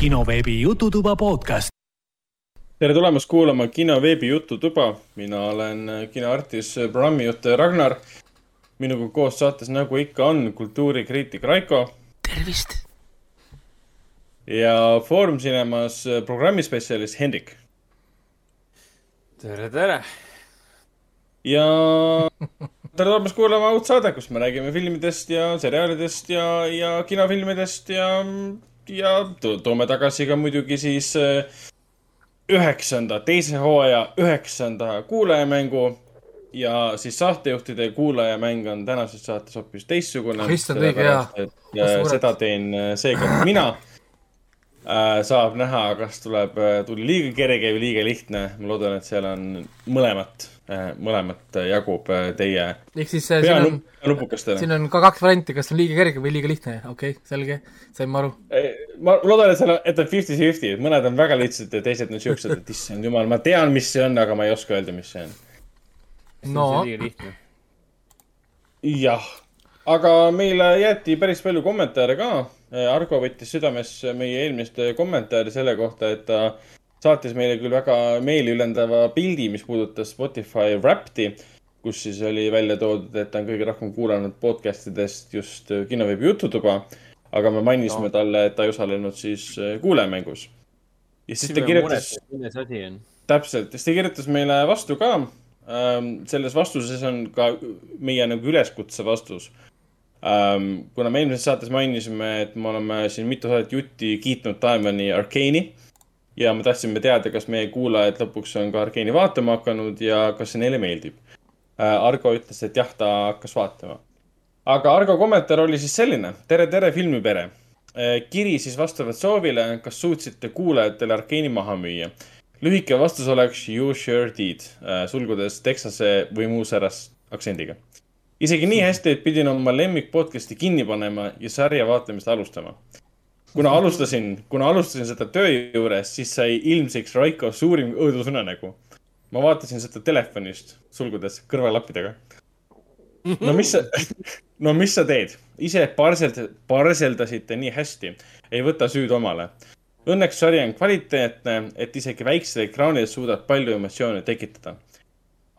kinoveebi Jututuba podcast. tere tulemast kuulama kinoveebi Jututuba. mina olen kinoartist, programmijuht Ragnar. minuga koos saates, nagu ikka on, kultuurikriitik Raiko. tervist. ja Foorum Cinemas programmispetsialist Hendrik. tere, tere. ja tere tulemast kuulama uut saadet, kus me räägime filmidest ja seriaalidest ja, ja kinofilmidest ja, ja toome tagasi ka muidugi siis äh, üheksanda, teise hooaja üheksanda kuulajamängu ja siis saatejuhtide kuulajamäng on tänases saates hoopis teistsugune. Äh, seda teen äh, seekord mina. saab näha, kas tuleb, tuli liiga kerge või liiga lihtne. ma loodan, et seal on mõlemat mõlemat jagub äh, teie ehk siis äh, siin on, siin on ka kaks varianti, kas on liiga kerge või liiga lihtne, okei okay,, selge, sain ma aru. ma loodan, et seal on, et on fifty-fifty, et mõned on väga lihtsad ja teised on siuksed, et issand jumal, ma tean, mis see on, aga ma ei oska öelda, mis see on. no. jah, aga meile jäeti päris palju kommentaare ka. Argo võttis südamesse meie eelmist kommentaari selle kohta, et ta saatis meile küll väga meeliülendava pildi, mis puudutas Spotify Wrapped'i, kus siis oli välja toodud, et ta on kõige rohkem kuulanud podcast idest just kinoveebi Jututuba. aga me mainisime no. talle, et ta ei osalenud siis äh, kuulajamängus. ja siis ta kirjutas. milles asi on? täpselt, siis ta kirjutas meile vastu ka. Ähm, selles vastuses on ka meie nagu üleskutse vastus ähm, kuna me eelmises saates mainisime, et me oleme siin mitu saadet jutti kiitnud Diamond'i Arcane'i ja me tahtsime teada, kas meie kuulajad lõpuks on ka Arkeeni vaatama hakanud ja kas see neile meeldib. Äh, Argo ütles, et jah, ta hakkas vaatama. aga Argo kommentaar oli siis selline. tere, tere, filmipere. Äh, kiri siis vastavalt soovile, kas suutsite kuulajatele Arkeeni maha müüa? lühike vastus oleks you sure did, äh, sulgudes Texase või muu särast aktsendiga. isegi nii hästi, et pidin oma lemmik podcast'i kinni panema ja sarja vaatamist alustama kuna alustasin, kuna alustasin seda töö juures, siis sai ilmsiks Raiko suurim õudusunenägu. ma vaatasin seda telefonist, sulgudes kõrvalappidega. no mis sa, no mis sa teed? ise parseld, parseldasite nii hästi, ei võta süüd omale. Õnneks sari on kvaliteetne, et isegi väiksel ekraanil suudab palju emotsioone tekitada.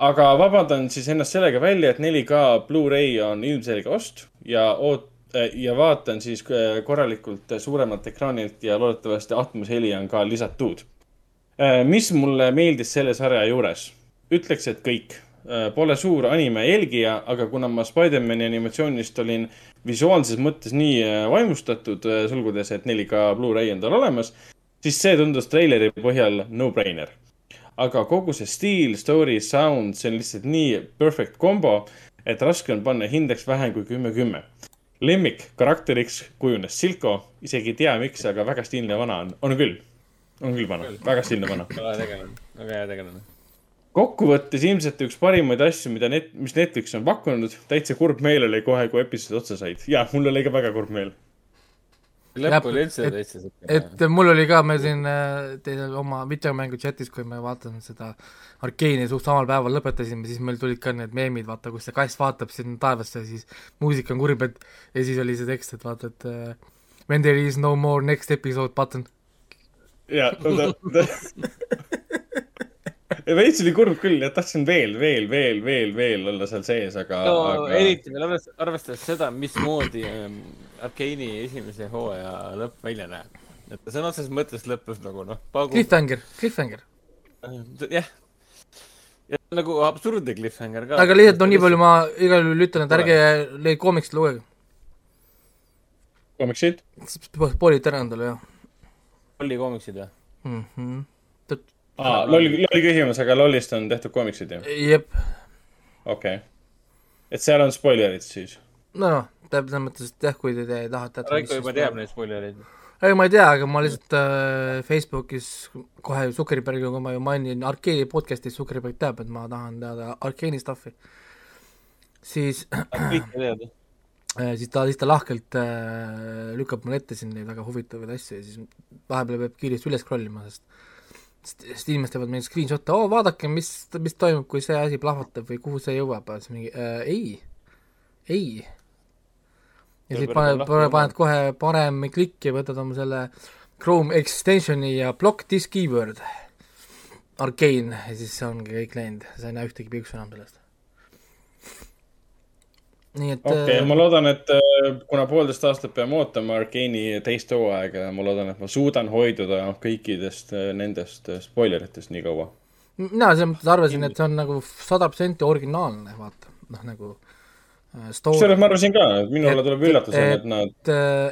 aga vabandan siis ennast sellega välja, et 4K Blu-ray on ilmselge ost ja oot-, ja vaatan siis äh, korralikult suuremalt ekraanilt ja loodetavasti Atmos heli on ka lisatud. Äh, mis mulle meeldis selle sarja juures? ütleks, et kõik. Pole suur anime jälgija, aga kuna ma Spider-man'i animatsioonist olin visuaalses mõttes nii vaimustatud, sulgudes, et 4K Blu-ray on tal olemas, siis see tundus treileri põhjal no-brainer. aga kogu see stiil, story, sound, see on lihtsalt nii perfect kombo, et raske on panna hindeks vähem kui kümme, kümme lemmik karakteriks kujunes Silko, isegi ei tea, miks, aga väga stiilne vana on, on küll. on küll vana, väga stiilne vana. väga hea tegelane, väga hea tegelane. kokkuvõttes ilmselt üks parimaid asju, mida net, mis Netflix on pakkunud, täitsa kurb meel oli kohe, kui episood otsa said. jah, mul oli ka väga kurb meel lõpp oli üldse täitsa siuke. et mul oli ka, me siin äh, teil oma videomängu chatis, kui me vaatame seda Arkeeni suht samal päeval lõpetasime, siis meil tulid ka need meemid, vaata, kus see kass vaatab sinna taevasse, siis muusika on kurb, et ja siis oli see tekst, et vaata, et uh, when there is no more next episode button. jaa, veits oli kurb küll, et tahtsin veel, veel, veel, veel, veel olla seal sees, aga no aga... eriti veel arvestades, arvestades seda, mismoodi ähm, Arkeeni esimese hooaja lõpp välja näeb. et ta sõna otseses mõttes lõppes nagu noh pagu.... Cliffhanger, cliffhanger. jah. ja nagu absurdne cliffhanger ka. aga lihtsalt no nii palju ma igal juhul ütlen, et ärge neid koomiksid lugege. koomiksid? spoilid ära endale, jah. lolli koomiksid või mm -hmm.? aa, loll, loll küsimus, aga lollist on tehtud koomiksid ju? jep. okei okay.. et seal on spoilerid siis? no, noh, selles mõttes, et jah, kui te, te tahate Raiko juba teab neid spoilereid. ei, ma ei tea, aga ma lihtsalt äh, Facebookis kohe Zuckerbergi, kui ma ju mainin Arkeeni podcast'is, Zuckerberg teab, et ma tahan teada Arkeeni stuff'i. siis äh, siis ta, ta lahkelt äh, lükkab mulle ette siin neid väga huvitavaid asju ja siis vahepeal peab kiiresti üles scroll ima, sest sest inimesed teevad meil screenshot'e, oo vaadake, mis, mis toimub, kui see asi plahvatab või kuhu see jõuab, siis mingi äh, ei, ei. Ja siis paned, paned kohe parem klikki, võtad oma selle Chrome extensioni ja block this keyword. Arcane. Ja siis see ongi kõik läinud, sa ei näe ühtegi piiksu enam sellest. nii et okei okay, äh, ma loodan, et äh, kuna poolteist aastat peame ootama Arkeeni teist hooaega, ma loodan, et ma suudan hoiduda kõikidest äh, nendest spoileritest nii kaua. Mina selles mõttes arvasin, et see on nagu sada protsenti originaalne, vaata, noh nagu story kusjuures ma arvasin ka, et minule Et- tuleb üllatusena, et nad et,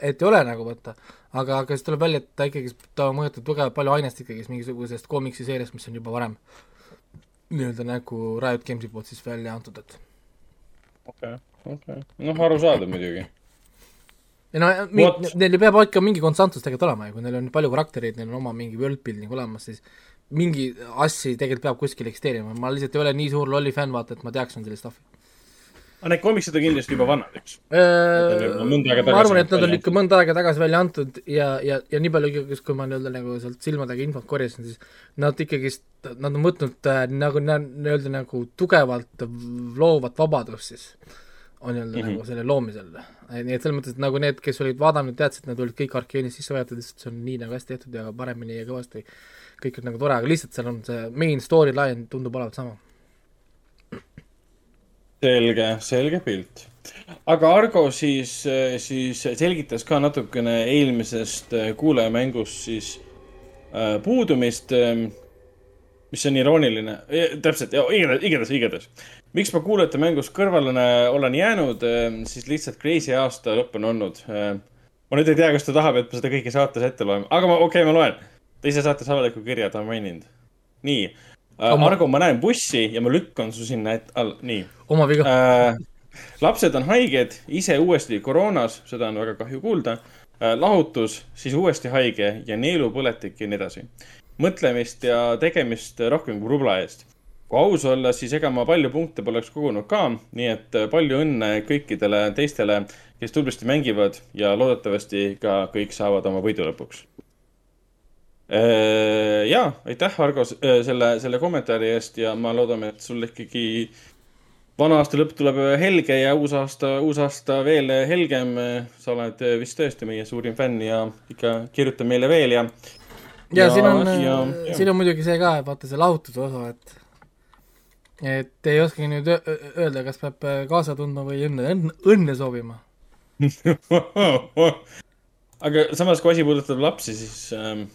et ei ole nagu võtta, aga, aga siis tuleb välja, et ta ikkagi, ta mõjutab tugevalt palju ainest ikkagi mingisugusest koomiksiseeriast, mis on juba varem nii-öelda nagu Riot Gamesi poolt siis välja antud, et okei okay,, okei okay., noh, arusaadav muidugi. ei no Vot., neil peab ikka mingi konstantsus tegelikult olema ja kui neil on palju karaktereid, neil on oma mingi world building olemas, siis mingi asja tegelikult peab kuskil eksisteerima, ma lihtsalt ei ole nii suur lolli fänn, vaata, et ma teaksin sellist stuff'i aga need komiksid on kindlasti juba vanad, eks? Äh, ma arvan, et nad on ikka mõnda aega tagasi välja antud ja, ja, ja nii palju ikkagi, kui ma nii-öelda nagu sealt silmadega infot korjasin, siis nad ikkagist, nad on võtnud äh, nagu nii-öelda nagu tugevalt loovat vabadust siis on nii-öelda mm. -hmm. nagu selle loomisel. nii et selles mõttes, et nagu need, kes olid vaadanud, teadsid, nad olid kõik Arkeenis sisse võetud, lihtsalt see on nii nagu hästi tehtud ja paremini ja kõvasti kõik on nagu tore, aga lihtsalt seal on see main storyline tundub olevat sama. selge, selge pilt. aga Argo siis, siis selgitas ka natukene eelmisest äh, kuulajamängust siis äh, puudumist, mis on irooniline, täpselt, igatahes, igatahes, igatahes. miks ma kuulajate mängust kõrvale olen jäänud, siis lihtsalt crazy aasta lõpp on olnud. ma nüüd ei tea, kas ta tahab, et ma seda kõike saates ette loen, aga ma, okei okay,, ma loen. ta ise saates avaliku kirja, ta on maininud. nii, Oma- Argo, ma näen bussi ja ma lükkan su sinna ette, all, nii oma viga äh.. äh,. lapsed on haiged, ise uuesti koroonas, seda on väga kahju kuulda äh,. lahutus, siis uuesti haige ja neelupõletik ja nii edasi. mõtlemist ja tegemist rohkem kui rubla eest. kui aus olla, siis ega ma palju punkte poleks kogunud ka, nii et äh, palju õnne kõikidele teistele, kes tublisti mängivad ja loodetavasti ka kõik saavad oma võidu lõpuks. Ja aitäh, Argo, selle, selle kommentaari eest ja ma loodame, et sul ikkagi vana aasta lõpp tuleb helge ja uus aasta, uus aasta veel helgem. sa oled vist tõesti meie suurim fänn ja ikka kirjuta meile veel ja. ja, siin on, ja- siin on muidugi see ka, et vaata see lahutuse osa, et et ei oskagi nüüd öelda, kas peab äh, kaasa tundma või õnne, õnne soovima. aga samas, kui asi puudutab lapsi, siis ähm,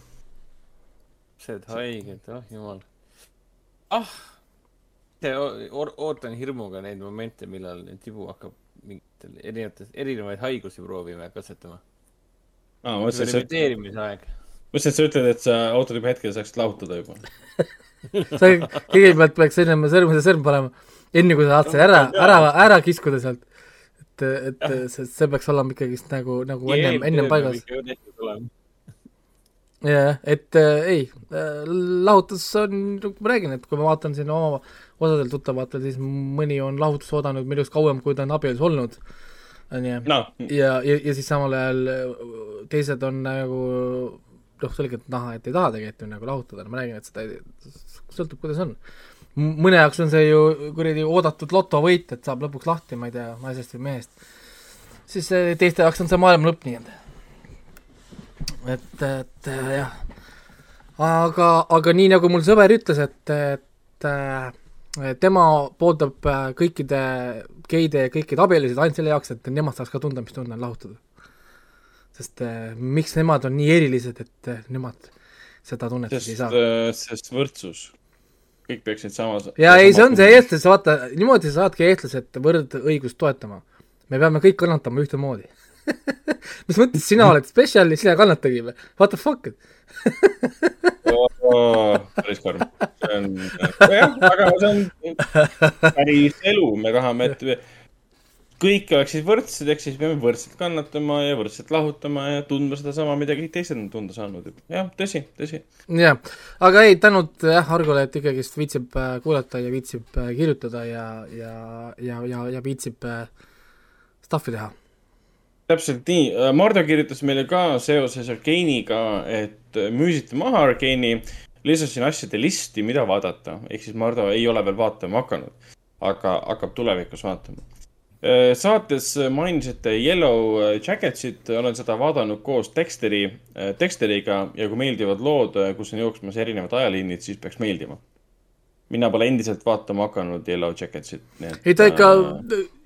lapsed haiged, oh jumal. ah, ootan hirmuga neid momente, millal Tibu hakkab mingitel erinevates, erinevaid haigusi proovima ja katsetama. aa, ma mõtlesin, et sa, eksperimenteerimisaeg. mõtlesin, et sa ütled, et sa ootad juba hetke, saaksid lahutada juba. sa kõigepealt peaks ennem sõrmede sõrm panema, enne kui sa saad selle ära, ära, ära kiskuda sealt. et, et see, see peaks olema ikkagist nagu, nagu ennem, ennem paigas. jah, et äh, ei äh,, lahutus on, ma räägin, et kui ma vaatan siin oma osadel tuttavatel, siis mõni on lahutust oodanud minust kauem, kui ta on abielus olnud, onju. noh, ja, ja, ja siis samal ajal äh, teised on nagu noh, selgelt näha, et ei taha tegelikult ju nagu lahutada, ma räägin, et seda ei, sõltub, kuidas on. mõne jaoks on see ju kuradi oodatud lotovõit, et saab lõpuks lahti, ma ei tea, naisest või mehest. siis äh, teiste jaoks on see maailma lõpp nii-öelda. et, et äh, jah. aga, aga nii nagu mul sõber ütles, et, et äh, tema pooldab äh, kõikide geide ja kõikide abielusid ainult selle jaoks, et nemad saaks ka tunda, mis tunne on lahutada. sest miks nemad on nii erilised, et nemad seda tunnet ei saa., sest võrdsus. kõik peaksid samas. ja ei, see on see. eestlased, vaata, niimoodi sa saadki eestlased võrdõigust toetama. me peame kõik kannatama ühtemoodi. mis mõttes sina oled spetsial ja sina kannatagi või? What the fuck? päris karm. see on, jah, aga see on päris elu, me tahame, et kõik oleksid võrdsed, ehk siis peame võrdselt kannatama ja võrdselt lahutama ja tundma sedasama, mida kõik teised on tunda saanud. jah, tõsi, tõsi. jah, aga ei, tänud jah Argole, et ikkagist viitsib äh, kuulata ja viitsib äh, kirjutada ja, ja, ja, ja, ja viitsib äh, stuff'i teha. Täpselt nii, Mardu kirjutas meile ka seoses Arkeeniga, et müüsite maha Arkeeni, lisasin asjade listi, mida vaadata, ehk siis Mardu ei ole veel vaatama hakanud, aga hakkab tulevikus vaatama. saates mainisite Yellow Jacketsit, olen seda vaadanud koos Dexteri, Dexteriga ja kui meeldivad lood, kus on jooksmas erinevad ajaliinid, siis peaks meeldima. Mina pole endiselt vaatama hakanud Yellow Jacketsit, nii et. ei ta ikka,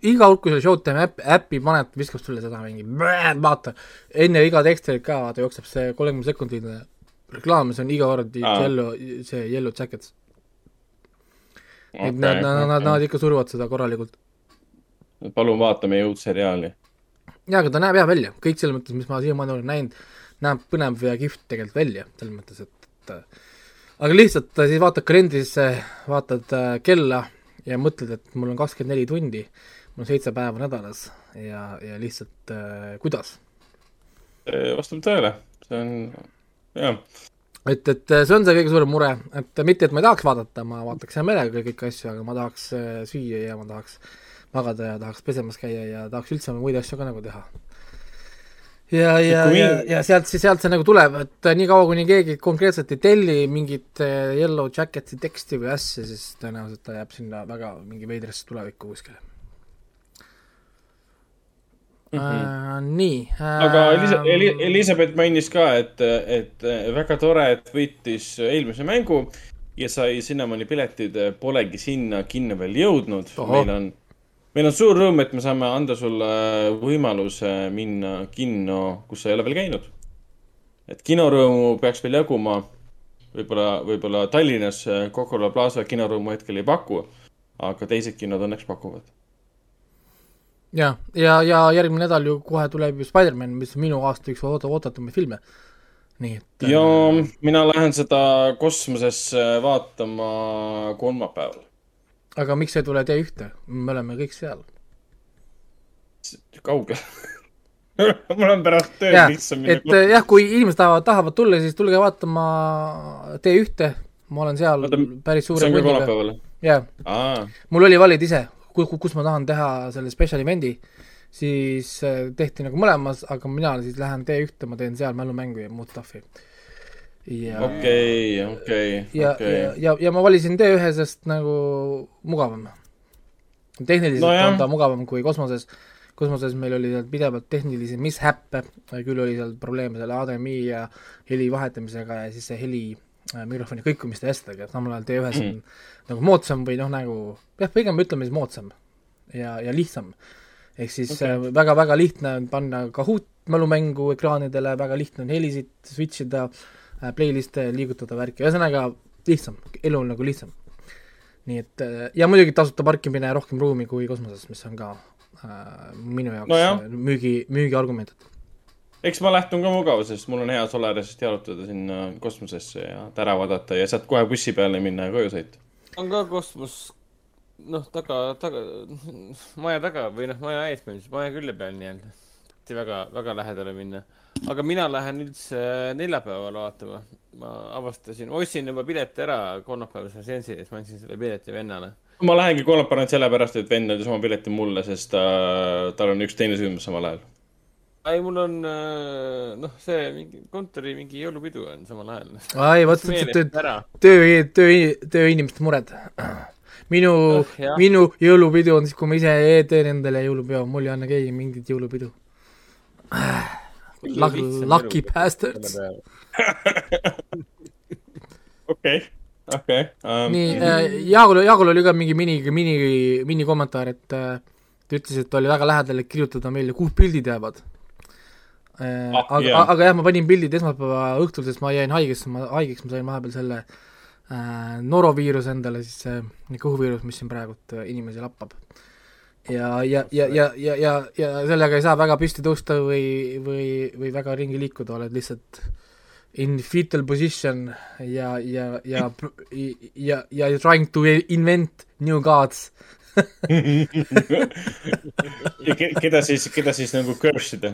iga kord, kui sa Showtime äppi, äppi paned, viskab sulle seda mingi, vaata, enne iga teksti ka vaata jookseb see kolmekümne sekundiline reklaam, see on iga kord Aa. Yellow, see Yellow Jackets. et nad, nad, nad, nad ikka suruvad seda korralikult. palun vaata meie uut seriaali. jaa, aga ta näeb hea välja, kõik selles mõttes, mis ma siiamaani olen näinud, näeb põnev ja kihvt tegelikult välja, selles mõttes, et, et aga lihtsalt äh, siis vaatad kalendrisse, vaatad äh, kella ja mõtled, et mul on kakskümmend neli tundi, mul on seitse päeva nädalas ja, ja lihtsalt äh, kuidas. vastab tõele, see on, jah. et, et äh, see on see kõige suurem mure, et mitte, et ma ei tahaks vaadata, ma vaataks hea meelega kõiki asju, aga ma tahaks äh, süüa ja ma tahaks magada ja tahaks pesemas käia ja tahaks üldse muid asju ka nagu teha. ja, ja, ja ja sealt sealt see nagu tuleb, et äh, niikaua, kuni keegi konkreetselt ei telli mingit äh, Yellow Jacketi teksti või asja, siis tõenäoliselt ta jääb sinna väga mingi veidrasse tulevikku kuskile mm. -hmm. Äh, nii äh,. aga Elisa-, Eli-, Elizabeth mainis ka, et, et väga tore, et võitis eelmise mängu ja sai Cinnamoni piletid, polegi sinna kinno veel jõudnud. Meil on, meil on suur rõõm, et me saame anda sulle võimaluse minna kinno, kus sa ei ole veel käinud. et kinorõõmu peaks veel jaguma. võib-olla, võib-olla Tallinnas Coca-Cola Plaza kinorõõmu hetkel ei paku, aga teised kinod õnneks pakuvad. ja, ja, ja järgmine nädal ju kohe tuleb ju Spider-man, mis minu aasta üks ootatumaid filme. nii et. ja mina lähen seda kosmosesse vaatama kolmapäeval. Aga miks ei tule T1-te, me oleme kõik seal. kaugel. Mul on pärast tööd jah, lihtsam et äh, jah, kui inimesed tahavad, tahavad tulla, siis tulge vaatama T1-te, ma olen seal Oota, päris suure jaa, aa, mul oli valida ise, kus ma tahan teha selle special event'i, siis äh, tehti nagu mõlemas, aga mina siis lähen T1-te, ma teen seal mälumängu ja muud stuff'i. Ja okei, okei, okei ja, ja, ma valisin T1 sest nagu mugavam. tehniliselt No on ta mugavam kui kosmoses, kosmoses meil oli seal pidevalt tehnilisi mishäppe, küll oli seal probleeme selle HDMI ja heli vahetamisega ja siis see heli äh, mikrofoni kõikumiste ja asjadega, samal ajal T1 on nagu moodsam või noh, nagu jah, pigem ütleme siis moodsam ja, ja lihtsam. ehk siis Okei. okay. väga-väga lihtne on panna Kahoot mälumängu ekraanidele, väga lihtne on helisid switch ida, playlist'e liigutada värki, ühesõnaga lihtsam, elu on nagu lihtsam. nii et äh, ja muidugi tasuta parkimine, rohkem ruumi kui kosmoses, mis on ka äh, minu jaoks no müügi, müügiargument. eks ma lähtun ka mugavusest, mul on hea Solarisest jalutada sinna kosmosesse ja ära vaadata ja sealt kohe bussi peale minna ja koju sõita. on ka kosmos, noh, taga, taga, maja taga või noh, maja ees põhimõtteliselt, maja külje peal nii-öelda. väga, väga lähedale minna. Aga mina lähen üldse neljapäeval vaatama. ma avastasin, ma ostsin juba pileti ära kolmapäevase seansi ees, ma andsin selle pileti vennale. ma lähengi kolmapäeval ainult sellepärast, et vend andis oma pileti mulle, sest ta, tal on üks teine sündmus samal ajal. ei, mul on äh, noh, see mingi kontori mingi jõulupidu on samal ajal. ai, vot see meelest töö, ära. töö, töö, tööinimeste mured. minu Oh, minu jõulupidu on siis, kui ma ise teen endale jõulupeo, mul ei anna keegi mingit jõulupidu. Lucky bastards. okei, okei. ähm, nii äh,, Jaagul, Jaagul oli ka mingi mini, mini, minikommentaar, et äh, ta ütles, et oli väga lähedal, et kirjutada meile, kuhu pildid jäävad äh,. Ah, aga jaa. aga jah, ma panin pildid esmaspäeva õhtul, sest ma jäin haigesse, ma haigeks, ma sain vahepeal selle äh, noroviiruse endale, siis see kõhuviirus, mis siin praegult äh, inimesi lappab. ja, ja, ja, ja, ja, ja, ja sellega ei saa väga püsti tõusta või, või, või väga ringi liikuda, oled lihtsalt in fetal position ja, ja, ja, ja, ja trying to invent new gods. ja ke- keda siis, keda siis nagu curse ida?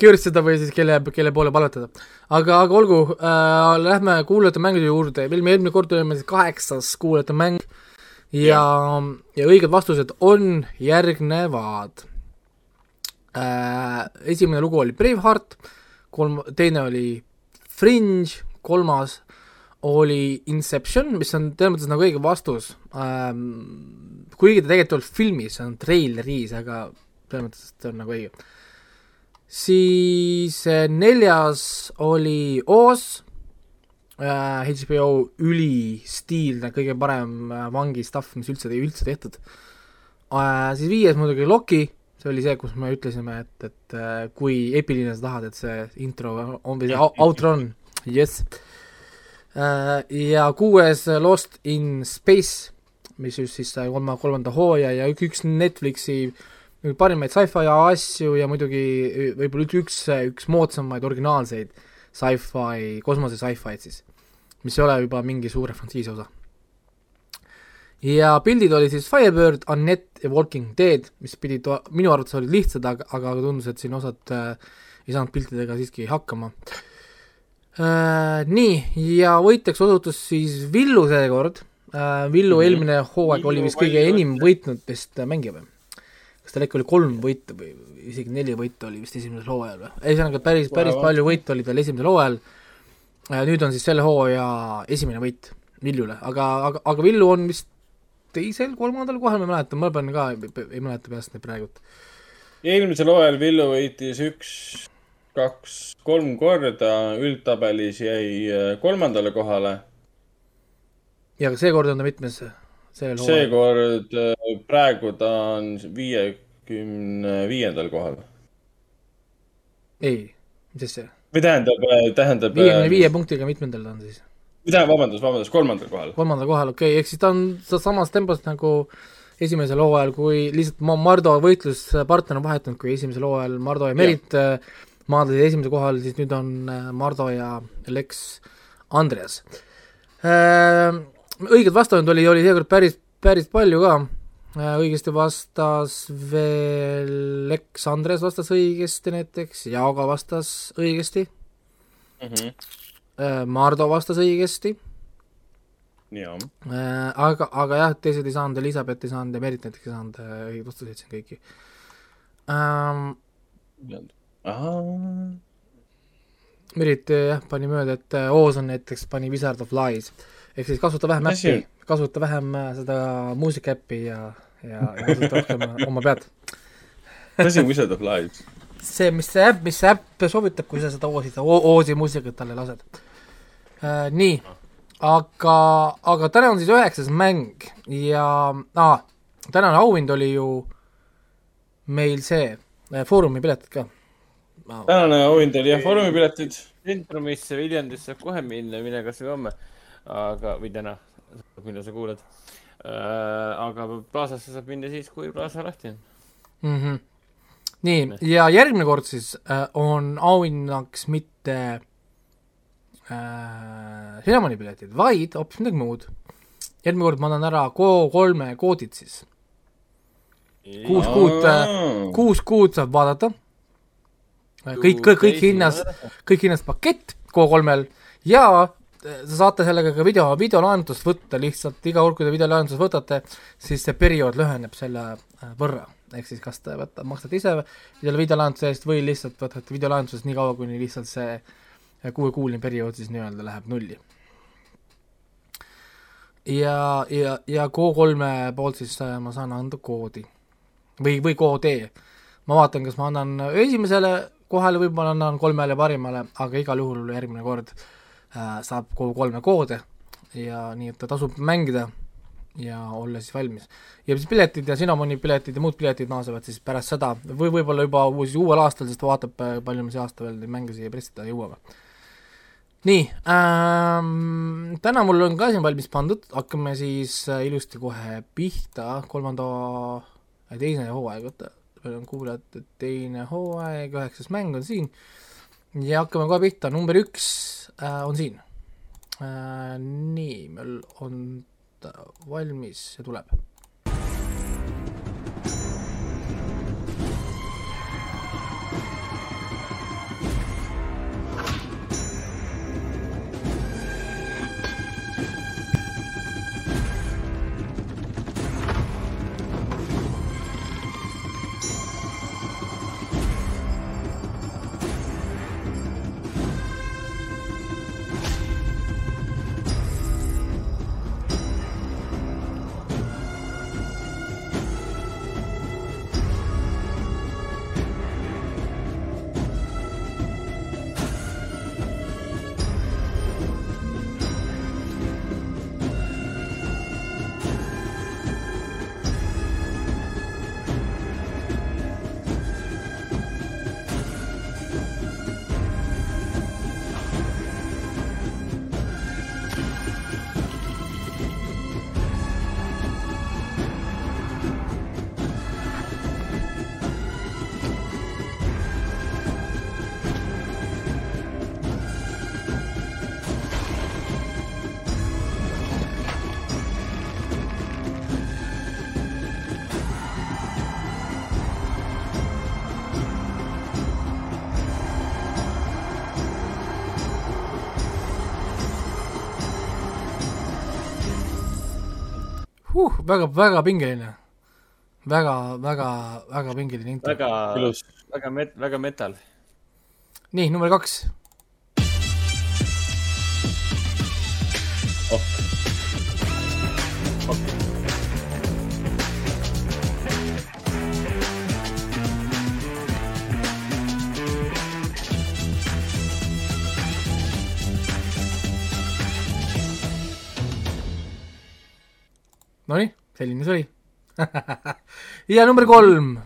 kürsida või siis kelle, kelle poole palvetada. aga, aga olgu äh,, lähme kuulajate mängude juurde, meil me eelmine kord olime siis kaheksas kuulajate mäng ja, ja õiged vastused on järgnevad äh,. esimene lugu oli Braveheart, kolm, teine oli Fringe, kolmas oli Inception, mis on selles mõttes nagu õige vastus ähm,, kuigi ta tegelikult ei olnud filmis, see on treileris, aga selles mõttes, see on nagu õige. siis äh, neljas oli Oz HBO ülistiilne, kõige parem äh, vangi stuff, mis üldse, üldse tehtud äh,. siis viies muidugi Loki, see oli see, kus me ütlesime, et, et äh, kui epiline sa tahad, et see intro on või see outro on, jess. ja kuues Lost in Space, mis just siis sai kolma, kolmanda hooaja ja üks, üks Netflixi parimaid sci-fi asju ja muidugi võib-olla üks, üks moodsamaid originaalseid sci-fi, kosmose sci-fi'd siis, mis ei ole juba mingi suure frantsiisi osa ja pildid olid siis Firebird, Annette ja Walking Dead, mis pidid, minu arvates olid lihtsad, aga, aga tundus, et siin osad äh, ei saanud piltidega siiski hakkama äh,. Nii, ja võitjaks osutus siis Villu seekord äh,, Villu Mhm. eelmine hooaeg oli vist kõige enim võitnud vist mängija või? Tal äkki oli kolm võitu või isegi neli võitu oli vist esimesel hooajal või? ühesõnaga päris, päris Vaevalt. palju võitu oli tal esimesel hooajal äh,, nüüd on siis selle hooaja esimene võit Villule, aga, aga, aga Villu on vist teisel, kolmandal kohal, ma ei mäleta, ma pean ka, ei mäleta peast neid praegult. eelmisel hooajal Villu võitis üks, kaks, kolm korda, üldtabelis jäi äh, kolmandale kohale. ja aga seekord on ta mitmes seekord, praegu ta on viiekümne viiendal kohal. ei, mis asja? või tähendab, tähendab. viiekümne viie punktiga mitmendal ta on siis? tähendab, vabandust, vabandust, kolmandal kohal. kolmandal kohal, okei okay,, ehk siis ta on sa- samas tempos nagu esimesel hooajal, kui lihtsalt Ma- Mardo võitluspartner on vahetunud, kui esimesel hooajal Mardo ja Merit äh, maadlesid esimesel kohal, siis nüüd on äh, Mardo ja Lex Andreas äh,. õiget vastunud oli, oli seekord päris, päris palju ka äh,. Õigesti vastas veel Lex Andres vastas õigesti näiteks, Jaago vastas õigesti Mhm. äh,, Mardo vastas õigesti. Äh, aga, aga jah, teised ei saanud, Elizabeth ei saanud ja Merit näiteks ei saanud äh, õigeid vastuseid siin kõiki ähm,. Merit äh, jah, pani mööda, et äh, Ozon näiteks pani Wizard of Lies ehk siis kasuta vähem äppi, kasuta vähem äh, seda muusikaäppi ja, ja, ja kasuta rohkem äh, oma pead. mis on Wizard of Lies? see, mis see äpp, mis see äpp soovitab, kui sa seda Oosi, Oosi muusikat talle lased äh,. nii, aga, aga täna on siis üheksas mäng ja aa, tänane auhind oli ju meil see äh, Foorumi piletid ka. tänane auhind oli jah, foorumipiletid. Centrumisse Viljandisse saab kohe minna, mine kas või homme. aga, või täna, millal sa kuulad. aga Plazasse saab minna siis, kui Plaza lahti on. mm. -hmm. nii, ja järgmine kord siis äh, on auhinnaks mitte äh, Cinnamoni piletid, vaid hoopis midagi muud. järgmine kord ma annan ära Go3 koodid siis. kuus kuud, kuus kuud saab vaadata. kõik, kõik, kõik hinnas, kõik hinnas pakett Go3-l ja sa saate sellega ka video, videolaenutust võtta lihtsalt iga kord, kui te videolaenutust võtate, siis see periood lüheneb selle äh, võrra. ehk siis kas te võta, maksate ise selle videolaenutuse eest või lihtsalt võtate videolaenutust nii kaua, kuni lihtsalt see äh, kuuekuuline periood siis nii-öelda läheb nulli. ja, ja, ja Go3-e poolt siis äh, ma saan anda koodi või, või koode. ma vaatan, kas ma annan esimesele kohale, võib-olla annan kolmele parimale, aga igal juhul järgmine kord äh, saab Go3-e koode ja nii, et ta tasub mängida ja olla siis valmis. ja siis piletid ja Cinnamoni piletid ja muud piletid naasevad siis pärast seda. Või võib-olla juba siis uuel aastal, sest vaatab, palju me see aasta veel neid mänge siia pressida jõuame. nii ähm,, täna mul on ka siin valmis pandud, hakkame siis äh, ilusti kohe pihta, kolmanda, teine hooaeg, oota, meil on kuulajate teine hooaeg, üheksas mäng on siin. Ja hakkame kohe pihta, number üks äh, on siin äh,. nii, meil on ta valmis ja tuleb. Väga, väga pingeline. väga, väga, väga pingeline intro. väga, ilus. väga met-, väga metal. nii, number kaks. oh. okay. Nonii, selline see oli ja number kolm.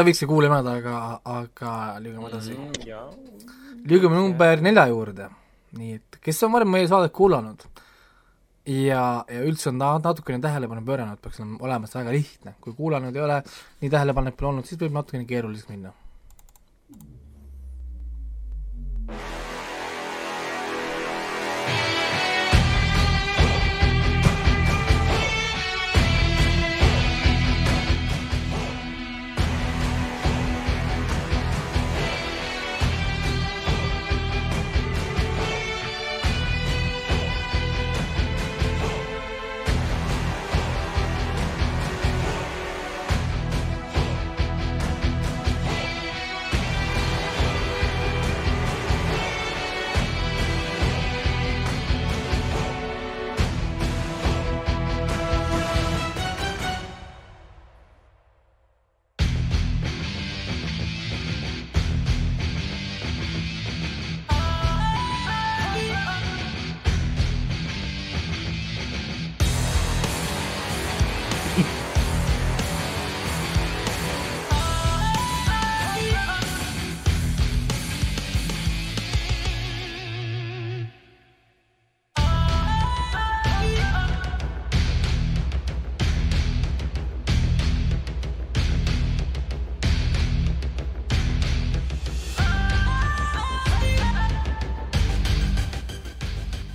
Seda võiks ka kuulama jääda, aga, aga liigume edasi mm,. liigume number nelja juurde. nii et, kes on varem meie saadet kuulanud ja, ja üldse on ta natukene tähelepanu pööranud, peaks olema see väga lihtne. kui kuulanud ei ole, nii tähelepanelik pole olnud, siis võib natukene keeruliseks minna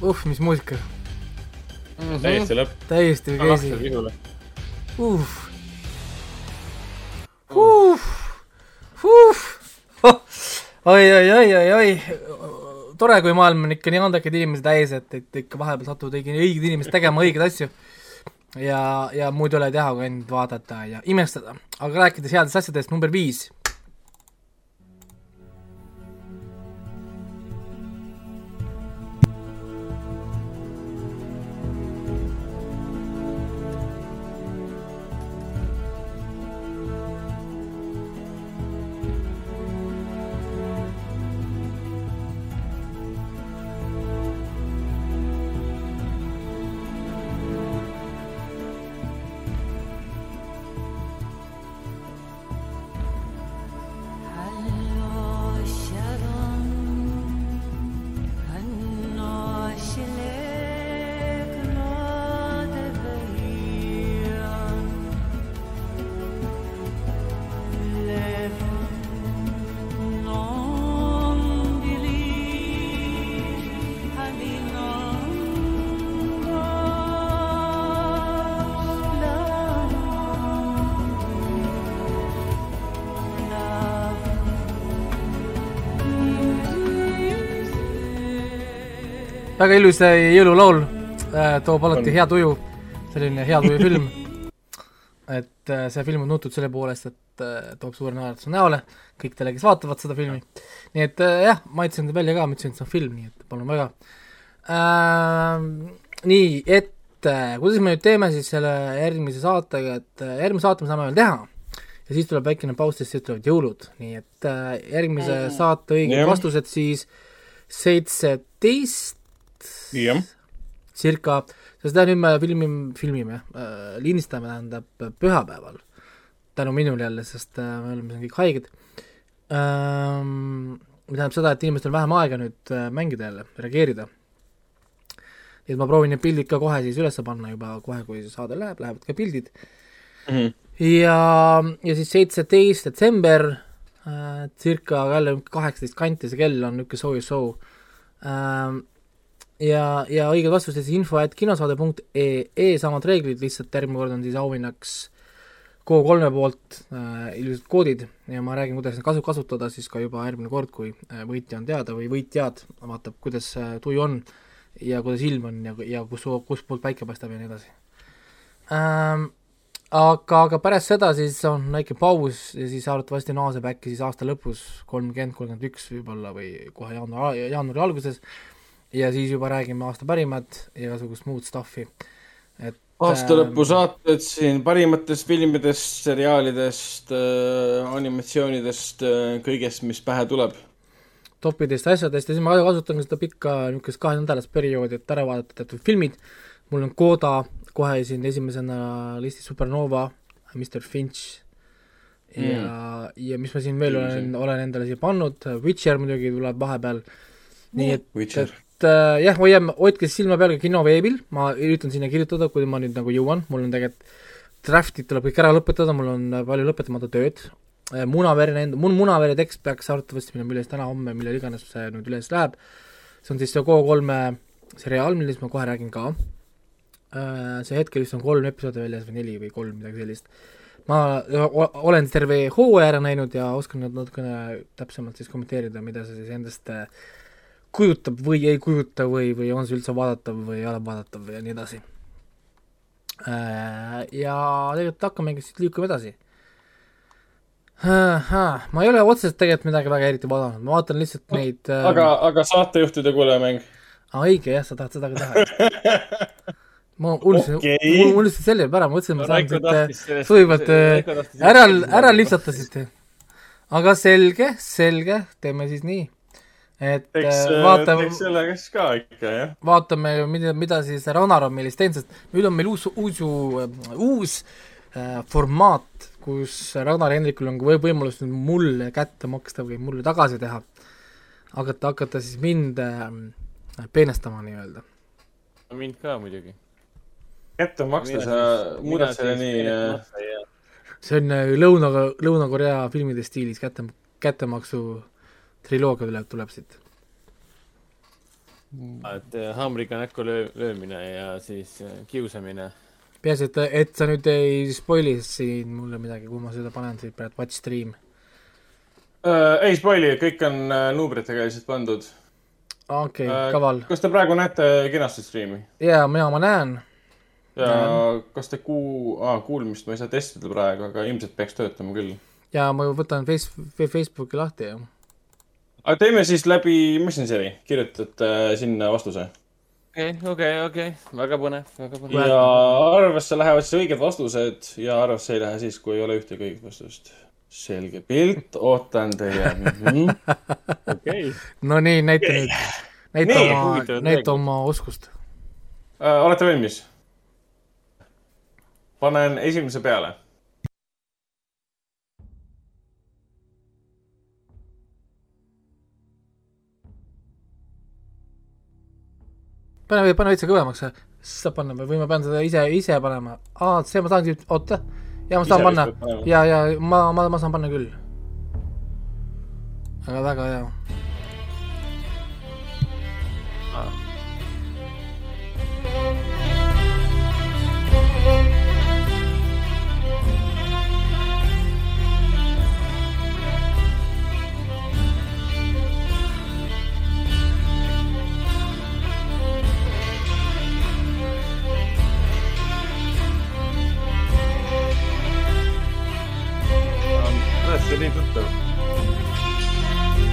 uh, mis muusika mm. -hmm. täiesti lõpp. täiesti crazy. uh. Uh. Uh. Oi, oi, oi, oi, oi. tore, kui maailm on ikka nii andekaid inimesi täis, et, et ikka vahepeal satuvad õiged inimesed tegema õigeid asju. ja, ja muud ei ole teha, kui ainult vaadata ja imestada. aga rääkides headest asjadest, number viis väga ilus jõululaul äh,, toob alati On. hea tuju, selline hea tuju film. et äh, see film on tuntud selle poolest, et äh, toob suure naeratuse näole kõikidele, kes vaatavad seda filmi. nii et jah, ma ütlesin välja ka, ma ütlesin, et see on film, nii et palun väga äh,. nii, et kuidas me nüüd teeme siis selle järgmise saatega, et järgmise saate me saame veel teha ja siis tuleb väikene paus, sest siis tulevad jõulud, nii et äh, järgmise saate õiged vastused siis seitseteist jah, circa, täna nüüd me filmi, filmime äh,, lindistame tähendab pühapäeval. tänu minule jälle, sest äh, me oleme siin kõik haiged ähm,. tähendab seda, et inimestel on vähem aega nüüd äh, mängida jälle, reageerida. nii et ma proovin need pildid ka kohe siis üles panna juba kohe, kui see saade läheb, lähevad ka pildid ja, ja siis seitseteist detsember äh,, circa jälle kaheksateist kanti see kell on niisugune show show ähm,. ja, ja õiged vastused siis info et kinosaade.ee, samad reeglid, lihtsalt järgmine kord on siis auhinnaks Go3-e poolt äh, ilusad koodid. Ja ma räägin, kuidas neid kasu-, kasutada siis ka juba järgmine kord, kui äh, võitja on teada või võitjad, vaatab, kuidas äh, tuju on ja kuidas ilm on ja, ja kus, kus poolt päike paistab ja nii edasi. Ähm,. aga, aga pärast seda siis on väike paus ja siis arvatavasti naaseb äkki siis aasta lõpus, kolmkümmend, kolmkümmend üks võib-olla või kohe jaanuari, jaanuari alguses ja siis juba räägime aasta parimad ja igasugust muud stuff'i, et aasta ähm, siin parimatest filmidest, seriaalidest äh,, animatsioonidest äh,, kõigest, mis pähe tuleb. topidest asjadest. Ja siis ma kasutan ka seda pikka niisugust kahenädalast perioodi, et ära vaadata teatud filmid, mul on Koda kohe siin esimesena listis Supernova, Mr Finch. Ja mm., ja mis ma siin veel olen, olen endale siia pannud, Witcher muidugi tuleb vahepeal, nii et, et äh, jah, hoiame, hoidke silma peal ka kinoveebil, ma üritan sinna kirjutada, kui ma nüüd nagu jõuan, mul on tegelikult draftid tuleb kõik ära lõpetada, mul on äh, palju lõpetamata tööd, munaverine end-, mul munavere tekst peaks arvatavasti minema üles täna-homme, millal iganes see nüüd üles läheb, see on siis see Go3-e seriaal, millest ma kohe räägin ka, see hetkel vist on kolm episoodi väljas või neli või kolm, midagi sellist, ma olen terve hooaja ära näinud ja oskan nüüd natukene täpsemalt siis kommenteerida, mida see siis endast äh, kujutab või ei kujuta või, või on see üldse vaadatav või ei ole vaadatav ja nii edasi. Ja tegelikult hakkamegi siit liikuma edasi. ma ei ole otseselt tegelikult midagi väga eriti vaadanud, ma vaatan lihtsalt neid äh, aga, aga saatejuhtide kuulajamäng. õige jah, sa tahad seda ka teha. ma unustasin okay., mul unustasin selle peale ära, ma mõtlesin, et ma saan siit tahtis ära, ära lipsatasite. aga selge, selge, teeme siis nii. Et eks äh,, vaatame teeks, selle käest ka ikka, jah. vaatame, mida, mida siis Ragnar on meile teinud, sest nüüd on meil uus, uus ju, uus äh, formaat, kus Ragnar Hendrikul on või võimalus nüüd mulle kätte maksta või mulle tagasi teha. hakata, hakata siis mind äh, peenestama nii-öelda. mind ka muidugi. kätte maksta, sa muudad selle nii äh,. see on äh, Lõuna, Lõuna-Korea filmide stiilis kätte, kättemaksu triloogia tuleb, tuleb siit. et äh, haamriga näkku löö-, löömine ja siis äh, kiusamine. peaasi, et, et sa nüüd ei spoil'i siin mulle midagi, kui ma seda panen siit praegu watch stream. äh,. ei spoil'i, kõik on äh, numbritega lihtsalt pandud okei okay, Äh, kaval. kas te praegu näete kenasti striimi? jaa, mina, ma näen. ja kas te kuu- ah,, kuulmist ma ei saa testida praegu, aga ilmselt peaks töötama küll. ja ma võtan face, Facebooki lahti ja aga teeme siis läbi Messengeri, kirjutate äh, sinna vastuse. okei, okei, okei, väga põnev, väga põnev. ja arvesse lähevad siis õiged vastused ja arvesse ei lähe siis, kui ei ole ühtegi õiget vastust. selge pilt, ootan teie okei, no nii, näita nüüd, näita Nii, oma, näita oma oskust. Äh, olete valmis? panen esimese peale. pane, pane veitsa kõvemaks, saab panna või ma pean seda ise, ise panema? aa, see ma saan, oota, ja ma saan panna, ja, ja ma, ma, ma saan panna küll. aga väga hea.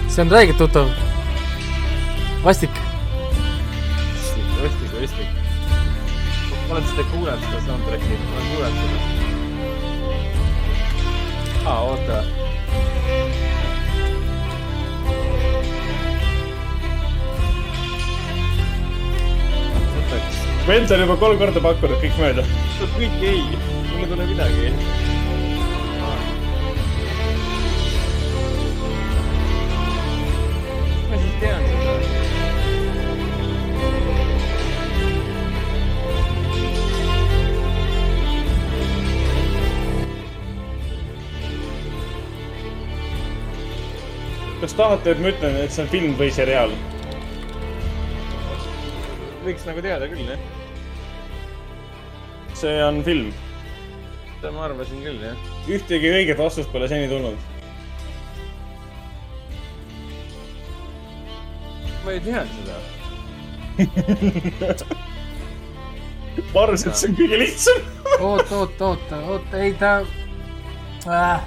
See on räigelt tuttav. vastik. vastik, vastik. ma olen seda kuulanud, seda soundtrack'i, olen kuulanud seda. aa, oota. vend on juba kolm korda pakkunud kõik mööda. kõik ei, mul ei tule midagi. seda. kas tahate, et ma ütlen, et see on film või seriaal? võiks nagu teada küll, jah. see on film. seda ma arvasin küll, jah. ühtegi õiget vastust pole seni tulnud. Ma ei teadnud seda. ma arvasin, et see on kõige lihtsam. oota, oota, oota, oota, ei ta äh..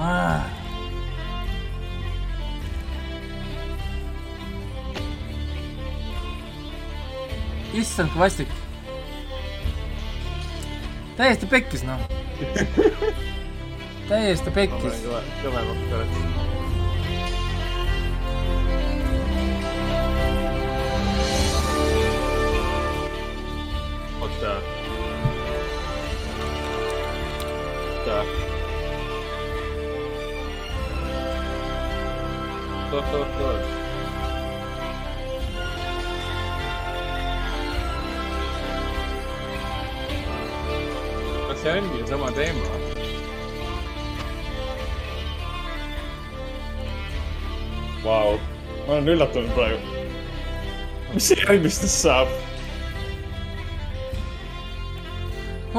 Äh. issand, kui vastik. täiesti pekkis, noh. täiesti pekkis panen. kõva, oota. oota. oot, oot, oot. kas see ongi sama teema? Vau, ma olen üllatunud praegu. mis järgmistest saab?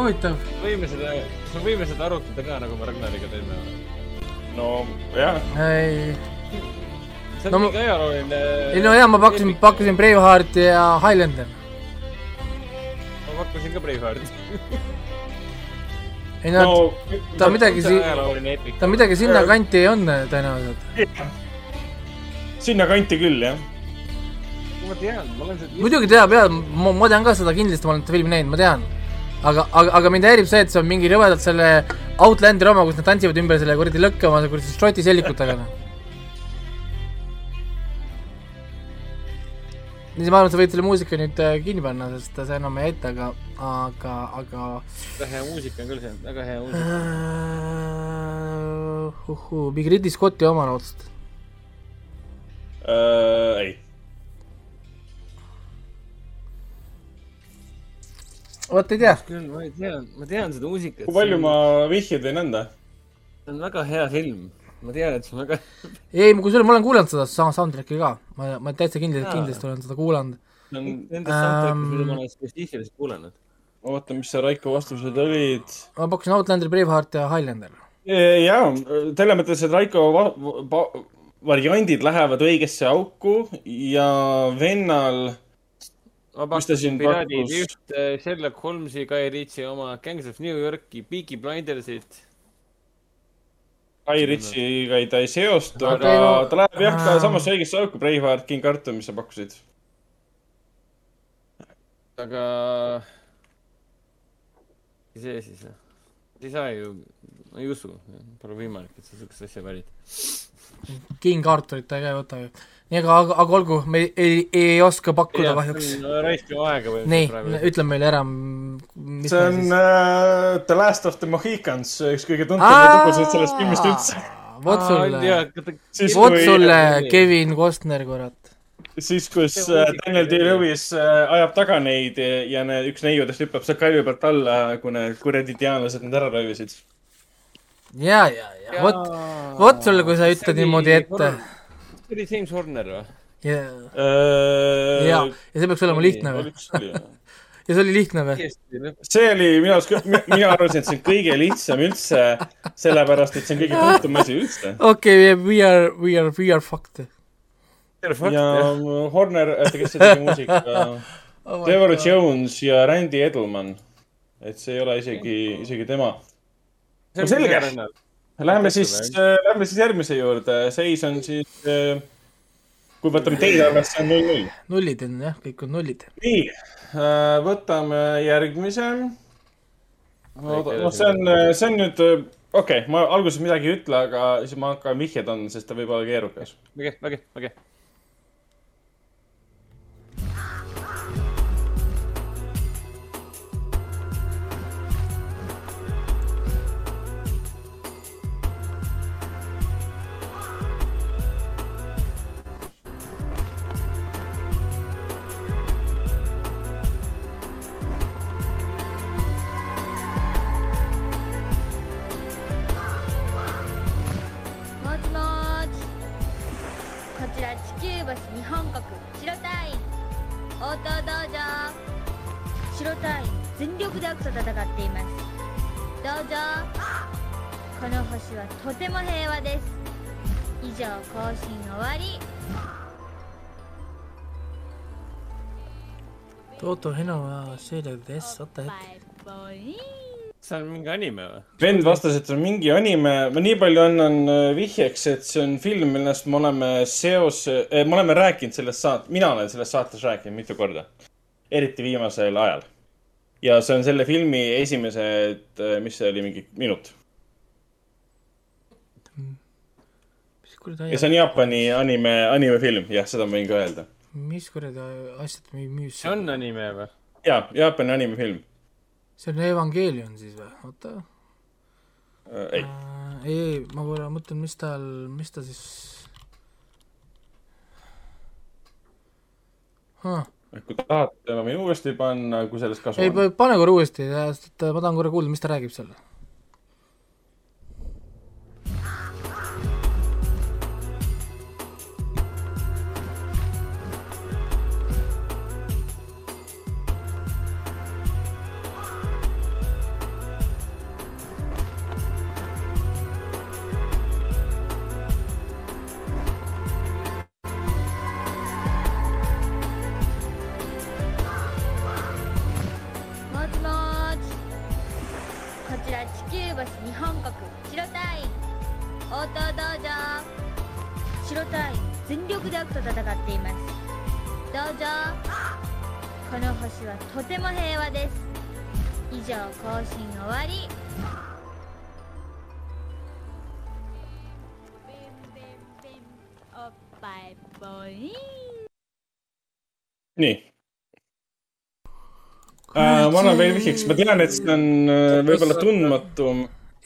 huvitav, võime seda, kas me võime seda arutada ka, nagu me Ragnariga teeme? no jah, ei, see on No mingi ajalooline. ei no jaa, ma pakkusin, pakkusin Bravehearti ja Highlander. ma pakkusin ka Bravehearti. ei no, no ta midagi see on si-, ajalooline eepik. ta midagi sinnakanti ei olnud tõenäoliselt. sinnakanti küll jah. ma tean, ma olen seda. muidugi teab jaa, ma, ma tean ka seda kindlasti, ma olen seda filmi näinud, ma tean. aga, aga, aga mind häirib see, et see on mingi rõvedalt selle Outlanderi oma, kus nad tantsivad ümber selle kuradi lõkke oma kuradi šroti sellikutega, noh. nii, ma arvan, et sa võid selle muusika nüüd äh, kinni panna, sest see enam ei aita, aga, aga, aga väga hea muusika on küll see, väga hea muusika. uh,. uhuu, mingi Ridley Scotti oma raudselt. äh,. ei, vot ei tea, küll, ma ei tea, ma tean seda muusikat. kui palju ma vihjeid võin anda? see on väga hea film. ma tean, et see on väga. ei, kusjuures ma olen kuulanud seda sama soundtrack'i ka, ma, ma täitsa kindlalt, kindlasti olen seda kuulanud. see on, Nendest soundtrack'idest, Ähm. mida ma olen spetsiifiliselt kuulanud. oota, mis see Raiko vastused olid? ma pakkusin Outlander, Braveheart ja Highlander. jaa, selles mõttes, et Raiko va- va- variandid lähevad õigesse auku ja vennal ma Mis ta pakkusin Piraadid just äh, Sherlock Holmesi, Guy Ritchie oma Gangs of New Yorki, Peaky Blindersit. Guy Ritchiga ei- ta ei seostu, Aga ta läheb jah Ähm. samasse õigesse auku, Braveheart, King Arthur, mis sa pakkusid. aga. see siis, ei saa ju, ma ei usu, pole võimalik, et sa siukest asja valid. King Arturit ta ei võta ju. nii, aga, aga, aga olgu, me ei, ei, ei oska pakkuda kahjuks. raiskame aega või. nii, ütle meile ära, see on äh, The Last of the Mohicans, üks kõige tuntumaid lugusid sellest filmist üldse. vot sulle, Siis vot sulle, Kevin Costner, kurat. siis, kus äh, Daniel Day-Lewis äh, ajab taga neid ja, ja need, üks neiudest hüppab sealt kalju pealt alla, kui need kuradi indiaanlased need ära röövisid. ja, ja, ja vot, vot sulle, kui sa ütled niimoodi ette. See oli James Horner või? ja, Äh, ja, ja see peaks olema lihtne või? ja see oli lihtne või? see oli minu arust, mina arvasin, et see on kõige lihtsam üldse, sellepärast et see on kõige tuntum asi üldse. okei, we are, we are, we are fucked. ja Horner, oota, kes see tegi muusika? Oh Trevor Jones ja Randy Edelman. et see ei ole isegi, isegi tema. see on selge. Lähme siis, lähme siis järgmise juurde, seis on siis, kui võtame teile arvesse, on null-null. nullid on jah, kõik on nullid. nii, võtame järgmise. noh, see on, see on nüüd, okei okay,, ma alguses midagi ei ütle, aga siis ma hakkan vihjed andma, sest ta võib olla keerukas. väge, väge, väge. 員全力で悪と戦っています道場この星はとても平和です以上更新終わりとうとうヘノは終了です。oota バ hetk . イバイsee on mingi anime või ? vend vastas , et see on mingi anime , ma nii palju annan äh, vihjeks , et see on film , millest me oleme seos , me oleme rääkinud sellest saat- , mina olen sellest saates rääkinud mitu korda . eriti viimasel ajal . ja see on selle filmi esimesed, mis see oli, mingi minut. ja see on Jaapani anime, animefilm, jah, seda ma võin ka öelda. mis kuradi asjad mi- müüs see on anime või? jaa, Jaapani animefilm see on Evangelion siis või? oota äh,. ei, äh,. ei, ei, ma korra mõtlen, mis tal, mis ta siis huh.. Kui tahate, ma võin uuesti panna, kui sellest kasu ei on., pane korra uuesti, sest et ma tahan korra kuulda, mis ta räägib seal. 力と戦っていますどうぞこの星はとても平和です以上更新終わり Nee. Uh, ma olen veidikeseks, ma tean, et see on uh, võib-olla tundmatu.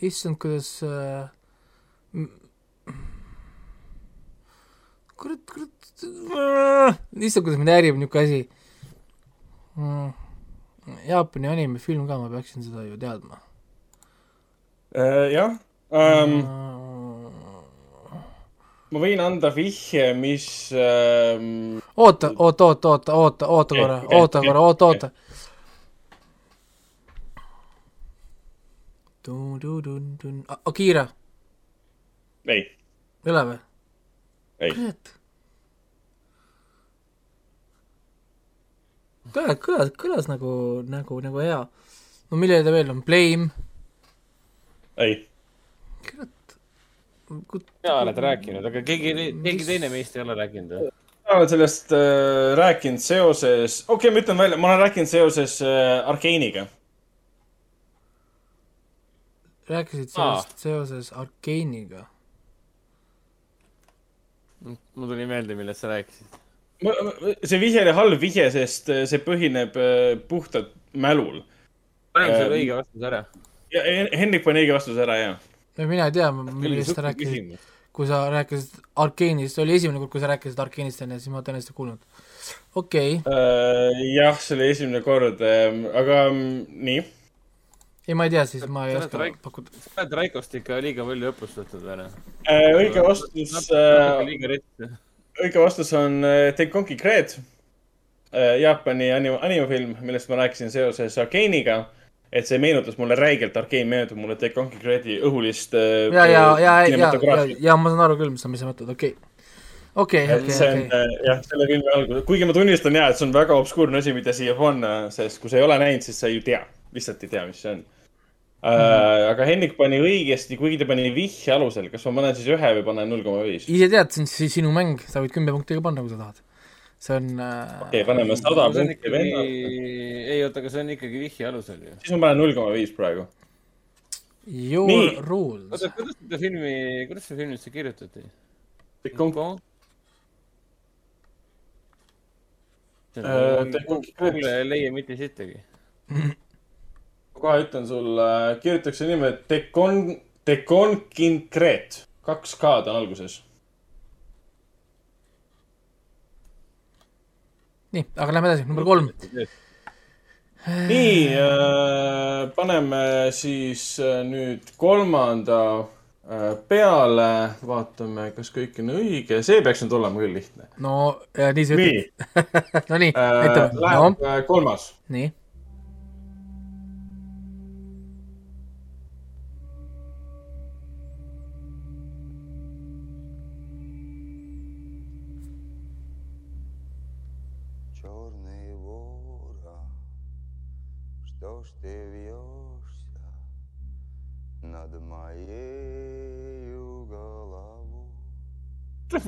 issand, kuidas uh, kurat, kurat, issand, kuidas mind häirib niisugune asi mm.. Jaapani animefilm ka, ma peaksin seda ju teadma Äh, jah ähm,, mm.. ma võin anda vihje, mis ähm,. oota, oota, oota, oota, oota, oota korra, okei, oota okei, korra, oota, oota. Akira, ei, ei ole või? ei, kõlas, kõlas, kõlas nagu, nagu, nagu hea. no millele ta veel on, Blame, ei, kurat. sina oled rääkinud, aga keegi, keegi teine meist ei ole rääkinud või? ma olen sellest äh, rääkinud seoses, okei okay,, ma ütlen välja, ma olen rääkinud seoses äh, Arkeeniga. rääkisid Aa. sellest seoses Arkeeniga. Mul tuli meelde, millest sa rääkisid. see vihje oli halb vihje, sest äh, see põhineb äh, puhtalt mälul. paneme selle Ähm, õige vastuse ära. ja Hen- Hendrik pani õige vastuse ära, jah. no mina ei tea, millest sa rääkisid, kui sa rääkisid Arkeenist, see oli esimene kord, kui sa rääkisid Arkeenist enne, siis ma tõenäoliselt ei kuulnud. okei okay., Äh, jah, see oli esimene kord, aga mm, nii. Ei ma ei tea, siis ma ei oska Raik- pakkuda. sa oled Raikost ikka liiga palju õppust võtnud või noh? õige vastus, rets. õige vastus on äh, Tenkonki Kred, Jaapani anim-, animefilm, millest ma rääkisin seoses Arkeeniga. et see meenutas mulle räigelt, Arkeen meenutab mulle Tenkonki Kredi õhulist. äh, ja, ja, ja, ja, ja, ja ma saan aru küll, mis sa, mis sa mõtled, okei okay.. okei, et okei, on okei. äh, jah, selle filmi algus, kuigi ma tunnistan ja, et see on väga obskuurne asi, mida siia panna, sest kui sa ei ole näinud, siis sa ei tea, lihtsalt ei tea, mis see on. äh,. aga Hendrik pani õigesti, kuigi ta pani vihje alusel. kas ma panen siis ühe või panen null koma viis? ise tead, see on siis sinu mäng, sa võid kümme punkti ka panna, kui sa tahad. see on äh, okei, paneme sada see on punkti ikkagi venna., ei oota, aga see on ikkagi vihje alusel ju. siis ma panen null koma viis praegu. your Nii. rules. oota, kuidas seda filmi, kuidas seda filmi üldse kirjutati? Äh, Decon- Google ei leia mitte sittagi. kohe ütlen sulle, kirjutatakse nime Decon, Deconkincret. kaks K-d on alguses. nii, aga lähme edasi, number kolm. nii äh,, paneme siis äh, nüüd kolmanda äh, peale, vaatame, kas kõik on õige, see peaks nüüd olema küll lihtne. no ja nii sa ütled. no nii, äh,, no läheb äh, kolmas. nii.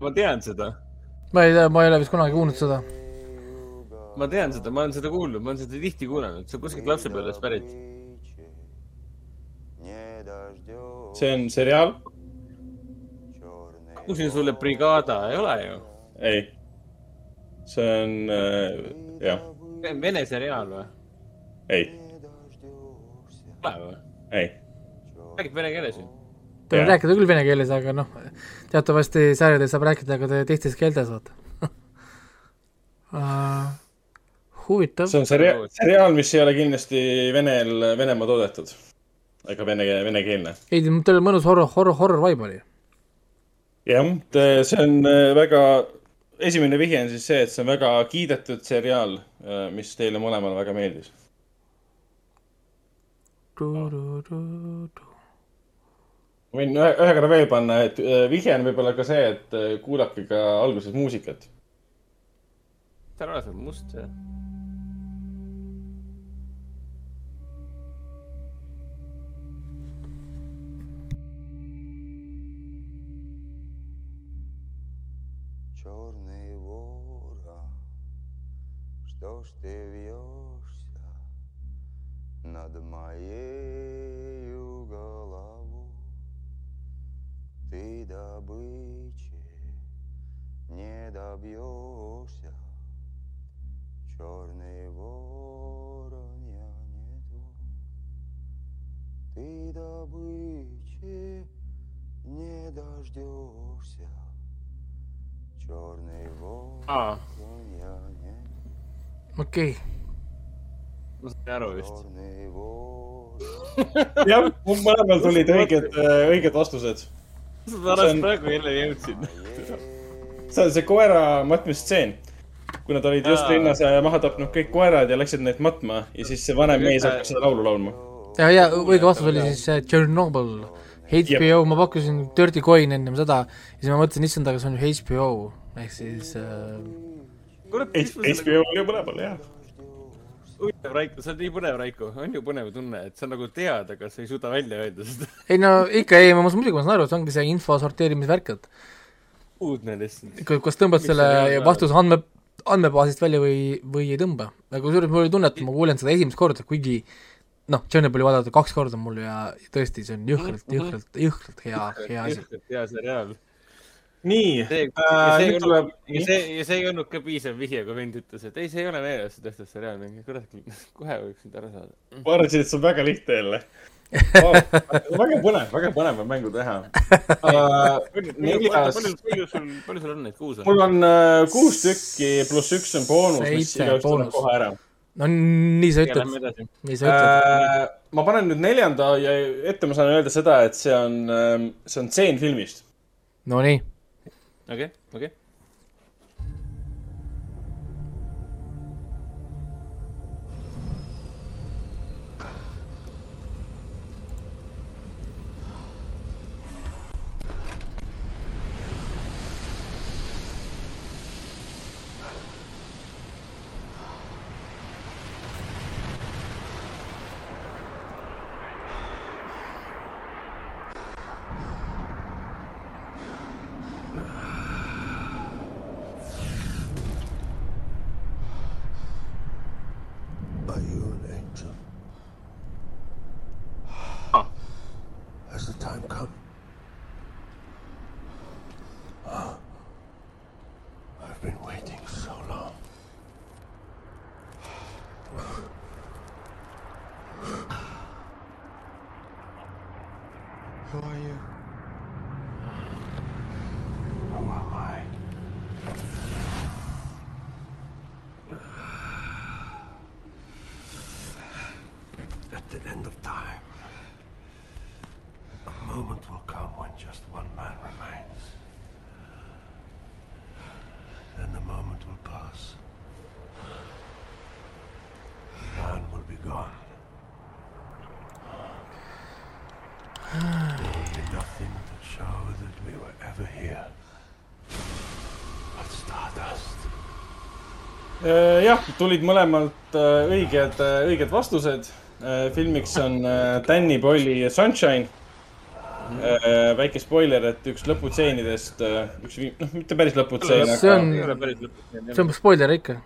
ma tean seda. ma ei tea, ma ei ole vist kunagi kuulnud seda. ma tean seda, ma olen seda kuulnud, ma olen seda tihti kuulanud, see on kuskilt lapsepõlvest pärit. see on seriaal? pakkusin sulle Brigada, ei ole ju? ei. see on äh,, jah. see on vene seriaal või? ei. ei või? ei. räägib vene keeles ju? Ta võib rääkida küll vene keeles, aga noh, teatavasti sarjades saab rääkida ka te- teistes keeltes, vaata uh. huvitav see. on seriaal, seriaal, mis ei ole kindlasti Venel, Venemaa toodetud. ega vene, venekeelne. ei, tal mõnus horror, horror, horror vibe oli. jah, see on äh, väga, esimene vihje on siis see, et see on väga kiidetud seriaal, mis teile mõlemale väga meeldis ma võin ühe , ühe korra veel panna , et äh, vihje on võib-olla ka see , et äh, kuulake ka alguses muusikat . seal on see must see . Черный ворон, что ж ты вьешься над моей Ты добычи не добьешься, Черный воронья не твой. Ты добычи не дождешься, Черный воронья не твой. Окей. Järvist. jah, mul mõlemal tulid õiged, õiged vastused ma alles praegu jälle jõudsin. see on see koera matmistseen. kuna ta olid just linnas ja maha tapnud kõik koerad ja läksid neid matma ja siis see vanem mees hakkas seda laulu laulma. ja, ja õige vastus oli siis äh, Chernobyl. HBO, ma pakkusin Dirty Coin ennem seda ja siis ma mõtlesin, issand, aga see on ju HBO ehk siis äh, kurat, HBO oli mõlemal, jah. Huvitav Raiko, see on nii põnev, Raiko, on ju põnev tunne, et sa nagu tead, aga sa ei suuda välja öelda seda. ei no ikka ei, ma muidugi ma saan aru, see ongi see info sorteerimisvärk, et uudne lihtsalt. kas tõmbad Miks selle vastuse andme, andmebaasist välja või, või ei tõmba. aga kusjuures mul oli tunne, et ma kuulen seda esimest korda, kuigi noh, Tšernobõli vaadata kaks korda mul ja tõesti, see on jõhkralt, jõhkralt, jõhkralt hea, hea asi. hea seriaal. Nii see, äh, ja see ei nüüd olnud tuleb, ei olnud ka piisav vihje, kui vend ütles, et ei, see ei ole meeles tehtud seriaal, mingi kurat, kohe võiks nüüd ära saada. ma arvasin, et see on väga lihtne jälle oh,. väga põnev, väga põnev on mängu teha uh,. neljas, palju, sul, palju sul on neid kuuse? mul on uh, kuus tükki pluss üks on boonus, mis igaüks tuleb kohe ära. no nii sa ütled nii sa ütled. Äh, ma panen nüüd neljanda ja ette ma saan öelda seda, et see on, see on tseen filmist. Nonii, okei, okei. Are you an angel? Has the time come? I've been waiting so long. Who are you? Who am I? At the end of time, a moment will come when just one man remains. Then the moment will pass. Man will be gone. There will be nothing to show that we were ever here. But stardust. Äh, jah, tulid mõlemalt äh, õiged, õiged vastused. filmiks on Danny Boyle'i Sunshine. Väike spoiler, et üks lõputseenidest, üks, noh, mitte päris lõputseen, See on- see on spoiler ikka.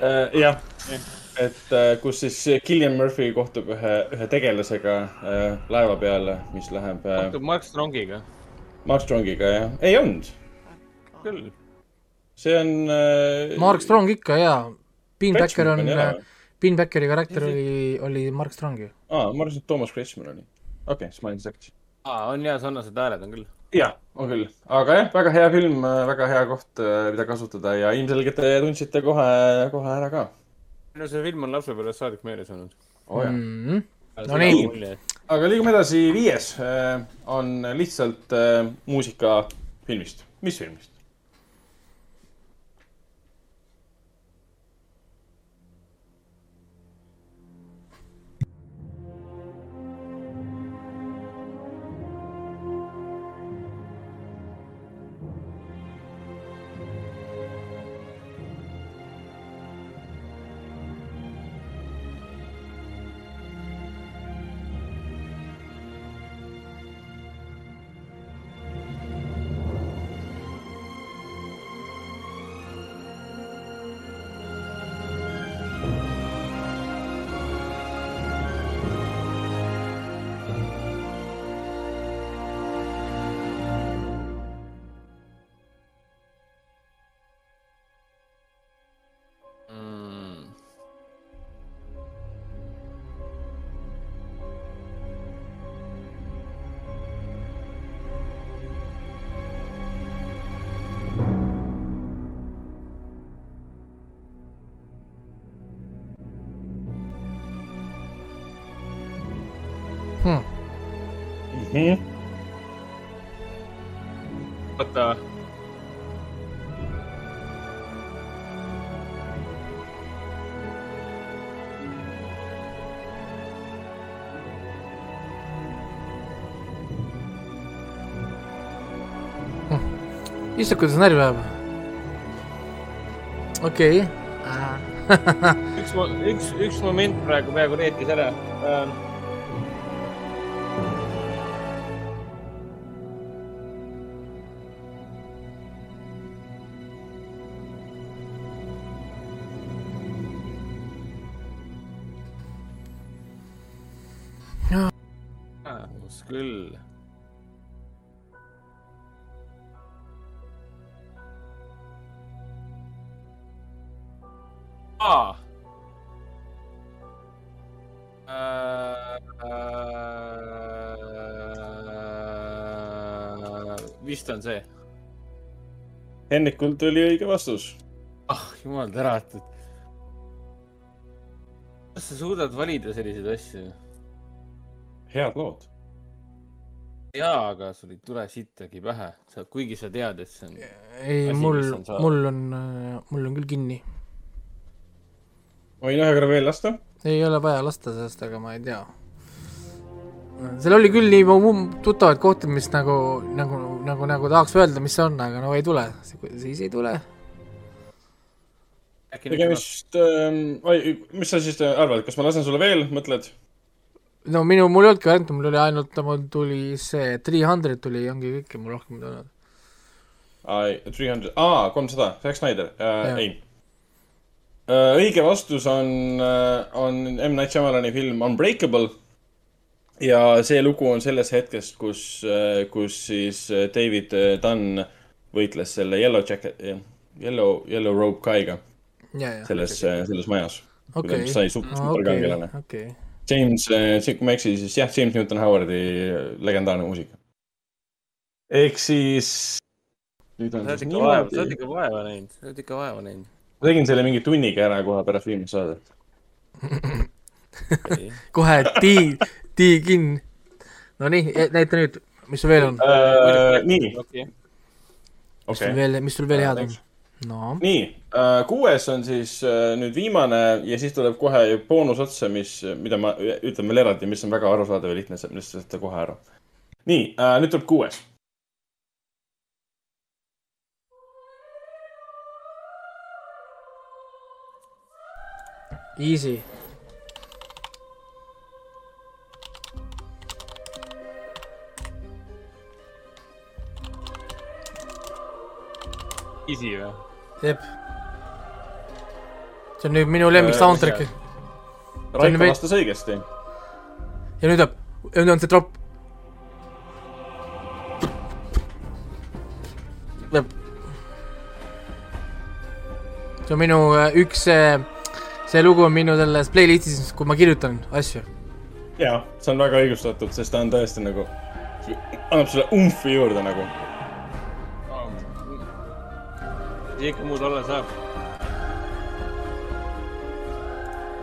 Äh, jah, et äh, kus siis Killian Murphy kohtub ühe, ühe tegelasega äh, laeva peal, mis läheb äh, kohtub Mark Strongiga. Mark Strongiga, jah. ei olnud, küll. see on äh,. Mark Strong ikka jaa. Bean Backer on Kretschmann oli, ära. Bean Backeri karakter oli, oli Mark Strong ju. aa, ma arvasin, et Toomas Kretschmann oli. okei okay,, siis ma olin sekkas. aa, on jaa, sarnased hääled on küll. jah, on küll, aga jah, väga hea film, väga hea koht, mida kasutada ja ilmselgelt te tundsite kohe, kohe ära ka no see film on lapsepõlvest saadik meeles olnud. oh,. Mhm. No nii. aga liigume edasi, viies äh, on lihtsalt äh, muusika filmist. mis filmist? issand, kuidas närvi ajab. okei okay.. üks, üks, üks moment praegu peaaegu reetis ära ähm.. Vist on see. Hennikult oli õige vastus. ah, jumal tänatud. kas sa suudad valida selliseid asju? head lood. jaa, aga sul ei tule sittagi pähe, sa, kuigi sa tead, et see on. ei, mul mis on, saadaval. mul on, mul on küll kinni. võin ühe korra veel lasta? ei ole vaja lasta sellest, aga ma ei tea. seal oli küll nii kohti, mis nagu, nagu, nagu, nagu tahaks öelda, mis see on, aga no ei tule, siis ei tule. tegemist äh,, mis sa siis arvad, kas ma lasen sulle veel, mõtled? no minu, mul ei olnudki varianti, mul oli ainult, mul tuli see Three Hundred tuli, ongi kõik ja mul rohkem ei tulnud. Three hundred, aa, kolmsada, Zack Snyder äh, ei. õige vastus on, on M. Night Shyamalani film Unbreakable. Ja see lugu on sellest hetkest, kus, kus siis äh, David Dunn võitles selle Yellow Jacket, Yellow, Yellow Robe ja, selles, selles majas. okei, mis sai super- okei, superkangelane. okei. James, kui ma ei eksi, siis jah, James Newton Howardi legendaarne muusika. ehk siis. sa oled ikka vaeva, sa oled ikka vaeva näinud, sa oled ikka vaeva näinud. ma tegin selle mingi tunniga ära kohe pärast viimast saadet. kohe tii, tii kinni. Nonii, näita nüüd, mis sul veel on, nii, okei, mis sul okei. veel, mis sul veel head on? no nii, kuues on siis äh, nüüd viimane ja siis tuleb kohe boonus otsa, mis, mida ma ütlen veel eraldi, mis on väga arusaadav ja lihtne, millest saate kohe aru. nii, nüüd tuleb kuues. easy. Isi või? jep. see on nüüd minu lemmik Äh, soundtrack'i Raiko vastas õigesti. ja nüüd tuleb, nüüd on see drop. jep. see on minu äh, üks, see lugu on minu selles playlist'is, kui ma kirjutan asju. jaa, see on väga õigustatud, sest ta on tõesti nagu, annab sulle umfi juurde nagu. Ikka muud olla saab?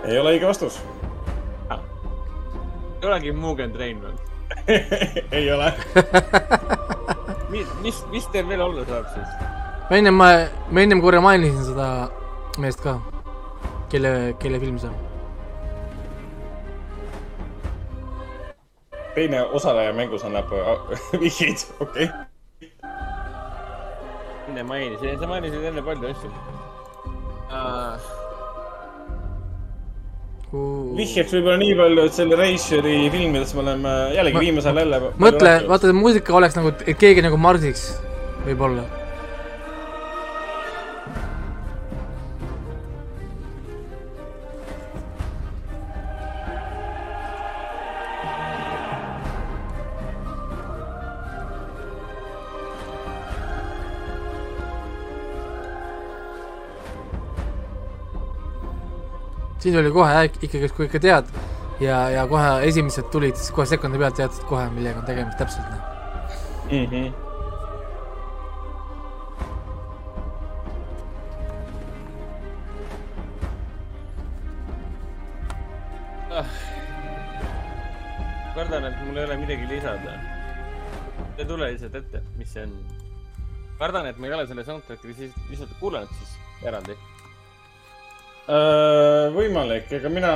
ei ole õige vastus. ei olegi Mugen Train või? ei ole. mis, mis, mis teil veel olla saab siis? ma ennem, ma, ma ennem korra mainisin seda meest ka, kelle, kelle film see on. teine osaleja mängus annab äh, vihjeid, okei okay.. Enne mainisin, sa mainisid enne palju asju uh,. vihjeks võib-olla nii palju, et selle Reisjeri filmides me oleme jällegi Ma- viimasel jälle. mõtle, vaata, muusika oleks nagu, et keegi nagu marsiks, võib-olla. Siis oli kohe ikkagi, kui ikka tead ja, ja kohe esimesed tulid, siis kohe sekundi pealt teadsid kohe, millega on tegemist täpselt. mm. -hmm. kardan, et mul ei ole midagi lisada. ei tule lihtsalt ette, mis see on. kardan, et ma ei ole selle soundtrack'i lihtsalt kuulanud siis eraldi. Äh, võimalik, ega mina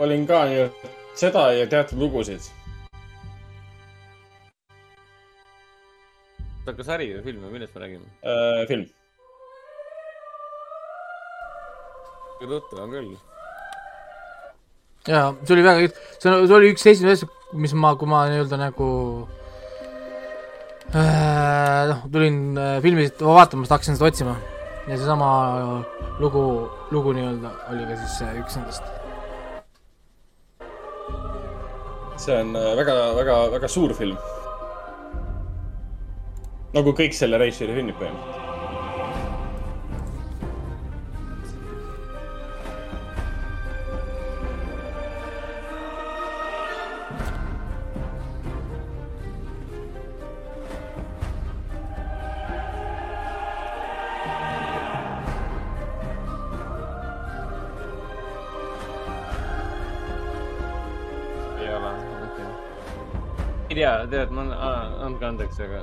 olin ka ju seda ja teatud lugusid. oota, kas sari või film või millest me räägime? Äh, film. tuttav on küll. jaa, see oli väga, see oli üks esimesi asju, mis ma, kui ma nii-öelda nagu äh, noh, tulin äh, filmist vaatama, siis hakkasin seda otsima. Ja seesama lugu, lugu nii-öelda oli ka siis äh, üks nendest. see on äh, väga, väga, väga suur film. nagu kõik selle Reisjeri filmid põhimõtteliselt. tead, ma, andke andeks, aga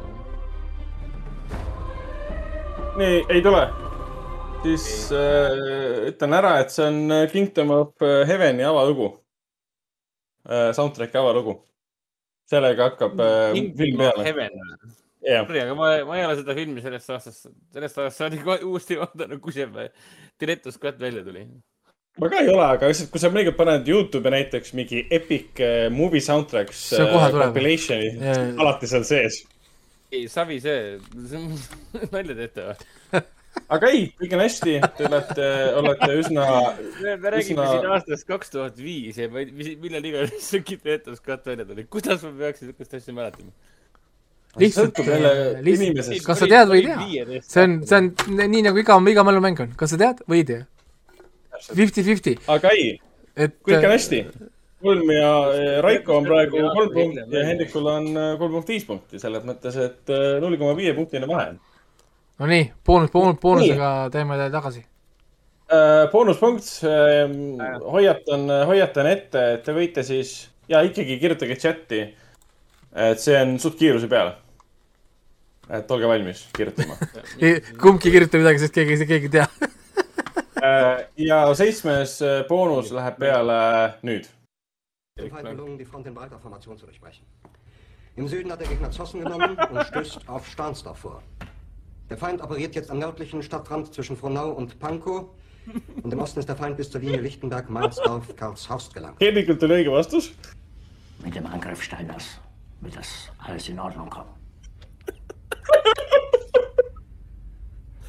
nii, ei tule. siis äh, ütlen ära, et see on äh, Kingdom of Heaveni avalugu äh,. Soundtrack'i avalugu. sellega hakkab äh, film peale. Sorry, aga ma, ma ei ole seda filmi sellest aastast, sellest aastast saadik uuesti vaadanud, kui see Director's Cut välja tuli. Ma ka ei ole, aga lihtsalt, kui sa mõnikord paned Youtube'i näiteks mingi epic äh, movie soundtracks See kohe tuleb. compilation'i Jaa., alati seal sees. ei, savi see, nalja teete või? aga ei, kõik on hästi, te olete, olete üsna, me me räägime Üsna- siin aastast kaks tuhat viis ja ma ei, millal iganes see Director's Cut välja tuli. kuidas ma peaksin niisugust asja mäletama? lihtsalt jälle, lihtsalt, kas sa tead või ei tea? see on, see on nii nagu iga, iga mälumäng on, kas sa tead või ei tea? Fifty-fifty, aga ei, et kõik on hästi. kolm ja eh, Raiko on praegu kolm punkti ja Hendrikul on eh, kolm punkt viis punkti, selles mõttes, et null koma viie punktine vahe. no nii, boonus, boonus, boonusega teeme ta tagasi. boonuspunkt, hoiatan, hoiatan ette, et te võite siis ja ikkagi kirjutage chati, et see on suht kiiruse peale. et olge valmis kirjutama. kumbki ei kirjuta midagi, sest keegi, keegi ei tea. ja seitsmes eh, boonus läheb peale nüüd. dem Feind gelungen, die Front in breiter Formation zu durchbrechen. Im Süden hat der Gegner Zossen genommen und stößt auf Stahnsdorf vor. Der Feind operiert jetzt am nördlichen Stadtrand zwischen Frohnau und Pankow. Und im Osten ist der Feind bis zur Linie Lichtenberg, Mainzdorf, Karlshorst gelangt. Hendrikult oli õige vastus. Mit dem Angriff Steiners wird das alles in Ordnung kommen.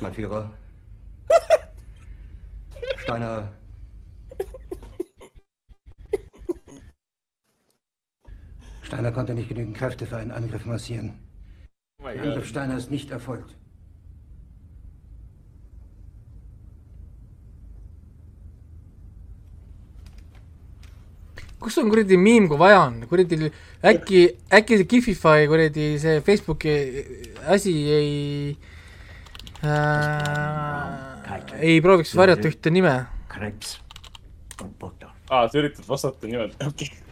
Mein Führer. Steiner. Steiner konnte nicht genügend Kräfte für einen Angriff massieren. Oh Der Angriff Steiner ist nicht erfolgt. kus on kuradi miim, kui vaja on, kuradi äkki, äkki see Gifify kuradi see Facebooki asi ei äh,, ei prooviks varjata ühte nime. Krebs aa, sa üritad vastata niimoodi, okei okay..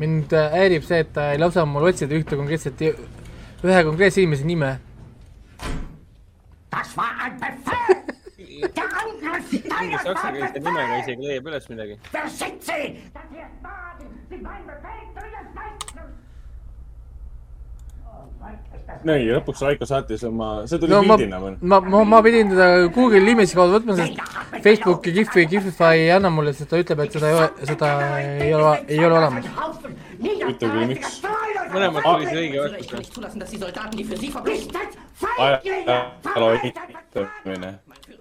mind äh, häirib see, et ta ei lase mul otsida ühte konkreetset, ühe konkreetse inimese nime. War saksakeelse nimega isegi leiab üles midagi. nii, lõpuks Raiko saatis oma, see tuli no pildina või?, ma, ma, ma pidin teda Google Image'i kaudu võtma, sest Facebooki Gifi, Gifify ei anna mulle, sest ta ütleb, et seda ei ole, seda ei ole, ei ole olemas. huvitav küll, miks? mõlemad tuli see õige vastus.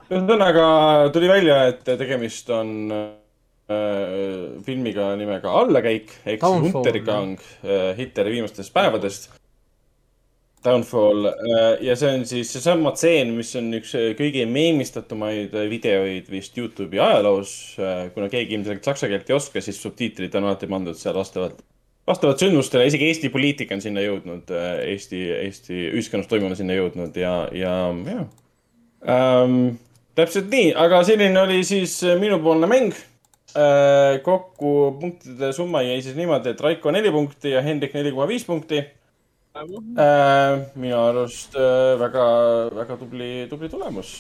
Ühesõnaga tuli välja, et tegemist on äh, filmiga nimega Allakäik ehk siis Downfall, Untergang äh, Hitleri viimastest päevadest. Downfall äh, ja see on siis seesama tseen, mis on üks äh, kõige meemistatumaid äh, videoid vist Youtube'i ajaloos kuna keegi ilmselt saksa keelt ei oska, siis subtiitrid on alati pandud seal vastavalt, vastavalt sündmustele, isegi Eesti poliitika on sinna jõudnud, Eesti, Eesti ühiskonnas toimuv on sinna jõudnud ja, ja, ja ähm,. täpselt nii, aga selline oli siis minupoolne mäng äh,. kokku punktide summa jäi siis niimoodi, et Raiko neli punkti ja Hendrik neli koma viis punkti. Minu arust äh, väga, väga tubli, tubli tulemus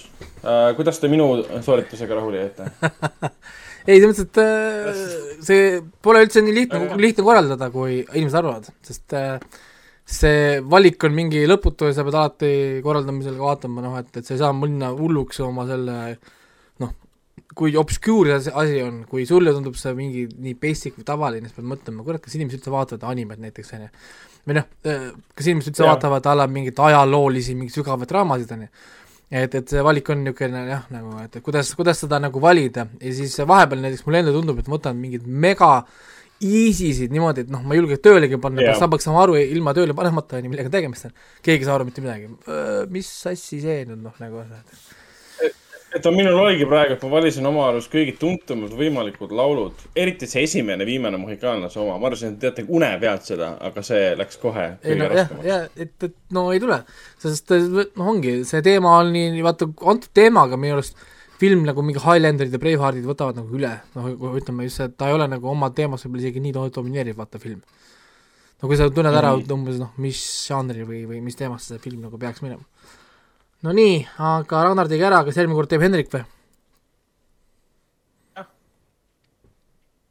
äh,. kuidas te minu sooritusega rahule jäite? ei, selles mõttes, et äh, see pole üldse nii lihtne, lihtne korraldada, kui inimesed arvavad, sest äh, see valik on mingi lõputu ja sa pead alati korraldamisel ka vaatama, noh, et, et sa ei saa minna hulluks oma selle noh, kui obscure see asi on, kui sulle tundub see mingi nii basic või tavaline, siis pead mõtlema, kurat, kas inimesed üldse vaatavad animet näiteks, on ju. Või noh, kas inimesed üldse vaatavad a la mingeid ajaloolisi, mingeid sügavaid draamasid, on ju et, et see valik on niisugune jah, nagu, et kuidas, kuidas seda nagu valida ja siis vahepeal näiteks mulle endale tundub, et ma võtan mingeid mega easy'sid niimoodi, et noh, ma ei julge tööle panna yeah., saab saama aru ilma tööle panemata, on ju, millega tegemist on. keegi ei saa aru mitte midagi. mis assi see nüüd noh, nagu et on minul oligi praegu, et ma valisin oma arust kõige tuntumad võimalikud laulud, eriti see esimene, viimane Mohikaanlase oma, ma arvasin, et teate une pealt seda, aga see läks kohe ei no jah, jah, et, et no ei tule, sest noh, ongi see teema on nii, vaata antud teemaga minu arust film nagu mingi Highlanderid ja Braveheartid võtavad nagu üle, noh, ütleme just see, et ta ei ole nagu oma teemas võib-olla isegi nii do- domineeriv, vaata, film. no kui sa tunned ära Mhm. umbes noh, mis žanri või, või mis teemasse see film nagu peaks minema. No nii, aga Ragnar tegi ära, kas järgmine kord teeb Hendrik või?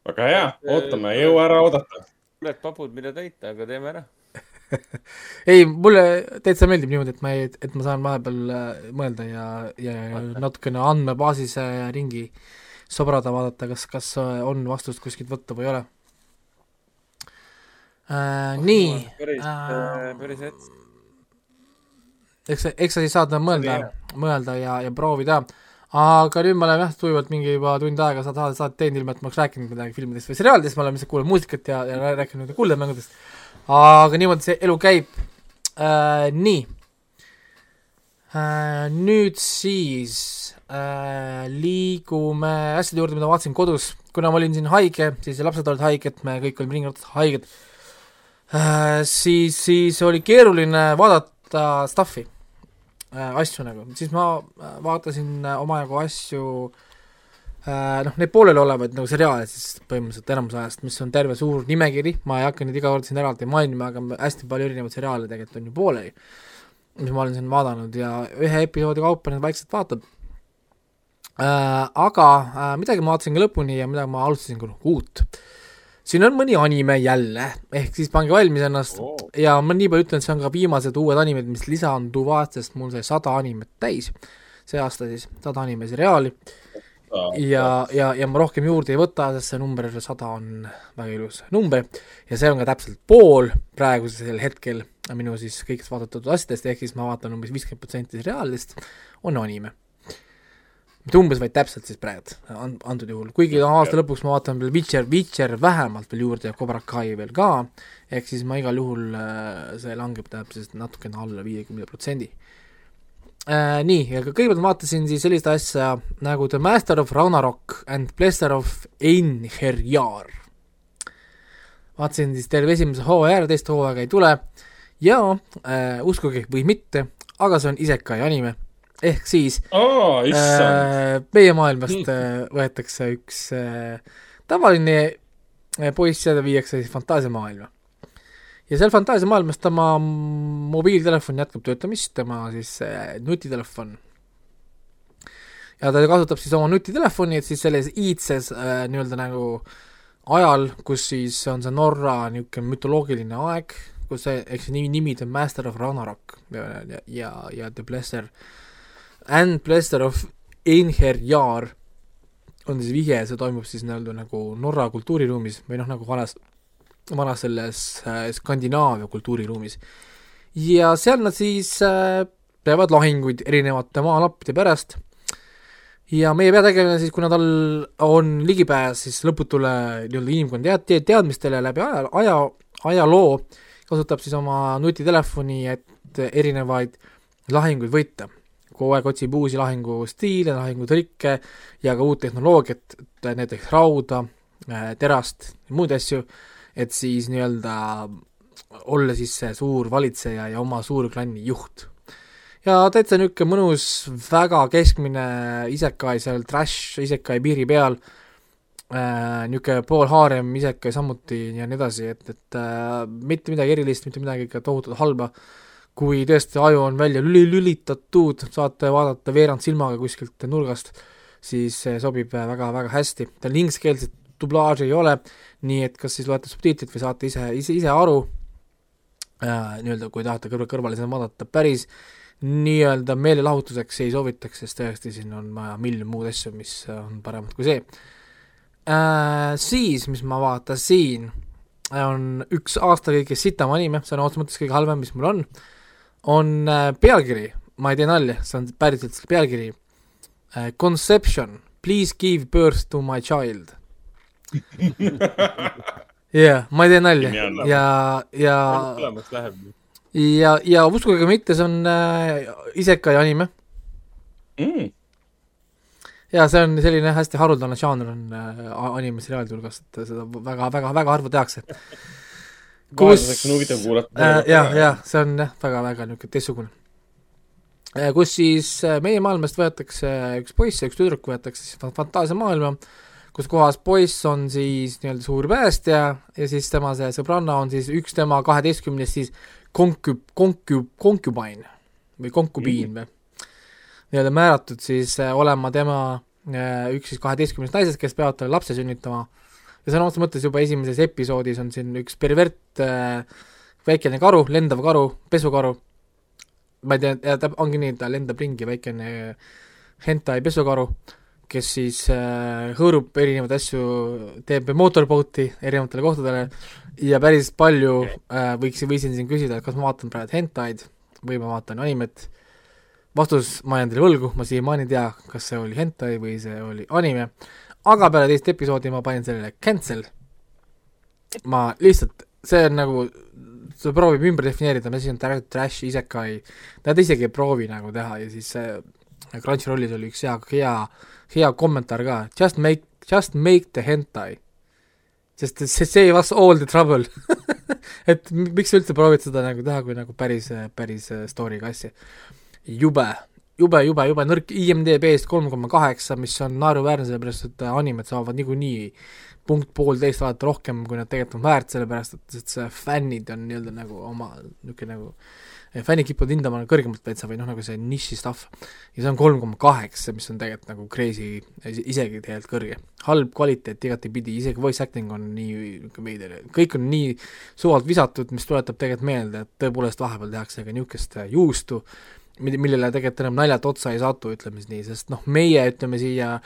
väga hea, ootame, ei jõua ära oodata. kuuled papud, mida täita, aga teeme ära. ei, mulle täitsa meeldib niimoodi, et ma ei, et ma saan vahepeal äh, mõelda ja, ja natukene andmebaasis äh, ringi sobrada, vaadata, kas, kas äh, on vastust kuskilt võtta või ei ole äh,. nii päris äh,, päris hea. eks, eks sa siis saad mõelda, mõelda ja, ja proovida. aga nüüd me oleme jah, tujuvalt mingi juba tund aega saad saadet teinud, ilma et ma oleks rääkinud midagi filmidest või seriaalidest, me oleme lihtsalt kuulanud muusikat ja, ja rääkinud kuuldemängudest. aga niimoodi see elu käib äh,. nii äh,. nüüd siis äh, liigume asjade juurde, mida vaatasin kodus, kuna ma olin siin haige, siis lapsed olid haiged, me kõik olime ringi haiged äh,, siis, siis oli keeruline vaadata stuff'i asju nagu, siis ma äh, vaatasin äh, omajagu asju äh, noh, neid pooleliolevaid nagu seriaale siis põhimõtteliselt enamus ajast, mis on terve suur nimekiri, ma ei hakka neid iga kord siin eraldi mainima, aga hästi palju erinevaid seriaale tegelikult on ju pooleli, mis ma olen siin vaadanud ja ühe episoodi kaupa neid vaikselt vaatad äh,. aga äh, midagi ma vaatasin ka lõpuni ja midagi ma alustasin ka uut siin on mõni anime jälle, ehk siis pange valmis ennast. Oh. ja ma nii palju ütlen, et see on ka viimased uued animed, mis lisanduvad, sest mul sai sada animet täis. See aasta siis, sada anime seriaali. Ja, ja, ja ma rohkem juurde ei võta, sest see number sada on väga ilus number. Ja see on ka täpselt pool praegusel hetkel minu siis kõigist vaadatud asjadest, ehk siis ma vaatan umbes viiskümmend protsenti seriaalidest on anime mitte umbes, vaid täpselt siis praegu an-, antud juhul, kuigi aasta lõpuks ma vaatan veel Witcher, Witcher vähemalt veel juurde ja Cobra Kai veel ka, ehk siis ma igal juhul äh, see langeb täpselt natukene alla viiekümne protsendi. Nii, aga kõigepealt ma vaatasin siis sellist asja nagu The Master of Ragnarok and Blessed of Einherjar. vaatasin siis terve esimese hooaja ära, teist hooaega ei tule ja äh, uskuge või mitte, aga see on isekai anime, ehk siis issand. äh, meie maailmast äh, võetakse üks äh, tavaline äh, poiss ja ta viiakse siis fantaasiamaailma. ja seal fantaasiamaailmas tema mobiiltelefon jätkab töötamist, tema siis äh, nutitelefon. ja ta kasutab siis oma nutitelefoni, et siis selles iidses äh, nii-öelda nagu ajal, kus siis on see Norra niisugune mütoloogiline aeg, kus see, eks see nimi, nimi on Master of Ragnarok ja, ja, ja, ja The Blesser and Blesser of Einherjar on siis vihje, see toimub siis nii-öelda nagu Norra kultuuriruumis või noh, nagu vanas, vanas selles äh, Skandinaavia kultuuriruumis. ja seal nad siis äh, peavad lahinguid erinevate maalappide pärast ja meie peategelane siis, kuna tal on ligipääs siis lõputule nii-öelda inimkonna tead-, teadmistele läbi aja, aja, ajaloo, kasutab siis oma nutitelefoni, et erinevaid lahinguid võita kogu aeg otsib uusi lahingustiile, lahingutrikke ja ka uut tehnoloogiat, näiteks rauda, terast ja muid asju, et siis nii-öelda olla siis see suur valitseja ja oma suurklanni juht. ja täitsa niisugune mõnus, väga keskmine isekai seal, trash isekai piiri peal äh,, niisugune pool haarem isekai samuti ja nii edasi, et, et äh, mitte midagi erilist, mitte midagi ikka tohutult halba kui tõesti aju on välja lüli, lülitatud, saate vaadata veerand silmaga kuskilt nurgast, siis see sobib väga-väga hästi, tal ingliskeelset dublaaži ei ole, nii et kas siis loete subtiitrid või saate ise, ise, ise aru äh,, nii-öelda kui tahate kõrval, kõrvale seda vaadata, päris nii-öelda meelelahutuseks ei soovitaks, sest tõesti siin on vaja miljon muud asju, mis on paremad kui see äh,. Siis, mis ma vaatasin, on üks aasta kõige sitam anime, on otseses mõttes kõige halvem, mis mul on on äh, pealkiri, ma ei tee nalja, see on päriselt selle pealkiri äh,. Conception, please give birth to my child. jah, ma ei tee nalja ja, ja, ja, ja uskuge või mitte, see on äh, isekai anime mm.. ja see on selline hästi haruldane žanr on äh, anime seriaalide hulgas, et seda väga, väga, väga harva tehakse. Kus on huvitav kuulata äh,. jah, jah, see on jah, väga-väga niisugune teistsugune. kus siis äh, meie maailmast võetakse üks poiss ja üks tüdruk võetakse siis fa- fantaasiamaailma, kus kohas poiss on siis nii-öelda suur päästja ja siis tema see sõbranna on siis üks tema kaheteistkümnest siis konku-, konku-, konkubine või konkubiin või nii-öelda määratud siis äh, olema tema äh, üks siis kaheteistkümnest naisest, kes peavad talle lapse sünnitama ja sõna otseses mõttes juba esimeses episoodis on siin üks pervert äh, väikene karu, lendav karu, pesukaru, ma ei tea, ta ongi nii, ta lendab ringi, väikene hentai pesukaru, kes siis äh, hõõrub erinevaid asju, teeb motorboat'i erinevatele kohtadele ja päris palju äh, võiks, võisin siin küsida, et kas ma vaatan praegu hentaid või ma vaatan animet, vastus ma jään teile võlgu, ma siiamaani ei tea, kas see oli hentai või see oli anime, aga peale teist episoodi ma panin sellele cancel, ma lihtsalt, see on nagu, see proovib ümber defineerida, mis on tra- trash, isekai, nad isegi ei proovi nagu teha ja siis see Crunchyrollis oli üks hea, hea, hea kommentaar ka, just make, just make the hentai. sest see save us all the trouble. Et miks sa üldse proovid seda nagu teha, kui nagu päris, päris story'ga asja. jube, jube, jube, jube nõrk, IMDB-st kolm koma kaheksa, mis on naeruväärne, sellepärast et animed saavad niikuinii punkt poolteist vaadata rohkem, kui nad tegelikult on väärt, sellepärast et, et see fännid on nii-öelda nagu oma niisugune nagu fännid kipuvad hindama kõrgemalt täitsa või noh, nagu see niši stuff. ja see on kolm koma kaheksa, mis on tegelikult nagu crazy, isegi tegelikult kõrge. halb kvaliteet igatepidi, isegi voice acting on nii veider, kõik on nii suvalt visatud, mis tuletab tegelikult meelde, et tõepoolest vahepeal tehakse ka niisugust juustu, millele tegelikult enam naljalt otsa ei satu, ütleme siis nii, sest noh, meie ütleme siia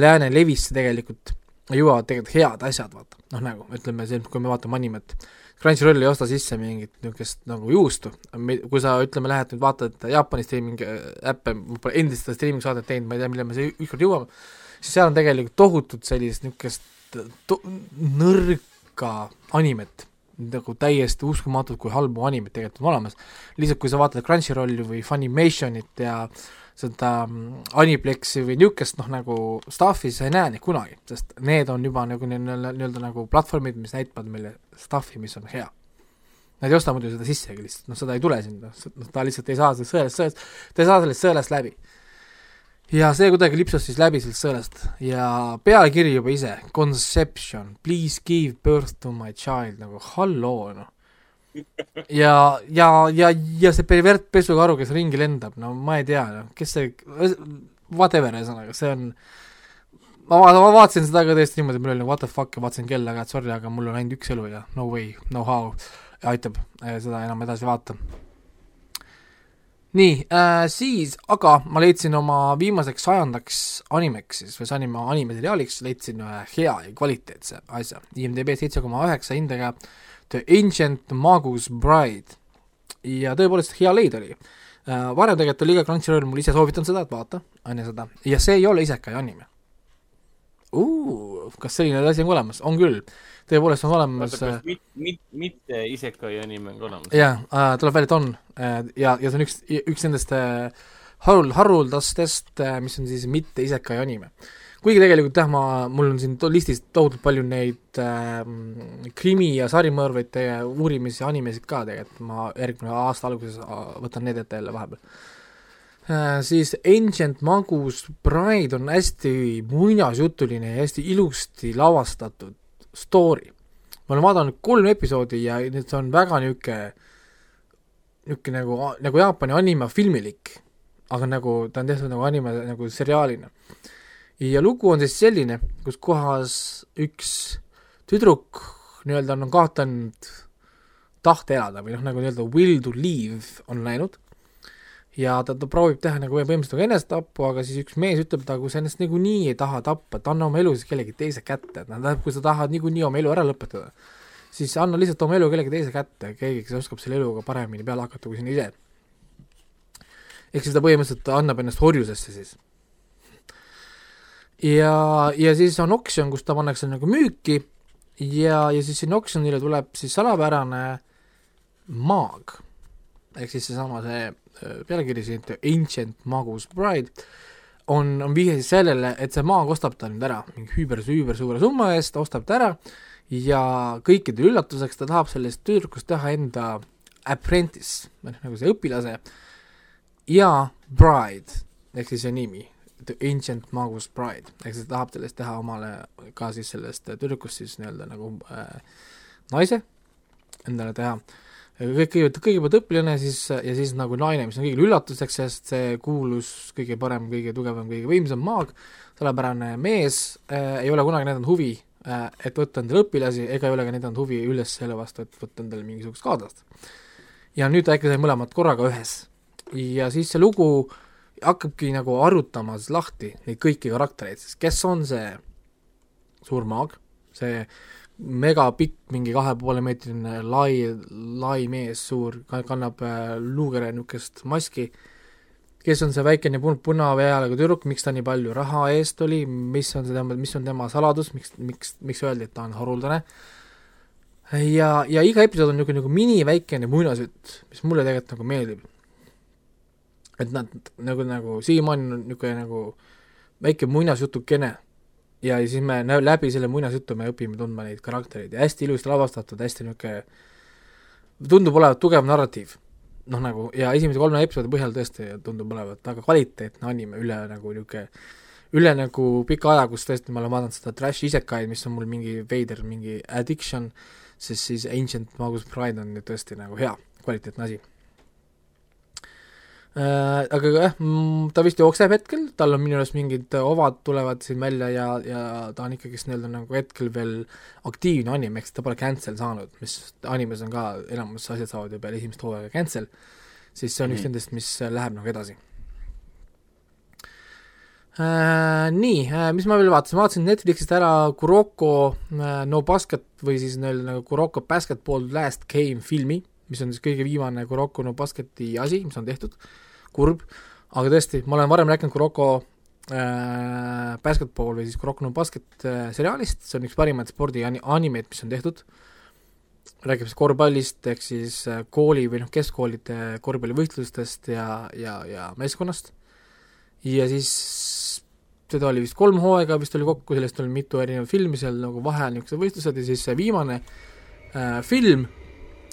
lääne levisse tegelikult jõuavad tegelikult head asjad, vaata, noh nagu ütleme, see, kui me vaatame animet, Crunchyroll ei osta sisse mingit niisugust nagu juustu, kui sa ütleme, lähed nüüd vaatad Jaapani streaming äppe, ma pole endist seda streaming saadet teinud, ma ei tea, millal me see ükskord jõuame, siis seal on tegelikult tohutut sellist niisugust to-, nõrka animet, nagu täiesti uskumatult, kui halbu animeid tegelikult on olemas. lihtsalt kui sa vaatad Crunchyrolli või Funimationit ja seda Aniplexi või niisugust noh, nagu stuff'i sa ei näe neid kunagi, sest need on juba nagu nii-öelda, nii-öelda nagu platvormid, mis näitavad meile stuff'i, mis on hea. Nad ei osta muidu seda sissegi lihtsalt, noh seda ei tule sinna, noh ta lihtsalt ei saa sellest sõelast, ta ei saa sellest sõelast läbi. Ja see kuidagi lipsas siis läbi sellest sõelast. Ja pealkiri juba ise, conception, please give birth to my child, nagu halloo noh. Ja, ja, ja, ja see pervert pesukaru, kes ringi lendab, no ma ei tea, noh, kes see, whatever, ühesõnaga, see on ma va-, ma vaatasin seda ka tõesti niimoodi, mul oli nagu what the fuck ja vaatasin kella ka, et sorry, aga mul on ainult üks elu ja no way, no how, aitab seda enam edasi vaata. Nii äh,, siis, aga ma leidsin oma viimaseks sajandaks animeks siis, või see anime, animeseriaaliks leidsin ühe hea ja kvaliteetse asja, IMDB seitse koma üheksa hindega The Ancient Magus Bride. Ja tõepoolest hea leid oli. Uh,. varem tegelikult oli ka Crunchyroll mul ise soovitanud seda, et vaata, on ju seda, ja see ei ole isekai anime. Uh,. kas selline asi on olemas, on küll, tõepoolest on olemas kas mit-, mit-, mitte isekai anime on olemas? jaa uh,, tuleb välja, et on uh, ja, ja see on üks, üks nendest uh, harul-, haruldastest uh,, mis on siis mitte isekai anime kuigi tegelikult jah, ma, mul on siin to listis tohutult palju neid äh, krimi- ja sarimõrvaid ja uurimisi animesid ka tegelikult, ma järgmine aasta alguses võtan need ette jälle vahepeal äh,. Siis Ancient Magus Bride on hästi muinasjutuline ja hästi ilusti lavastatud story. ma olen vaadanud kolm episoodi ja see on väga niisugune, niisugune nagu, nagu Jaapani anime filmilik, aga nagu ta on tehtud nagu anime nagu seriaalina ja lugu on siis selline, kus kohas üks tüdruk nii-öelda on kaotanud tahte elada või noh, nagu nii-öelda will to live on läinud ja ta, ta proovib teha nagu põhimõtteliselt nagu enesetappu, aga siis üks mees ütleb, et aga kui sa ennast niikuinii ei taha tappa, et anna oma elu siis kellegi teise kätte, et noh, tähendab, kui sa tahad niikuinii oma elu ära lõpetada, siis anna lihtsalt oma elu kellegi teise kätte, keegi, kes oskab selle eluga paremini peale hakata kui sina ise. ehk siis ta põhimõtteliselt annab ennast orjusesse siis ja, ja siis on oksjon, kus ta pannakse nagu müüki ja, ja siis sinna oksjonile tuleb siis salapärane maag, ehk siis seesama see pealkiri siin, Ancient Magus Bride, on, on vihje siis sellele, et see maag ostab ta nüüd ära mingi hüüber, hüüber suure summa eest, ostab ta ära ja kõikide üllatuseks ta tahab sellest tüdrukust teha enda apprentice, noh, nagu see õpilase, ja Bride ehk siis see nimi, The Ancient Magus Bride, ehk siis ta tahab sellest teha omale ka siis sellest tüdrukust siis nii-öelda nagu äh, naise endale teha. Kõigepealt, kõigepealt õpilane siis ja siis nagu naine, mis on kõigile üllatuseks, sest see kuulus kõige parem, kõige tugevam, kõige võimsam maag, suurepärane mees äh, ei ole kunagi näidanud huvi äh,, et võtta endale õpilasi, ega ei ole ka näidanud huvi üles selle vastu, et võtta endale mingisugust kaaslast. ja nüüd ta äkki sai mõlemad korraga ühes. ja siis see lugu hakkabki nagu arutama siis lahti neid kõiki karaktereid, siis kes on see suur maag, see megapikk, mingi kahe poole meetrine lai, lai mees, suur, kannab äh, luugere niisugust maski, kes on see väikene pun-, punaveajaga tüdruk, miks ta nii palju raha eest oli, mis on see tema, mis on tema saladus, miks, miks, miks öeldi, et ta on haruldane, ja, ja iga episood on niisugune nagu mini-väikene muinasjutt, mis mulle tegelikult nagu meeldib. et nad nagu, nagu siiamaani on niisugune nagu väike muinasjutukene ja siis me nä-, läbi selle muinasjutu me õpime tundma neid karaktereid ja hästi ilusti lavastatud, hästi niisugune tundub olevat tugev narratiiv. noh, nagu ja esimese kolme episoodi põhjal tõesti tundub olevat väga kvaliteetne anime üle nagu niisugune üle nagu pika aja, kus tõesti ma olen vaadanud seda trash isekaid, mis on mul mingi veider mingi addiction, siis siis Ancient Magus Pride on ju tõesti nagu hea, kvaliteetne asi aga jah, ta vist jookseb hetkel, tal on minu arust mingid ovad tulevad siin välja ja, ja ta on ikkagist nii-öelda nagu hetkel veel aktiivne anime, ehk ta pole cancel saanud, mis animes on ka, enamus asjad saavad ju peale esimest hooaega cancel, siis see on üks Mhm. nendest, mis läheb nagu edasi äh,. Nii äh,, mis ma veel vaatasin, vaatasin Netflixist ära Kuroko äh, No Basket või siis nii-öelda nagu Kuroko Basketball Last Game filmi, mis on siis kõige viimane Kuroko No Basketi asi, mis on tehtud, kurb, aga tõesti, ma olen varem rääkinud Kuroko äh, basketball või siis Kuroko no basket äh, seriaalist, see on üks parimaid spordi ani-, animeid, mis on tehtud, räägib siis korvpallist, ehk siis äh, kooli või noh, keskkoolide korvpallivõistlustest ja, ja, ja meeskonnast, ja siis seda oli vist kolm hooaega vist oli kokku, sellest oli mitu erinevat filmi seal nagu vahel niisugused võistlused ja siis see viimane äh, film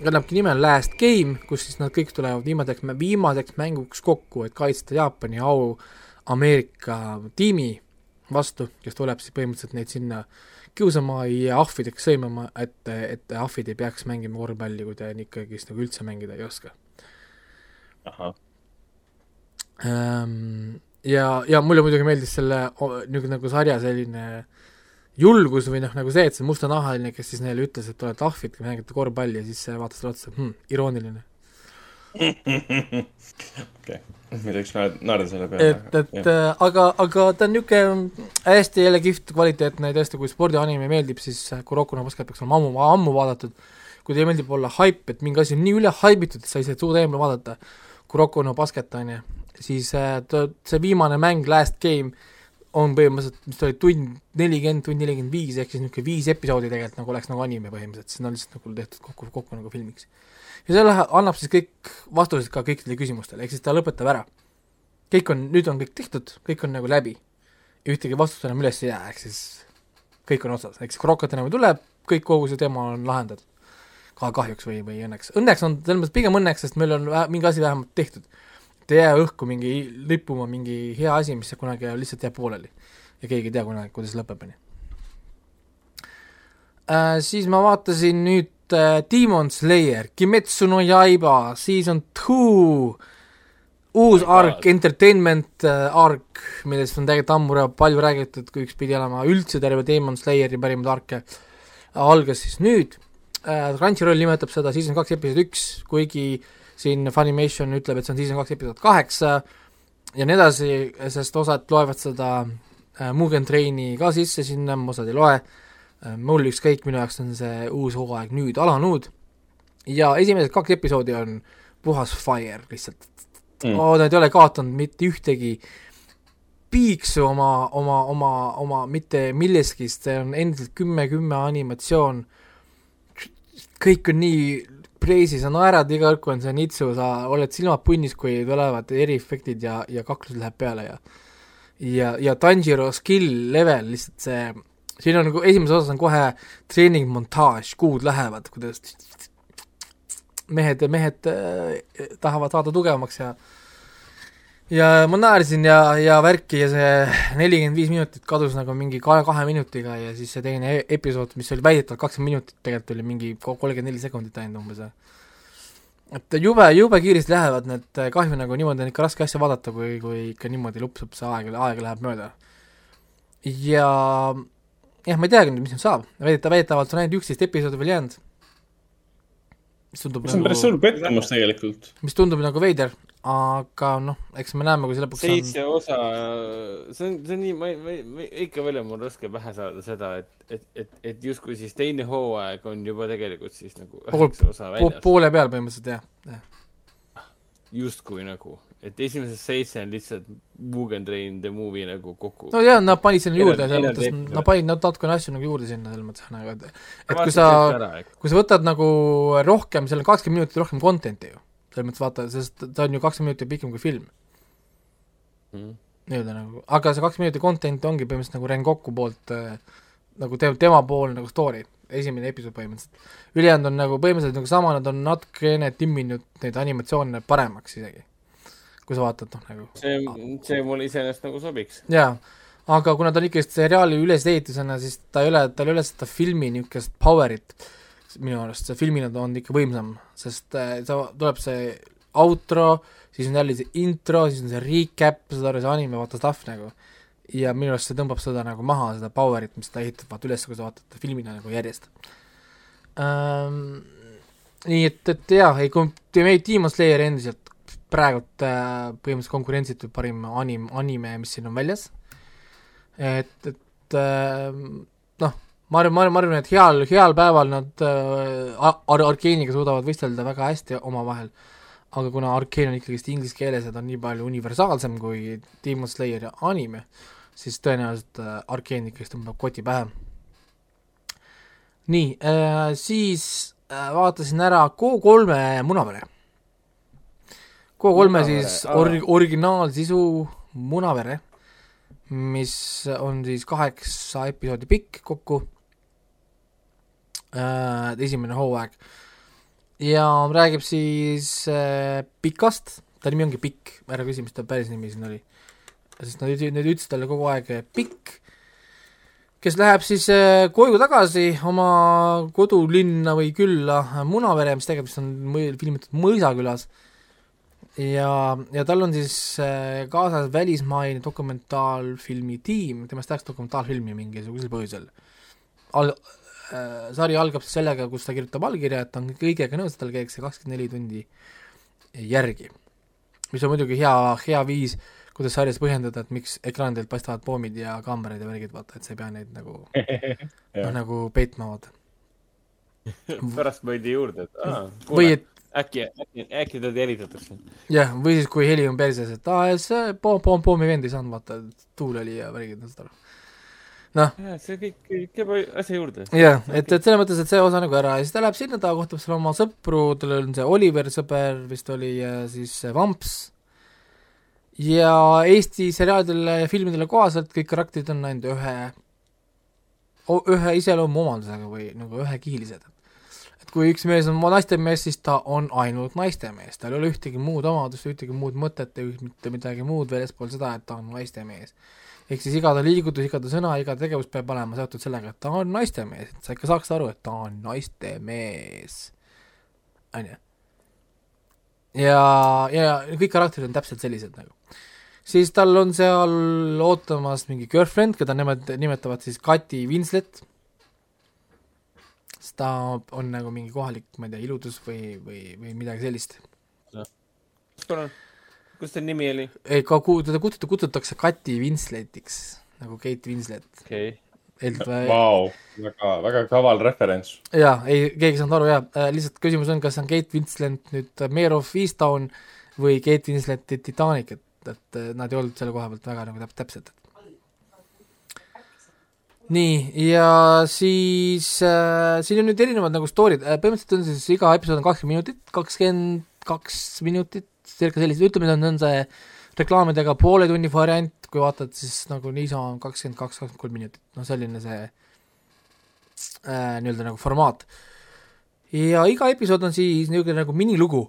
kannabki nime Last Game, kus siis nad kõik tulevad viimaseks, viimaseks mänguks kokku, et kaitsta Jaapani au Ameerika tiimi vastu, kes tuleb siis põhimõtteliselt neid sinna kiusama ja ahvideks sõimama, et, et ahvid ei peaks mängima korvpalli, kui te ikkagist nagu üldse mängida ei oska ähm,. ja, ja mulle muidugi meeldis selle niisugune nagu sarja selline julgus või noh, nagu see, et see mustanahaline, kes siis neile ütles, et te olete ahvid, mängite korvpalli ja siis vaatas talle otsa hm,, irooniline. okei, ei tohiks naerda, selle peale. et, et äh, aga, aga ta on niisugune hästi jälle kihvt, kvaliteetne ja tõesti, kui spordianime meeldib, siis Kuroko no Basket peaks olema ammu, ammu vaadatud. kui teile meeldib olla haip, et mingi asi on nii üle haibitud, et sa ei saa suuda eemale vaadata, Kuroko no Basket on ju, siis äh, ta, see viimane mäng, Last Game, on põhimõtteliselt, mis ta oli, tund nelikümmend, tund nelikümmend viis, ehk siis niisugune viis episoodi tegelikult nagu oleks nagu anime põhimõtteliselt, see on lihtsalt nagu tehtud kokku, kokku nagu filmiks. ja see läheb, annab siis kõik vastused ka kõikidele küsimustele, ehk siis ta lõpetab ära kõik on, nüüd on kõik tehtud, kõik on nagu läbi. ja ühtegi vastust enam üles ei jää, ehk siis kõik on otsas, ehk siis krokat enam ei tule, kõik kogu see teema on lahendatud. ka kahjuks või, või õnneks, õnneks on selles mõttes pigem õnneks, sest meil on mingi asi vähemalt tehtud. Et ei jää õhku mingi rippuma mingi hea asi, mis kunagi lihtsalt jääb pooleli. ja keegi ei tea kunagi, kuidas lõpeb, on ju. Äh, siis ma vaatasin nüüd äh, Demon Slayer, Kimetsu no Yaiba, season two, uus God. ark, entertainment äh, ark, millest on tegelikult ammu palju räägitud, kui üks pidi olema üldse terve Demon Slayeri parimaid arke, algas siis nüüd äh,, Crunchyroll nimetab seda season kaks episood üks, kuigi siin Funimation ütleb, et see on season kaks episood kaheksa ja nii edasi, sest osad loevad seda äh, Mugen Traini ka sisse sinna, osad ei loe. Äh,, mul ükskõik, minu jaoks on see uus hooaeg nüüd alanud. Ja esimesed kaks episoodi on puhas fire lihtsalt. Mm. Oh, nad ei ole kaotanud mitte ühtegi piiksu oma, oma, oma, oma mitte milleski, see on endiselt kümme, kümme animatsioon, kõik on nii preisi, sa naerad iga kord, kui on see nitsu, sa oled silmad punnis, kui tulevad eriefektid ja, ja kaklus läheb peale ja ja, ja Tanjiro skill level lihtsalt see, siin on nagu esimeses osas on kohe treeningmontaaž, kuud lähevad, kuidas mehed, mehed äh, tahavad saada tugevamaks ja ja ma naersin ja, ja värki ja see nelikümmend viis minutit kadus nagu mingi kahe, kahe minutiga ja siis see teine e- episood, mis oli väidetavalt kakskümmend minutit, tegelikult oli mingi kolmkümmend neli sekundit ainult umbes. et jube, jube kiiresti lähevad need, kahju nagu niimoodi on ikka raske asja vaadata, kui, kui ikka niimoodi lupsub see aeg, aeg läheb mööda. ja jah, ma ei teagi nüüd, mis nüüd saab, väideta-, väidetavalt on ainult üksteist episoodi veel jäänud. mis tundub mis on nagu päris suur pettumus tegelikult. mis tundub nagu veider, aga noh, eks me näeme, kui see lõpuks seitse on osa, see on, see on nii, ma ei, ma ei, ma ei, ikka veel on mul raske pähe saada seda, et, et, et, et justkui siis teine hooaeg on juba tegelikult siis nagu pool poole peal põhimõtteliselt jah, jah. justkui nagu, et esimesed seitse on lihtsalt Mugen Train the movie nagu kokku. no jaa, nad panid sinna juurde, selles mõttes, nad panid natukene asju nagu juurde sinna, selles mõttes nagu, et et kui sa, kui sa võtad nagu rohkem, seal on kakskümmend minutit rohkem content'i ju, selles mõttes vaata, sest ta on ju kakskümmend minutit pikem kui film, Mhm. nii-öelda nagu, aga see kakskümmend minutit content ongi põhimõtteliselt nagu Rengoku poolt äh, nagu te-, tema poolne nagu story, esimene episood põhimõtteliselt. ülejäänud on nagu põhimõtteliselt nagu sama, nad on natukene timminud neid animatsioone paremaks isegi. kui sa vaatad noh nagu see, see mulle iseenesest nagu sobiks. jaa, aga kuna ta on ikkagi seriaali ülesehitusena, siis ta ei ole, tal ei ole seda filmi niisugust power'it minu arust, see filmina ta on ikka võimsam, sest äh, sa, tuleb see outro, siis on jälle see intro, siis on see recap, saad aru, see anime, vaata stuff nagu. ja minu arust see tõmbab seda nagu maha, seda power'it, mis ta ehitab vaata üles, kui sa vaatad ta filmina nagu järjest ähm,. nii et, et jaa, ei kom-, Demon Slayer endiselt praegult äh, põhimõtteliselt konkurentsitult parim anim-, anime, mis siin on väljas. et, et äh, ma arvan, ma arvan, ma arvan, et heal, heal päeval nad äh, Ar-, Arkeeniga suudavad võistelda väga hästi omavahel, aga kuna Arkeen on ikkagist inglise keeles ja ta on nii palju universaalsem kui Demon Slayer ja anime, siis tõenäoliselt äh, Arkeen ikkagist tõmbab koti pähe. nii äh,, siis äh, vaatasin ära K3-e Munavere K3-e Munavere, siis aa. or-, originaalsisu Munavere, mis on siis kaheksa episoodi pikk kokku esimene hooaeg. ja räägib siis äh, Pikast, ta nimi ongi Pikk, ära küsi, mis ta päris nimi siin oli. sest nad nad ütlesid talle kogu aeg äh, Pikk, kes läheb siis äh, koju tagasi oma kodulinna või külla äh, Munavere, mis tegelikult on mõ- filmitud Mõisakülas ja, ja tal on siis äh, kaasas välismaine dokumentaalfilmi tiim, temast tehakse dokumentaalfilmi mingisugusel põhjusel. Al- äh,, sari algab siis sellega, kus ta kirjutab allkirja, et ta on kõigega nõus, et tal käiks see kakskümmend neli tundi järgi. mis on muidugi hea, hea viis, kuidas sarjas põhjendada, et miks ekraanidelt paistavad poomid ja kaamerad ja värgid, vaata, et sa ei pea neid nagu noh, nagu peitma, vaata. pärast mõeldi juurde, et aa, või et äkki, äkki, äkki teda jälitatakse. jah, või siis kui heli on perses, et aa, see poom, poom, poomi vend ei saanud vaata, tuul oli ja värgid, saad aru. noh, see kõik, kõik käib asja juurde. jah, et, et selles mõttes, et see osa nagu ära ja siis ta läheb sinna, ta kohtab seal oma sõpru, tal on see Oliver sõber vist oli ja siis Vamps. ja Eesti seriaalidele ja filmidele kohaselt kõik karakterid on ainult ühe, ühe iseloomuomadusega või nagu ühekihilised. et kui üks mees on naistemees, siis ta on ainult naistemees, tal ei ole ühtegi muud omadust, ühtegi muud mõtet, mitte midagi muud väljaspool seda, et ta on naistemees ehk siis iga ta liigutus, iga ta sõna, iga tegevus peab olema seotud sellega, et ta on naistemees, et sa ikka saaks aru, et ta on naistemees. on ju. ja, ja kõik karakterid on täpselt sellised nagu. siis tal on seal ootamas mingi girlfriend, keda nemad nimetavad siis Kati Winslet. sest ta on nagu mingi kohalik, ma ei tea, iludus või, või, või midagi sellist. palun, kus teil nimi oli? ei, ka ku-, teda kutsutakse, kutsutakse Kati Winsletiks, nagu Kate Winslet. okei okay.. Vau, väga, väga kaval referents. jaa, ei, keegi ei saanud aru jaa äh,, lihtsalt küsimus on, kas see on Kate Winslet nüüd äh, Mayor of Easttown või Kate Winslet Titanic, et, et äh, nad ei olnud selle koha pealt väga nagu täp-, täpsed. nii, ja siis äh, siin on nüüd erinevad nagu story'd põhimõtteliselt on siis iga episood on kakskümmend minutit, kakskümmend kaks minutit, circa sellised, ütleme, on, on see reklaamidega poole tunni variant, kui vaatad, siis nagu niisama on kakskümmend kaks, kakskümmend kolm minutit, noh selline see äh, nii-öelda nagu formaat. ja iga episood on siis niisugune nagu minilugu.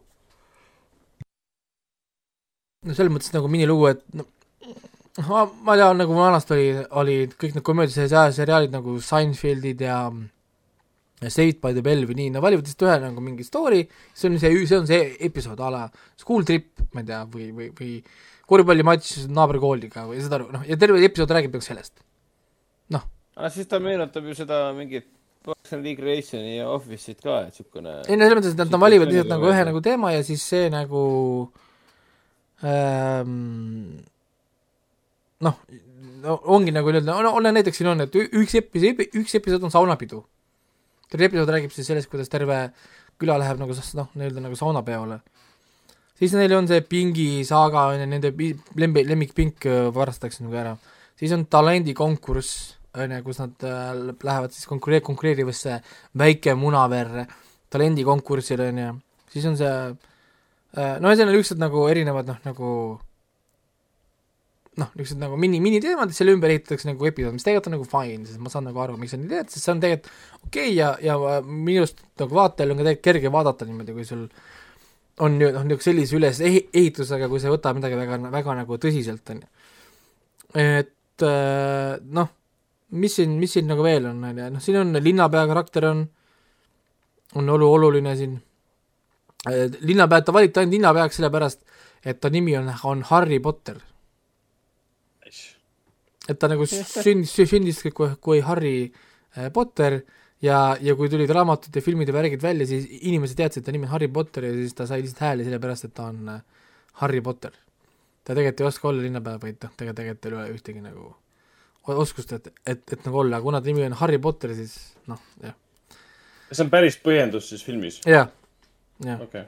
no selles mõttes nagu minilugu, et no, ma, tean, nagu vanasti oli, olid kõik need komöödiaseriaalid nagu Seinfeldid ja ja Saved by the Bell või nii, no valivad lihtsalt ühe nagu mingi story, see on see, see on see episood a la school trip, ma ei tea, või, või, või korvpallimatš naabrikooliga või saad aru, noh, ja terve episood räägib nagu sellest. aga siis ta meenutab ju seda mingit Parks and Recreationi ja Office'it ka, et siukene. ei no selles mõttes, et nad nad valivad lihtsalt nagu ühe nagu teema ja siis see nagu ähm, noh, no ongi nagu nii-öelda, no, no näiteks siin on, et üks episood, üks episood on saunapidu. Terve episood räägib siis sellest, kuidas terve küla läheb nagu noh, nii-öelda nagu saunapeole. siis neil on see Pingi saaga on ju, nende lembi, lemmikpink äh, varastatakse nagu ära. siis on talendikonkurss, on ju, kus nad äh, lähevad siis konkureer-, konkureerivasse väike munaverre talendikonkursile, on ju, siis on see äh, no ühesõnaga niisugused nagu erinevad noh, nagu noh, niisugused nagu mini, miniteemad, selle ümber ehitatakse nagu episood, mis tegelikult on nagu fine, sest ma saan nagu aru, miks sa nii teed, sest see on tegelikult okei okay ja, ja minu arust nagu vaatajal on ka tegelikult kerge vaadata niimoodi, kui sul on ju noh, niisugune sellise üles ehi- ehitusega, kui sa võtad midagi väga, väga nagu tõsiselt, on ju. et äh, noh, mis siin, mis siin nagu veel on, on ju, noh siin on linnapea karakter on, on olu-, oluline siin, linnapea, ta valiti ainult linnapeaks sellepärast, et ta nimi on, on Harry Potter. Et ta nagu sündis, sündis kui, kui Harry äh, Potter ja, ja kui tulid raamatud ja filmid ja värgid välja, siis inimesed teadsid, et ta nimi on Harry Potter ja siis ta sai lihtsalt hääli sellepärast, et ta on äh, Harry Potter. ta tegelikult ei oska olla linnapea, vaid noh, tegelikult, tegelikult ei ole ühtegi nagu oskust, et, et, et nagu olla, kuna ta nimi on Harry Potter, siis noh, jah, see on päris põhjendus siis filmis? jah, jah, okei,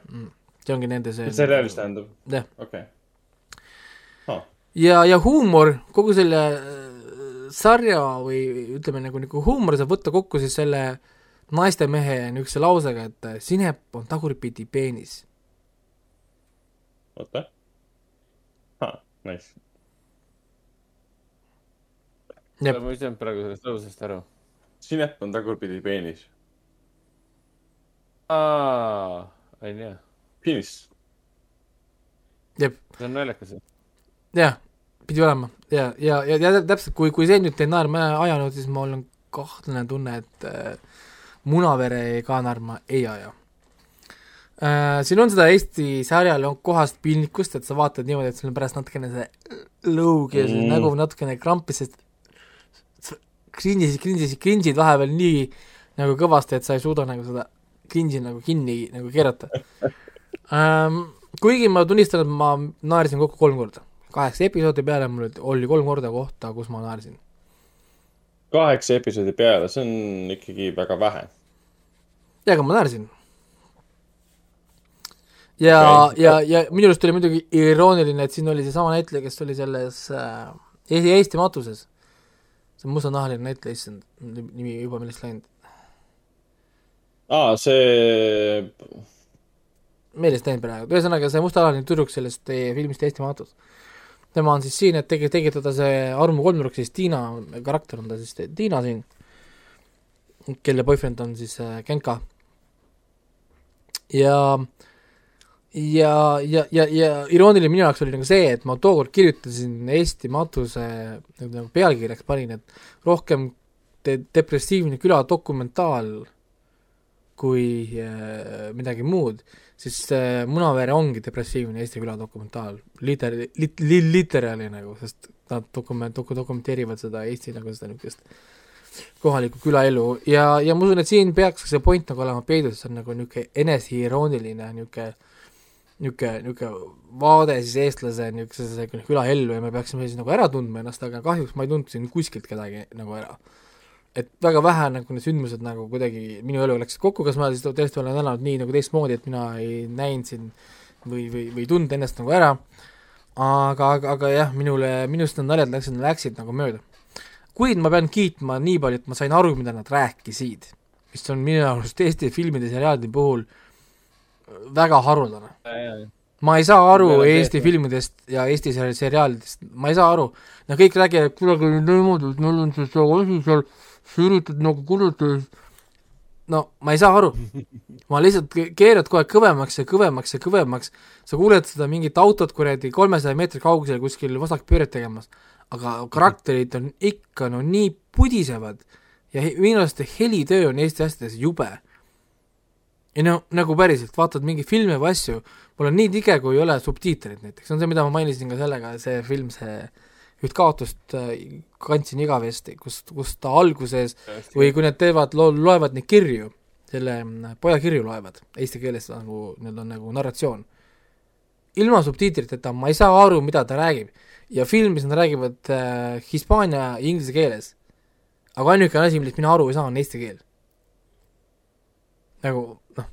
see ongi nende see seriaalis tähendab? jah, okei. ja, ja huumor, kogu selle äh, sarja või ütleme nagu, nagu huumor saab võtta kokku siis selle naistemehe niisuguse lausega, et äh, sinep on tagurpidi peenis. oota. nice. Jep. ma ei saanud praegu sellest lausest aru. sinep on tagurpidi peenis. aa, onju. Penis. jep, see on naljakas. jah, pidi olema ja, ja, ja, ja täpselt, kui, kui see nüüd ei ajanud, siis mul on kahtlane tunne, et äh, Munavere ka naerma ei aja äh,. siin on seda Eesti sarjal on kohast piinlikkust, et sa vaatad niimoodi, et sul on pärast natukene see lõug ja see Mm. nägu natukene krampis, sest krindisid, krindisid, krinsid vahepeal nii nagu kõvasti, et sa ei suuda nagu seda krinsi nagu kinni nagu keerata ähm,. kuigi ma tunnistan, et ma naersin kokku kolm korda. Kaheksa episoodi peale mul oli- kolm korda kohta, kus ma naersin. kaheksa episoodi peale, see on ikkagi väga vähe. ja, aga ma naersin. ja Okei. ja, ja minu arust oli muidugi irooniline, et siin oli seesama näitleja, kes oli selles äh, Eesti, Eesti matuses. see mustanahaline näitleja, issand, nimi juba millest läinud. aa, see, meelest läinud praegu, ühesõnaga see mustanahaline tüdruk sellest eh, filmist Eesti matus. Tema on siis siin, et tegi, tegi teda see armu kolmnurk, siis Tiina karakter on ta siis Tiina siin, kelle boyfriend on siis äh, Genka. ja ja, ja, ja, ja irooniline minu jaoks oli nagu see, et ma tookord kirjutasin Eesti matuse nagu, pealkirjaks panin, et rohkem de- depressiivne küla dokumentaal kui äh, midagi muud, siis äh, Munavere ongi depressiivne Eesti küla dokumentaal, liter-, lit-, li-, literaali nagu, sest nad dokument-, doku-, dokumenteerivad seda Eesti nagu seda niisugust kohalikku külaelu ja, ja ma usun, et siin peaks see point nagu olema peidus, see on nagu niisugune eneseirooniline niisugune niisugune, niisugune vaade siis eestlase niisugusesse külaellu ja me peaksime siis nagu ära tundma ennast, aga kahjuks ma ei tundnud siin kuskilt kedagi nagu ära et väga vähe nagu need sündmused nagu kuidagi minu eluga läksid kokku, kas ma siis tõesti olen elanud nii nagu teistmoodi, et mina ei näinud siin või, või, või tundnud ennast nagu ära, aga, aga, aga jah, minule, minust need naljad läksid, läksid nagu mööda. kuid ma pean kiitma nii palju, et ma sain aru, mida nad rääkisid, mis on minu arust Eesti filmide ja seriaalide puhul väga haruldane. ma ei saa aru Eesti filmidest ja Eesti seri- seriaalidest, ma ei saa aru. no kõik räägivad kuidagi niimoodi, et meil on see see asi seal, sa üritad nagu kuulutada, no ma ei saa aru. ma lihtsalt keerad aeg kõvemaks ja kõvemaks ja kõvemaks, sa kuuled seda mingit autot kuradi kolmesaja meetri kaugusel kuskil vasakpööret tegemas, aga karakterid on ikka no nii pudisevad ja minu arust see helitöö on Eesti asjades jube. ja no nagu päriselt, vaatad mingeid filme või asju, mul on nii tige, kui ei ole subtiitreid näiteks, see on see, mida ma mainisin ka sellega, see film, see üht kaotust äh, kandsin igavesti, kus, kus ta alguses või kui nad teevad, loevad neid kirju, selle mm, poja kirju loevad, eesti keeles nagu, need on nagu narratsioon. ilma subtiitriteta ma ei saa aru, mida ta räägib. ja filmis nad räägivad äh, hispaania ja inglise keeles. aga ainukene asi, millest mina aru ei saa, on eesti keel. nagu noh,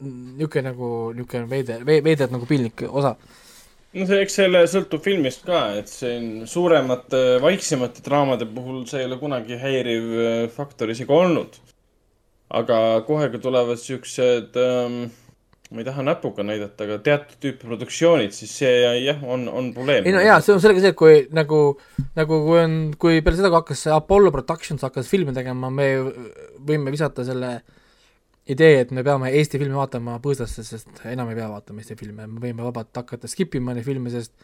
niisugune nagu, niisugune veider, veider nagu piinlik osa no see, eks selle sõltub filmist ka, et siin suuremate, vaiksemate draamade puhul see ei ole kunagi häiriv äh, faktor isegi olnud. aga kohe, kui tulevad siuksed ähm,, ma ei taha näpuga näidata, aga teatud tüüpi produktsioonid, siis see jah, on, on probleem. ei no jaa, see on sellega see, et kui nagu, nagu kui on, kui peale seda, kui hakkas Apollo Productions hakkas filme tegema, me võime visata selle äh, idee, et me peame Eesti filme vaatama põõsasse, sest enam ei pea vaatama Eesti filme, me võime vabalt hakata skip ima neid filme, sest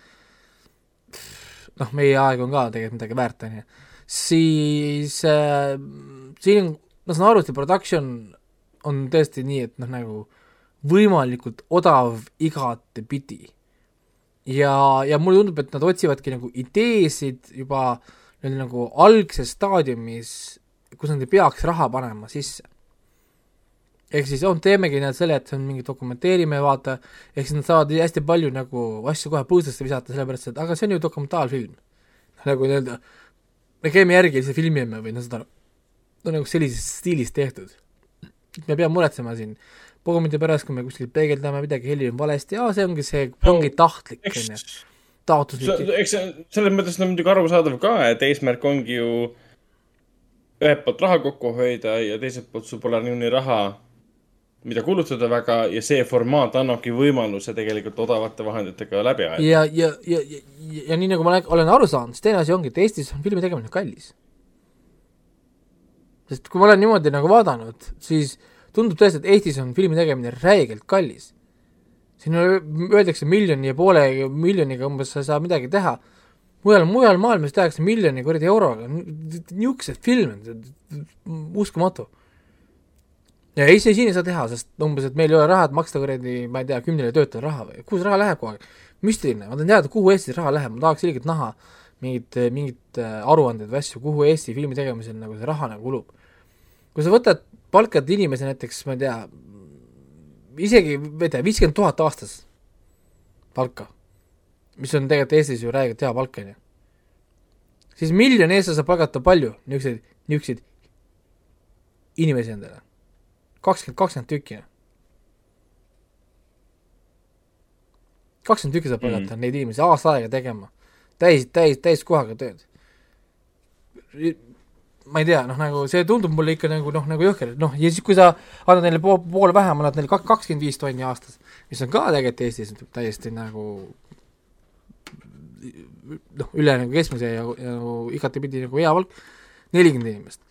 noh, meie aeg on ka tegelikult midagi väärt, on ju. siis äh, siin, ma saan aru, et see production on tõesti nii, et noh, nagu võimalikult odav igatepidi. ja, ja mulle tundub, et nad otsivadki nagu ideesid juba nagu algses staadiumis, kus nad ei peaks raha panema sisse ehk siis on, teemegi nad selle, et see on mingi dokumenteerime, vaata, ehk siis nad saavad hästi palju nagu asju kohe põõsasse visata, sellepärast et aga see on ju dokumentaalfilm. nagu nii-öelda, me käime järgi ja filmime või noh, seda, no nagu sellises stiilis tehtud. me ei pea muretsema siin pogumite pärast, kui me kuskil peegeldame midagi, heli on valesti, aa, see ongi see, ongi tahtlik, on ju, taotluslik. eks selles mõttes on muidugi arusaadav ka, et eesmärk ongi ju ühelt poolt raha kokku hoida ja teiselt poolt sul pole niikuinii raha mida kulutada väga ja see formaat annabki võimaluse tegelikult odavate vahenditega läbi ajada. ja, ja, ja, ja, ja, ja nii nagu ma olen aru saanud, siis teine asi ongi, et Eestis on filmi tegemine kallis. sest kui ma olen niimoodi nagu vaadanud, siis tundub tõesti, et Eestis on filmi tegemine räigelt kallis. siin öeldakse miljoni ja poole miljoniga umbes sa ei saa midagi teha. mujal, mujal maailmas tehakse miljoni kuradi euroga, niisuguseid filme, uskumatu ja ei, siin ei saa teha, sest umbes, et meil ei ole raha, et maksta kuradi, ma ei tea, kümnele töötajale raha või, kuhu see raha läheb kogu aeg? müstiline, ma tahan teada, kuhu Eestis raha läheb, ma tahaks ilgelt näha mingit, mingit äh, aruandeid või asju, kuhu Eesti filmi tegemisel nagu see raha nagu kulub. kui sa võtad, palkad inimese näiteks, ma ei tea, isegi, ma ei tea, viiskümmend tuhat aastas palka, mis on tegelikult Eestis ju räigelt hea palk, on ju, siis miljoni eest sa saad palgata palju niisuguseid, niisuguseid inimesi endale kakskümmend, kakskümmend tükki. kakskümmend tükki saab palgata mm. neid inimesi aasta aega tegema, täis, täis, täiskohaga tööd. ma ei tea, noh nagu see tundub mulle ikka nagu noh, nagu jõhker, noh ja siis, kui sa annad neile pool, pool vähem, annad neile kakskümmend viis tonni aastas, mis on ka tegelikult Eestis täiesti nagu noh, üle nagu keskmise ja, ja nagu igatepidi nagu hea palk, nelikümmend inimest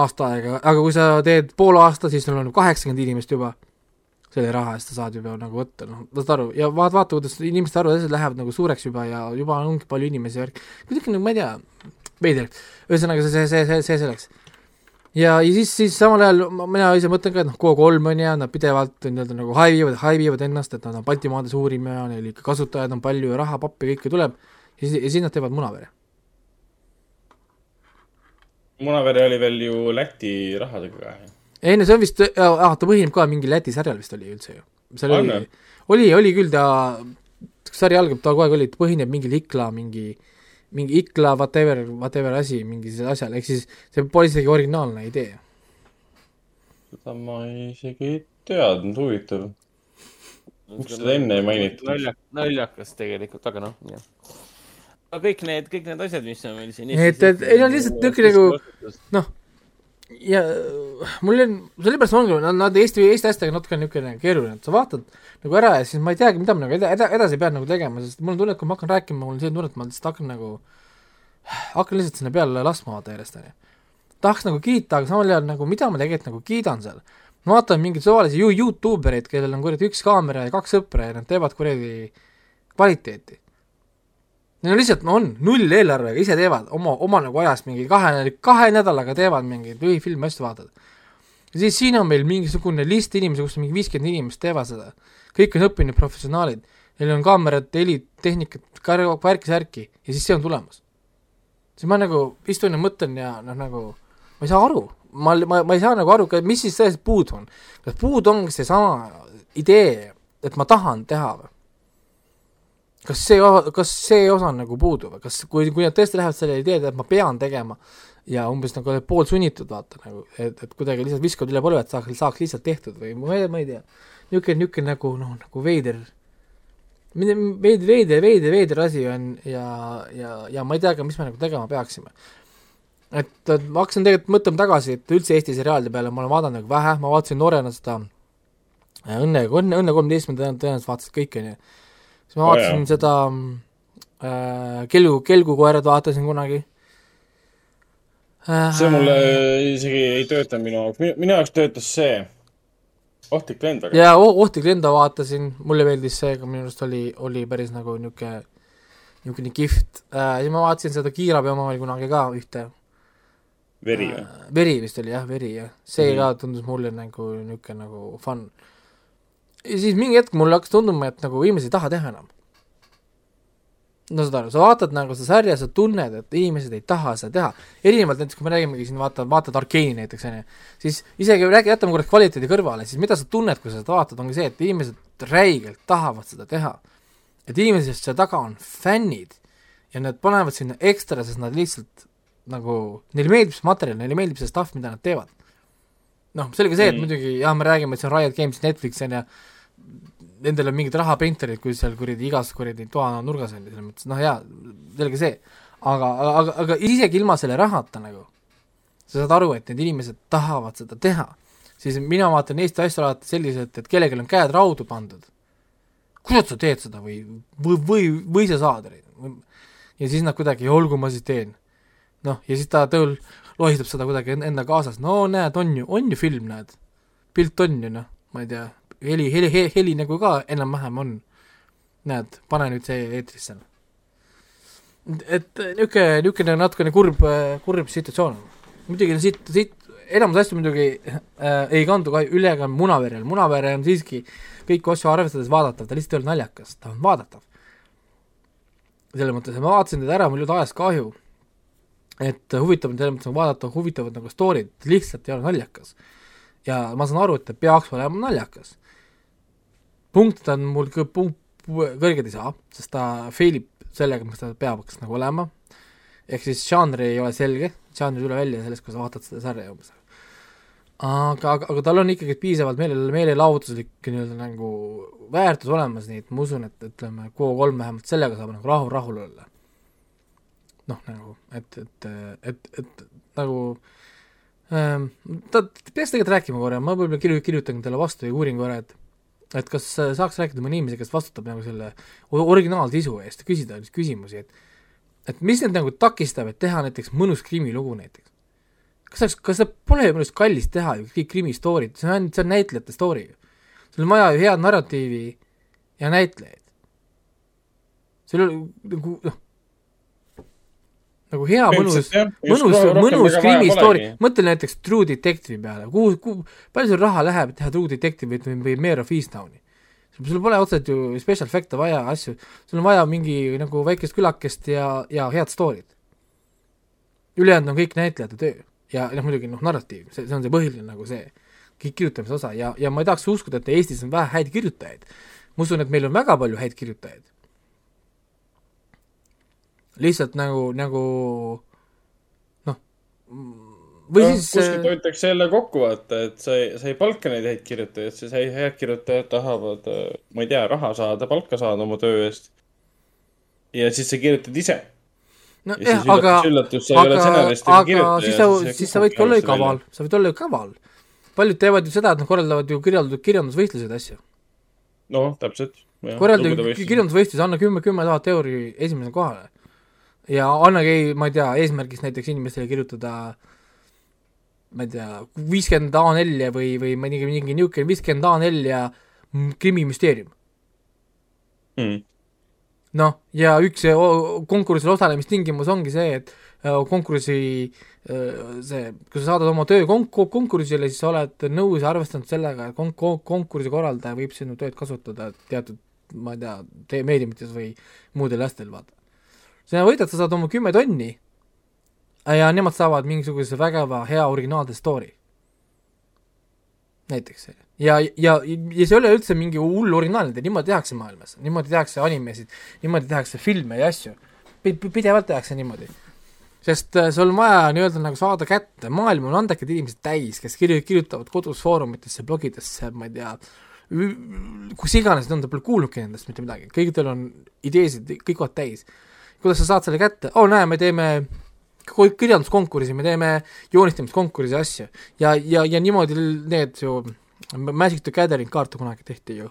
aasta aega, aga kui sa teed pool aasta, siis sul on kaheksakümmend inimest juba, selle raha eest sa saad juba nagu võtta, noh, saad aru, ja vaata, vaata, kuidas inimeste arvud, asjad lähevad nagu suureks juba ja juba ongi palju inimesi värk, kuidagi nagu ma ei tea, veider, ühesõnaga see, see, see, see, see selleks. ja, ja siis, siis samal ajal mina ise mõtlen ka, et noh, Go3 on ja nad pidevalt nii-öelda nagu haivivad, haivivad ennast, et nad on Baltimaade suurim ja neil ikka kasutajaid on palju ja raha, pappi, kõike tuleb, ja siis, ja siis nad teevad munavere Munavere oli veel ju Läti rahadega ka. ei no see on vist, ah, ta põhineb ka mingi Läti sarjal vist oli üldse ju. seal oli, oli, oli küll ta, sari algab, ta kogu aeg oli, põhineb mingil Ikla mingi, mingi Ikla whatever, whatever asi, mingi asjal, ehk siis see pole isegi originaalne idee. seda ma isegi ei teadnud, huvitav. miks seda enne ei mainitud? naljakas tegelikult, aga noh, jah kõik need, kõik need asjad, mis on meil siin et, et ei no lihtsalt niisugune nagu noh, ja mul on, sellepärast ongi, nad Eesti, Eesti asjadega natuke niisugune keeruline, et sa vaatad nagu ära ja siis ma ei teagi, mida ma nagu eda-, eda-, edasi pean nagu tegema, sest mul on tunne, et kui ma hakkan rääkima, mul on selline tunne, et ma lihtsalt hakkan nagu, hakkan lihtsalt sinna peale laskma vaata järjest, onju. tahaks nagu kiita, aga samal ajal nagu mida ma tegelikult nagu kiidan seal. ma vaatan mingeid suvalisi ju-, Youtube ereid, kellel on kuradi üks kaamera ja kaks sõpra ja nad teevad kuradi kvaliteeti. Neil on lihtsalt, no on, null eelarvega, ise teevad oma, oma nagu ajas mingi kahe, kahe nädalaga teevad mingeid lühifilme asju vaatad. ja siis siin on meil mingisugune list inimesi, kus mingi viiskümmend inimest teevad seda. kõik on õppinud professionaalid, neil on kaamerad, helid, tehnikat, värki-särki ja siis see on tulemas. siis ma nagu istun ja mõtlen ja noh, nagu ma ei saa aru, ma, ma, ma ei saa nagu aru, mis siis tõesti puudu on. kas puudu ongi seesama idee, et ma tahan teha või? Kas see, kas see osa on nagu puudu või kas, kui, kui nad tõesti lähevad selle ideed, et ma pean tegema ja umbes nagu oled poolsunnitud vaata nagu, et, et kuidagi lihtsalt viskavad üle põlve, et saaks, saaks lihtsalt tehtud või ma ei, ma ei tea. niisugune, niisugune nagu noh, nagu veider, veider, veider, veider, veider asi on ja, ja, ja ma ei tea ka, mis me nagu tegema peaksime. et, et ma hakkasin tegelikult mõtlema tagasi, et üldse Eesti seriaalide peale ma olen vaadanud nagu vähe, ma vaatasin noorena seda äh, Õnne, Õnne, Õnne kolmeteistkümnenda tõenäoliselt vaatasid kõik, on ju. Siis ma vaatasin jaa. seda äh, Kelgu, Kelgukoerad vaatasin kunagi äh,. see mulle isegi ei tööta minu jaoks, minu jaoks töötas see ohtlik lend väga. ja O- Ohtlik lenda vaatasin, mulle meeldis see, aga minu arust oli, oli päris nagu niisugune, niisugune kihvt äh,. ja ma vaatasin seda Kiirabi oma oli kunagi ka ühte. veri või? veri vist oli jah, veri jah, see mm. ka tundus mulle nagu niisugune nagu fun. Ja siis mingi hetk mulle hakkas tunduma, et nagu inimesed ei taha teha enam. no saad aru, sa vaatad nagu seda sarja, sa tunned, et inimesed ei taha seda teha. erinevalt näiteks, kui me räägimegi siin, vaata, vaatad Arkeeni näiteks, on ju, siis isegi räägi, jätame korraks kvaliteedi kõrvale, siis mida sa tunned, kui sa seda vaatad, ongi see, et inimesed räigelt tahavad seda teha. et inimesed seal taga on fännid ja nad panevad sinna ekstra, sest nad lihtsalt nagu, neile meeldib see materjal, neile meeldib see stuff, mida nad teevad. noh, selge see, et Mm. muidugi jah, me räägime, et see on Riot Games, Netflix on ju, nendel on mingid rahaprinterid, kui seal kuradi igas kuradi toa nurgas ju, selles mõttes noh jaa, selge see. aga, aga, aga isegi ilma selle rahata nagu, sa saad aru, et need inimesed tahavad seda teha, siis mina vaatan Eesti asju alati selliselt, et kellelgi on käed raudu pandud. kuidas sa teed seda või, või, või, või sa saad, ja siis nad kuidagi, olgu ma siis teen noh, ja siis ta tööl lohistab seda kuidagi en- enda kaasas, no näed, on ju, on ju film, näed. pilt on ju noh, ma ei tea, heli, heli, heli, heli nagu ka enam-vähem on. näed, pane nüüd see eetrisse. et niisugune, niisugune natukene kurb, kurb situatsioon. muidugi siit, siit enamus asju muidugi äh, ei kandu ka üle ka Munaverel, Munavere on siiski kõiki asju arvestades vaadatav, ta lihtsalt ei ole naljakas, ta on vaadatav. selles mõttes, ma vaatasin teda ära, mul ei olnud ajast kahju et huvitav on selles mõttes vaadata huvitavad nagu story'd, lihtsalt ei ole naljakas. ja ma saan aru, et ta peaks olema naljakas. Punkte ta on mul punkt, kõrged ei saa, sest ta fail ib sellega, mis ta peaks nagu olema. ehk siis žanr ei ole selge, žanr ei tule välja sellest, kui sa vaatad seda sarja umbes. aga, aga, aga tal on ikkagi piisavalt meele, meelelahutuslik nii-öelda nagu väärtus olemas, nii et ma usun, et ütleme, Q3 vähemalt sellega saab nagu rahu, rahul olla noh, nagu, et, et, et, et nagu ähm, ta peaks tegelikult rääkima korra, ma võib-olla kirju-, kirjutan talle vastu ja uurin korra, et et kas äh, saaks rääkida mõne inimesega, kes vastutab nagu selle originaalsisu eest, küsida siis küsimusi, et et mis need nagu takistab, et teha näiteks mõnus krimilugu näiteks. kas saaks, kas seda pole minu arust kallis teha ju, kõik krimi story'd, see on ainult, see on näitlejate story ju. sul on vaja ju head narratiivi ja näitlejaid. sul nagu noh, nagu hea mõnus, mõnus mõnus krimi story mõtle näiteks True Detective'i peale, kuhu, kuhu, palju sul raha läheb, et teha True Detective'it või, või Mayor of Easttowni? sul pole otseselt ju special efect'e vaja, asju, sul on vaja mingi nagu väikest külakest ja, ja head story'd. ülejäänud on kõik näitlejate töö ja noh, muidugi noh, narratiiv, see, see on see põhiline nagu see, kirjutamise osa ja, ja ma ei tahaks uskuda, et Eestis on vähe häid kirjutajaid. ma usun, et meil on väga palju häid kirjutajaid. Lihtsalt nagu, nagu noh, või noh, siis kuskilt hoitakse jälle kokku, vaata, et sa ei, sa ei palka neid häid kirjutajaid, siis häid kirjutajad tahavad, ma ei tea, raha saada, palka saada oma töö eest. ja siis sa kirjutad ise. no ja jah, aga, üllatus, üllatus, sa ei ole aga, aga siis sa, siis sa võidki olla ju kaval, sa võid olla ju kaval. paljud teevad ju seda, et nad korraldavad ju kirjald-, kirjandusvõistluseid asju. noh, täpselt. korralda kirjandusvõistlus, anna kümme, kümme tuhat euri esimesele kohale. Ja annagi, ma ei tea, eesmärgiks näiteks inimestele kirjutada ma ei tea, viiskümmend A4 või, või mingi, mingi niisugune viiskümmend A4 ja mm, krimimüsteerium. mm.. noh, ja üks konkursil osalemistingimus ongi see, et äh, konkursi äh, see, kui sa saadad oma töö konk-, konkursile, siis sa oled nõus ja arvestanud sellega, et konk-, konkursi korraldaja võib sinu tööd kasutada teatud ma ei tea, tee-, meediumites või muudel asjadel, vaata. Sina võidad, sa saad oma kümme tonni ja nemad saavad mingisuguse vägeva hea originaalse story. näiteks see. ja, ja, ja see ei ole üldse mingi hull originaalne, niimoodi tehakse maailmas, niimoodi tehakse animesid, niimoodi tehakse filme ja asju. pidevalt tehakse niimoodi. sest äh, sul on vaja nii-öelda nagu saada kätte, maailm on andekad inimesed täis, kes kirju-, kirjutavad kodus foorumitesse, blogidesse, ma ei tea, kus iganes nad on, ta pole kuulnudki nendest mitte midagi, kõigil on ideesid, kõik on täis. Kuidas sa saad selle kätte, oo oh, näe, me teeme ko- kirjanduskonkursi, me teeme joonistamiskonkursi asju ja, ja, ja niimoodi need ju Magic the Gathering kaarte kunagi tehti ju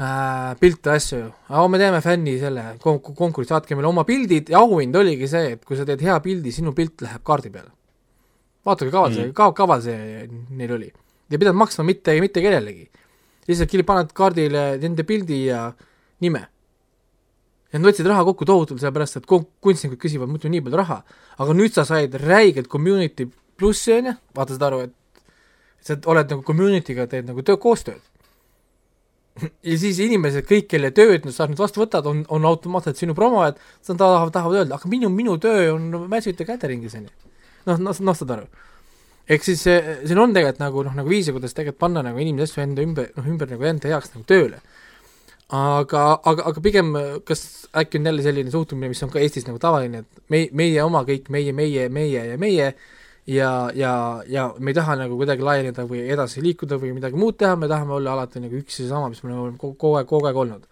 äh, pilte asju ju, aga me teeme fänni selle kon-, konkursi, saatke meile oma pildid ja auhind oligi see, et kui sa teed hea pildi, sinu pilt läheb kaardi peale. vaata, kui kaval see mm., ka-, kaval see neil oli. ei pidanud maksma mitte, mitte kellelegi. lihtsalt paned kaardile nende pildi ja nime. Ja nad võtsid raha kokku tohutult, sellepärast et kunstnikud küsivad muidu nii palju raha, aga nüüd sa said räigelt community plussi, on ju, vaata saad aru, et sa oled nagu community'ga, teed nagu töö, koostööd. ja siis inimesed kõik, kelle tööd sa nüüd vastu võtad, on, on automaatselt sinu promojad, sa tahavad, tahavad öelda, aga minu, minu töö on Magic the Gatheringis, on ju. noh, noh, noh, saad aru. ehk siis see, siin on tegelikult nagu noh, nagu viise, kuidas tegelikult panna nagu inimesi asju enda ümber, noh ümber nagu enda heaks nagu tööle. aga, aga, aga pigem kas äkki on jälle selline suhtumine, mis on ka Eestis nagu tavaline, et me, meie oma kõik, meie, meie, meie ja meie ja, ja, ja me ei taha nagu kuidagi laieneda või edasi liikuda või midagi muud teha, me tahame olla alati nagu üks ja seesama, mis me oleme kogu aeg, kogu aeg olnud.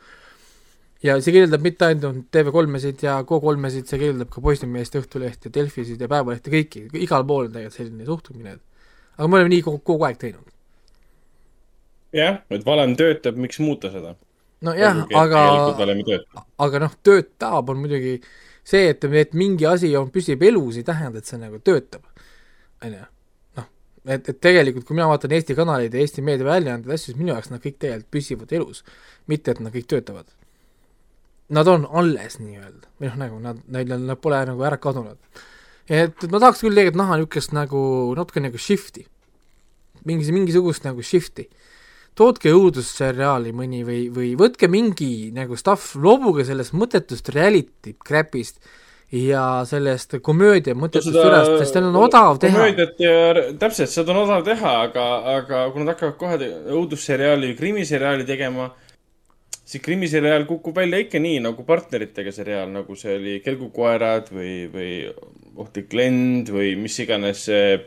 ja see kirjeldab mitte ainult TV3-sid ja Go3-sid, see kirjeldab ka Postimeest, Õhtulehti ja Delfisid ja Päevalehti, kõiki, igal pool on tegelikult selline suhtumine, et aga me oleme nii kogu, kogu aeg teinud. jah, et valem töötab, miks muuta seda? nojah, aga aga noh, töötab on muidugi see, et, et mingi asi on, püsib elus, ei tähenda, et see nagu töötab, on ju. noh, et, et tegelikult, kui mina vaatan Eesti kanaleid ja Eesti meediaväljaandeid, asju, siis minu jaoks nad kõik tegelikult püsivad elus, mitte et nad kõik töötavad. Nad on alles nii-öelda, või noh, nagu nad, neil on, nad pole nagu ära kadunud. et, et ma tahaks küll tegelikult näha niisugust nagu natuke nagu shift'i, mingi, mingisugust nagu shift'i tootke õudusseriaali mõni või, või võtke mingi nagu stuff, loobuge sellest mõttetust reality crap'ist ja sellest komöödia mõttetust üles, sest teil on odav teha. komöödiat ja täpselt, seda on odav teha, aga, aga kui nad hakkavad kohe õudusseriaali või krimiseriaali tegema, siis krimiseriaal kukub välja ikka nii nagu partneritega seriaal, nagu see oli Kelgukoerad või, või Ohtlik lend või mis iganes see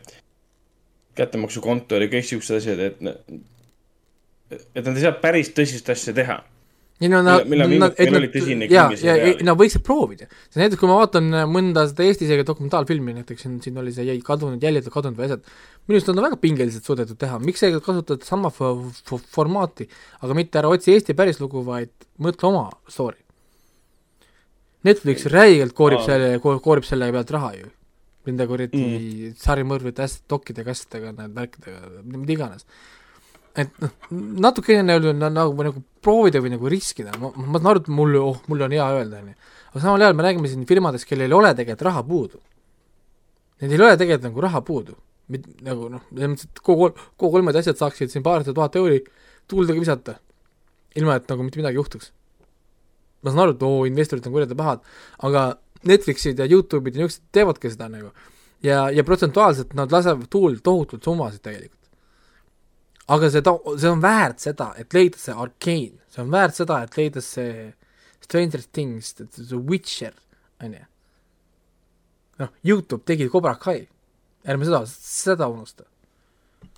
kättemaksukontor ja kõik siuksed asjad, et et nad ei saa päris tõsist asja teha. ei no nad, nad, et nad tõsine, ja, ja, krimiseriaal? nad võiksid proovida. näiteks, kui ma vaatan mõnda seda Eesti isegi dokumentaalfilmi, näiteks siin, siin oli see jäi kadunud, jäljetud kadunud või asjad, minu arust on ta väga pingeliselt suudetud teha, miks ei kasuta sama fo- fo- formaati, aga mitte ära otsi Eesti päris lugu, vaid mõtle oma story. Netflix räigelt koorib Aa. selle, koorib selle pealt raha ju. Nende kuradi mm. sarimõrvide, dokkide, kastidega, need värkidega, mida iganes et noh, natukene nagu, nagu, nagu proovida või nagu riskida, ma, ma saan aru, et mul, oh, mul on hea öelda, on ju. aga samal ajal me räägime siin firmadest, kellel ei ole tegelikult raha puudu. Neil ei ole tegelikult nagu raha puudu. nagu noh, selles mõttes, et kogu, kogu kolmed asjad saaksid siin paarsada tuhat euri tuulde visata, ilma et nagu mitte midagi juhtuks. ma saan aru, et oo, investorid on kurjad ja pahad, aga Netflixid ja Youtube'id ja niisugused teevadki seda nagu. ja, ja protsentuaalselt nad lasevad tuul tohutult summasid tegelikult aga see ta-, see on väärt seda, et leida see Arcane, see on väärt seda, et leida see Stranger Things, see Witcher, on ju. noh, Youtube tegi Cobra Kai, ärme seda, seda unusta.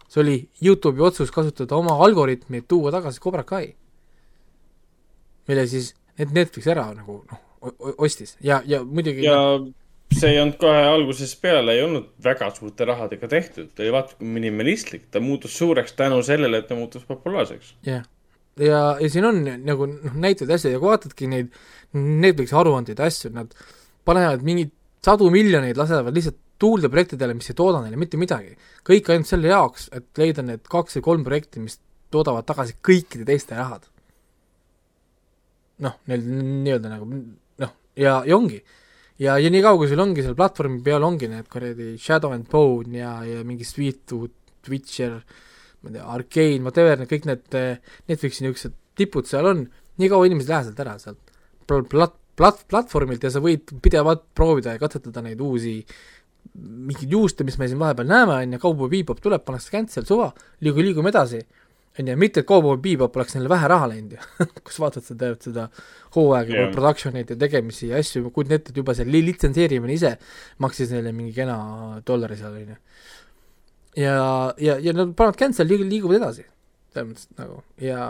see oli Youtube'i otsus kasutada oma algoritmi, et tuua tagasi Cobra Kai, mille siis need Netflix ära nagu noh, ostis ja, ja muidugi ja see ei olnud kohe algusest peale, ei olnud väga suurte rahadega tehtud, ta oli vaata kui minimalistlik, ta muutus suureks tänu sellele, et ta muutus populaarseks. jah, ja, ja siin on nagu noh, näiteid asju ja kui vaatadki neid Netflixi aruandeid ja asju, nad panevad mingeid sadu miljoneid, lasevad lihtsalt tuulde projektidele, mis ei tooda neile mitte midagi. kõik ainult selle jaoks, et leida need kaks või kolm projekti, mis toodavad tagasi kõikide teiste rahad. noh, neil nii-öelda nagu noh, ja, ja ongi. Ja, ja nii kaua, kui sul ongi seal platvormi peal ongi need kuradi Shadow and Bone ja, ja mingi Sweet Tooth, Witcher, ma ei tea, Arcane, whatever, need kõik need eh, Netflixi niisugused tipud seal on, nii kaua inimesed ei lähe sealt ära, sealt. Plat-, plat-, plat-, platvormilt ja sa võid pidevalt proovida ja katsetada neid uusi mingeid juuste, mis me siin vahepeal näeme, on ju, Bebop tuleb, pannakse cancel, suva, liigu, liigume edasi on ju, mitte et Cowboy Bebop oleks neile vähe raha läinud ju kus vaatad seda, seda hooaega yeah. production eid ja tegemisi ja asju, kujutan ette, et juba see li-, litsenseerimine ise maksis neile mingi kena dollari seal, on ju. ja, ja, ja nad panevad cancel, liig-, liiguvad edasi. selles mõttes nagu ja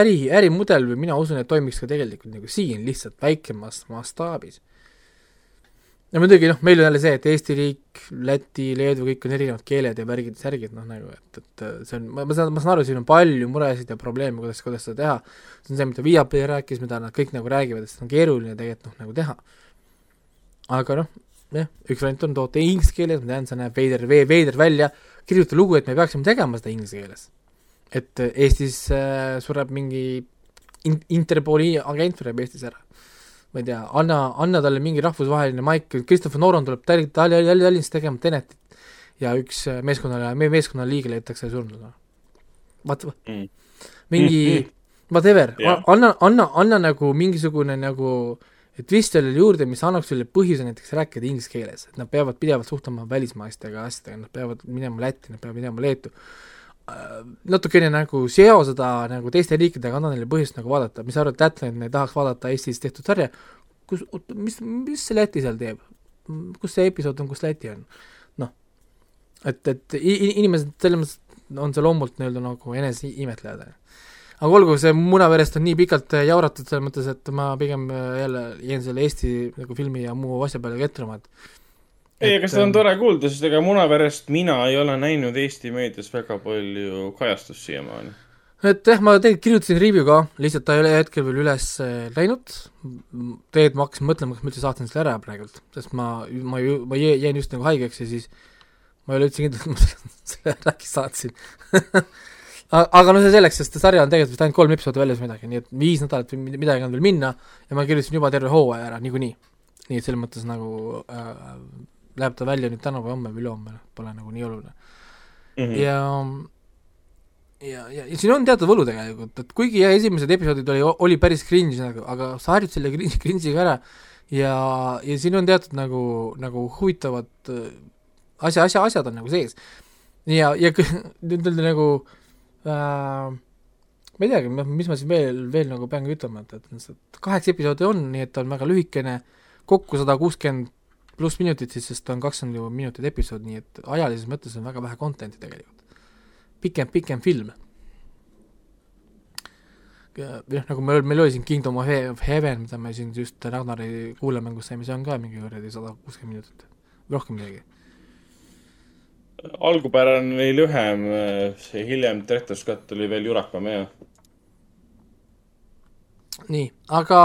äri, ärimudel või mina usun, et toimiks ka tegelikult nagu siin lihtsalt väikemas mastaabis ja muidugi noh, meil on jälle see, et Eesti riik, Läti, Leedu, kõik on erinevad keeled ja värgid ja särgid, noh nagu, et, et see on, ma, ma saan, ma saan aru, siin on palju muresid ja probleeme, kuidas, kuidas seda teha, see on see, mida Viaplay rääkis, mida nad kõik nagu räägivad, et seda on keeruline tegelikult noh, nagu teha. aga noh, jah, üks variant on toota inglise keeles, ma tean, see näeb veider, veider välja, kirjuta lugu, et me peaksime tegema seda inglise keeles. et Eestis äh, sureb mingi in-, Interpoli agent sureb Eestis ära ma ei tea, anna, anna talle mingi rahvusvaheline maik, Christopher Noron tuleb Tall-, Tall-, Tallinnas tegema Tenetit ja üks äh, meeskonnale, meie meeskonna liige leitakse surnud. vaata mm., mingi mm, -hmm. whatever yeah., anna, anna, anna nagu mingisugune nagu twist sellele juurde, mis annaks sulle põhjuse näiteks rääkida inglise keeles, et nad peavad pidevalt suhtlema välismaistega asjadega, nad peavad minema Lätti, nad peavad minema Leetu natukene nagu seo seda nagu teiste riikidega, anna neile põhjust nagu vaadata, mis sa arvad, Lätland ei tahaks vaadata Eestis tehtud sarja, kus, oota, mis, mis see Läti seal teeb? kus see episood on, kus Läti on? noh, et, et inimesed selles mõttes on see loomult nii-öelda nagu eneseimetlejad. aga olgu, see munaverest on nii pikalt jauratud selles mõttes, et ma pigem jälle jään selle Eesti nagu filmi ja muu asja peale ketrama, et ei, aga seda on tore kuulda, sest ega munaverest mina ei ole näinud Eesti meedias väga palju kajastust siiamaani. et jah, ma tegelikult kirjutasin review ka, lihtsalt ta ei ole hetkel veel üles läinud, tegelikult ma hakkasin mõtlema, kas ma üldse saatsin selle ära praegult, sest ma, ma ju, ma jäin just nagu haigeks ja siis ma ei ole üldse kindel, et ma selle ära äkki saatsin aga noh, see selleks, sest sari on tegelikult vist ainult kolm episoodi väljas midagi, nii et viis nädalat või midagi on veel minna ja ma kirjutasin juba terve hooaja ära niikuinii. nii et selles mõttes nagu äh, läheb ta välja nüüd täna või homme või ülehomme, noh, pole nagu nii oluline mm. -hmm. ja ja, ja, ja siin on teatud võlu tegelikult, et kuigi jah, esimesed episoodid oli, oli päris cringe nagu, aga sa harjud selle cringe, cringe'iga ära ja, ja siin on teatud nagu, nagu huvitavad äh, asja, asja, asjad on nagu sees. ja, ja nüüd nagu äh, ma ei teagi, mis ma siin veel, veel nagu peangi ütlema, et, et kaheksa episoodi on, nii et ta on väga lühikene, kokku sada kuuskümmend pluss minutit siis, sest ta on kakskümmend minutit episood, nii et ajalises mõttes on väga vähe content'i tegelikult pikem, pikem film. jah, nagu meil, meil oli siin Kingdom of Heaven, mida me siin just Ragnari kuulemängus saime, see on ka mingi kuradi sada kuuskümmend minutit, rohkem midagi. algupärane oli lühem, see hiljem Director's Cut oli veel jurakam, jah. nii, aga,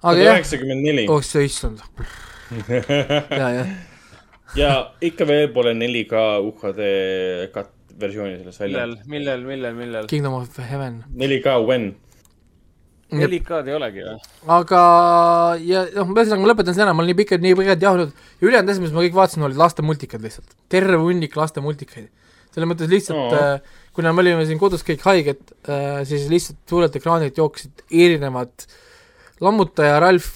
aga jah. üheksakümmend neli. oh sa issand ja, jah. ja ikka veel pole 4K UHD kat-, versiooni sellest välja. millal, millal, millal, millal? Kingdom of Heaven. 4K when? 4K-d ei olegi või? aga, ja noh, ühesõnaga ma lõpetan selle ära, ma olen nii pikalt, nii pikalt jahunud ja ülejäänud asjad, mis ma kõik vaatasin, olid lastemultikad lihtsalt. terve hunnik lastemultikaid. selles mõttes lihtsalt oh., äh, kuna me olime siin kodus kõik haiged äh,, siis lihtsalt suurelt ekraanilt jooksid erinevad lammutaja Ralf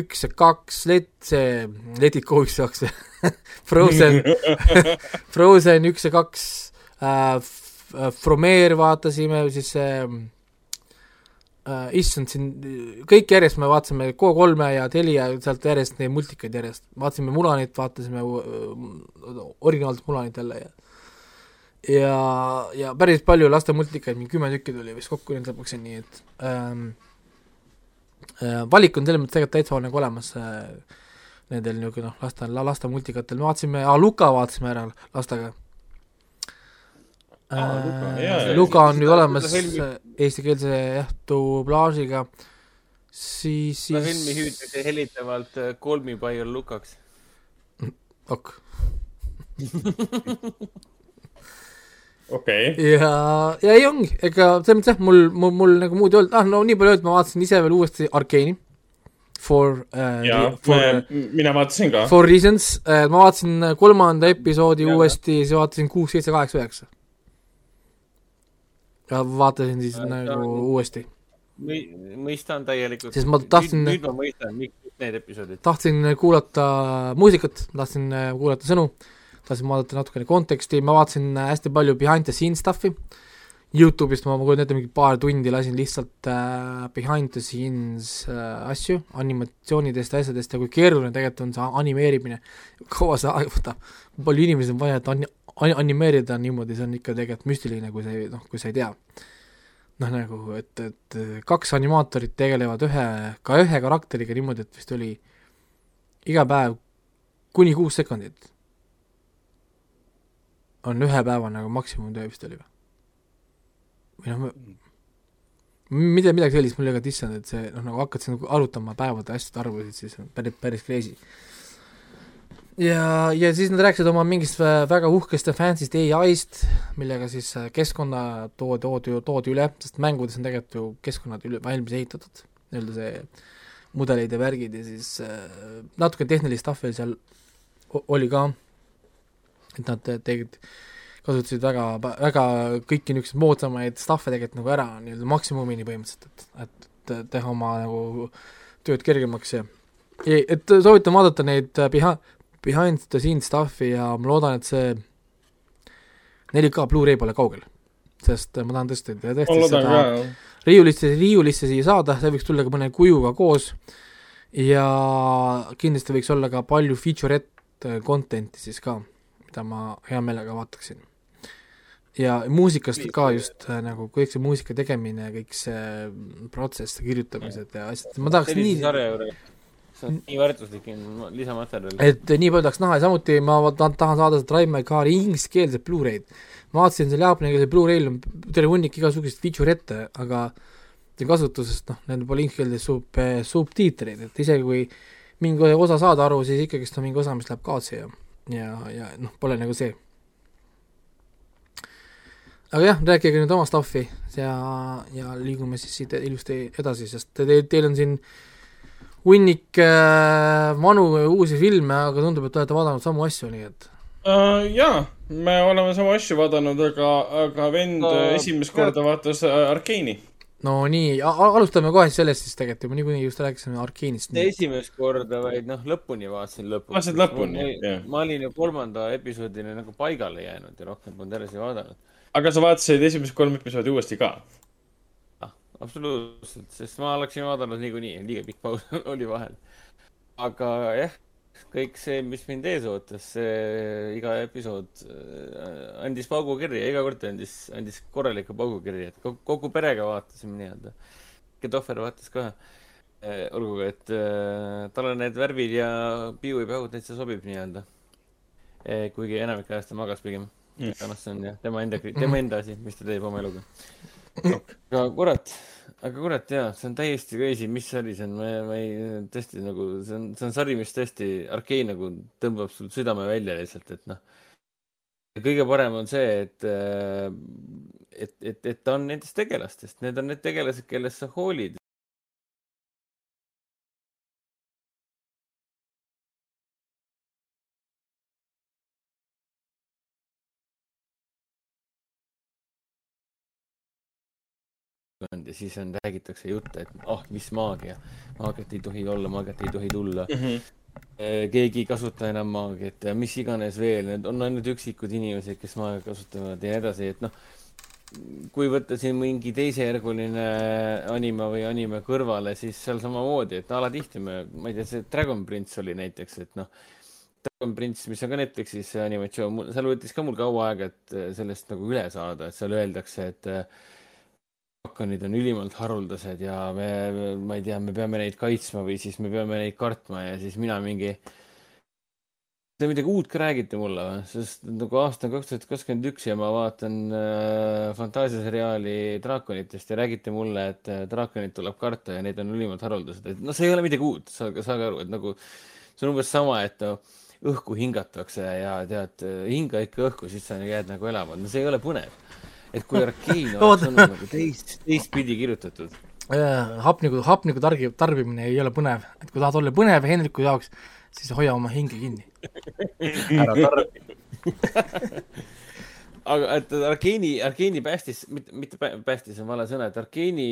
üks ja kaks, Let-, see, Let it go üks ja kaks Frozen. Frozen üks ja kaks äh,, äh Fromere vaatasime, siis see äh, issand, siin kõik järjest me vaatasime K3-e ja Telia sealt järjest neid multikaid järjest, vaatasime Mulanit, vaatasime äh, originaalset Mulanit jälle ja ja, ja päris palju laste multikaid, mingi kümme tükki tuli vist kokku nüüd lõpuks, nii et ähm, äh, valik on selles mõttes tegelikult täitsa nagu olemas äh, nendel niisugune noh, laste, laste multikatel, me vaatasime, Luka vaatasime ära lastega. Äh, Luka on nüüd olemas eestikeelse jah, dublaažiga, siis, siis seda filmi hüüditi hellitavalt äh, Call me by your Lukaks. ok. okei, ja, ja ei ongi, ega selles mõttes jah, mul, mul, mul nagu muud ei olnud, ah no nii palju öeldud, ma vaatasin ise veel uuesti Arkeeni. For uh,, for, mina vaatasin ka. for reasons uh,, ma vaatasin kolmanda episoodi Ja. uuesti, siis vaatasin kuus, seitse, kaheksa, üheksa. ja vaatasin siis Ja, nagu on- uuesti. mõistan täielikult. Sest ma tahtsin- nüüd ma mõistan, miks need episoodid. tahtsin kuulata muusikat, tahtsin äh, kuulata sõnu, tahtsin vaadata natukene konteksti, ma vaatasin äh, hästi palju behind the scenes stuff'i, Youtube'ist ma, ma kujutan ette, mingi paar tundi lasin lihtsalt äh, behind the scenes äh, asju, animatsioonidest ja asjadest ja kui keeruline tegelikult on see animeerimine, kaua see aega võtab, palju inimesi on vaja, et ani-, animeerida niimoodi, see on ikka tegelikult müstiline, kui sa ei, noh, kui sa ei tea. noh, nagu, et, et kaks animaatorit tegelevad ühe, ka ühe karakteriga niimoodi, et vist oli iga päev kuni kuus sekundit on ühe päeva nagu maksimumtöö vist oli või? või noh, mida, midagi sellist, mul oli ka dissand, et see noh, nagu hakkad siin nagu arutama päevade asjade arvusid, siis on päris, päris crazy. ja, ja siis nad rääkisid oma mingist vä- väga uhkest ja fancy'st ai-st, millega siis äh, keskkonna toodi, toodi, toodi üle, sest mängudes on tegelikult ju keskkonnad üle, valmis ehitatud, nii-öelda see mudelid ja värgid ja siis äh, natuke tehnilist stuff'i seal oli ka, et nad te- tegid, kasutasid väga, väga kõiki niisuguseid moodsamaid stuff'e tegelikult nagu ära nii-öelda maksimumini põhimõtteliselt, et, et teha oma nagu tööd kergemaks ja ja et soovitan vaadata neid äh, behind, the scenes stuff'i ja ma loodan, et see 4K Blu-ray pole kaugel. sest ma tahan tõesti, ma tõesti loodan seda riiulisse, riiulisse siia saada, see võiks tulla ka mõne kujuga koos. Ja kindlasti võiks olla ka palju featurette content'i siis ka, mida ma hea meelega vaataksin. ja muusikast ka just äh, nagu kõik see muusika tegemine, kõik see protsess, kirjutamised ja asjad, ma tahaks nii see on nii väärtuslik lisamaterjal. et nii palju tahaks näha ja samuti ma tahan, saada seda Drive My Car'i ingliskeelset Blu-ray'd. vaatasin seal jaapani Blu-ray'l on terve hunnik igasuguseid feature'ette, aga kasutusest noh, nendel pole ingliskeelses sub-, subtiitreid, et isegi kui mingi osa saada aru, siis ikkagist on mingi osa, mis läheb kaotsi ja, ja, ja noh, pole nagu see. aga jah, rääkige nüüd oma stuff'i ja, ja liigume siis siit ilusti edasi, sest te, teil on siin hunnik äh, vanu ja uusi filme, aga tundub, et te olete vaadanud samu asju, nii et uh,. jaa, me oleme samu asju vaadanud, aga, aga vend uh, esimest korda vaatas uh, Arkeeni. No nii, alustame kohe sellest siis tegelikult juba niikuinii just rääkisime Arkeenist. esimest korda, vaid noh, lõpuni vaatasin lõpuni. Vaatasid lõpuni, jah. ma olin ju kolmanda episoodini nagu paigale jäänud ja rohkem polnud edasi vaadanud. aga sa vaatasid esimesed kolm episoodi uuesti ka? ah, absoluutselt, sest ma oleksin vaadanud niikuinii, liiga pikk paus oli vahel. aga jah, kõik see, mis mind ees ootas, see iga episood äh, andis paugukirja, iga kord andis, andis korraliku paugukirja, et kogu, kogu perega vaatasime nii-öelda. Tohver vaatas ka. olgugi, et äh, talle need värvid ja piu ja pähu täitsa sobib nii-öelda. kuigi enamik ajast ta magas pigem Mm. aga noh, see on jah tema enda, tema enda asi, mis ta teeb oma eluga. aga kurat, aga kurat jaa, see on täiesti crazy, mis sari see on, ma, ma ei, tõesti nagu see on, see on sari, mis tõesti Arkeen nagu tõmbab sul südame välja lihtsalt, et noh. kõige parem on see, et, et, et, et ta on nendest tegelastest, need on need tegelased, kellest sa hoolid. Ja siis on, räägitakse jutte, et ah oh,, mis maagia, maagiat ei tohi olla, maagiat ei tohi tulla mm. -hmm. keegi ei kasuta enam maagiat ja mis iganes veel, need on ainult üksikud inimesed, kes maagiat kasutavad ja nii edasi, et noh. kui võtta siin mingi teisejärguline anime või anime kõrvale, siis seal samamoodi, et alatihti me, ma ei tea, see Dragon Prince oli näiteks, et noh. Dragon Prince, mis on ka Netflixis see animatsioon, seal võttis ka mul kaua aega, et sellest nagu üle saada, et seal öeldakse, et draakonid on ülimalt haruldased ja me, ma ei tea, me peame neid kaitsma või siis me peame neid kartma ja siis mina mingi. Te midagi uut ka räägite mulle või, sest nagu aasta on kaks tuhat kakskümmend üks ja ma vaatan äh, fantaasiaseriaali draakonitest ja räägite mulle, et äh, draakonid tuleb karta ja need on ülimalt haruldased, et noh, see ei ole midagi uut, saage, saage aru, et nagu see on umbes sama, et no õhku hingatakse ja tead, hinga ikka õhku, siis sa jääd nagu elama, no see ei ole põnev. Et kui Arkane oleks olnud nagu teist, teistpidi kirjutatud, Äh, hapniku, hapniku targi-, tarbimine ei ole põnev, et kui tahad olla põnev Hendriku jaoks, siis hoia oma hinge kinni. ära tarbi. aga et Arkeeni, Arkeeni päästis, mitte, mitte pä- päästis on vale sõna, et Arkeeni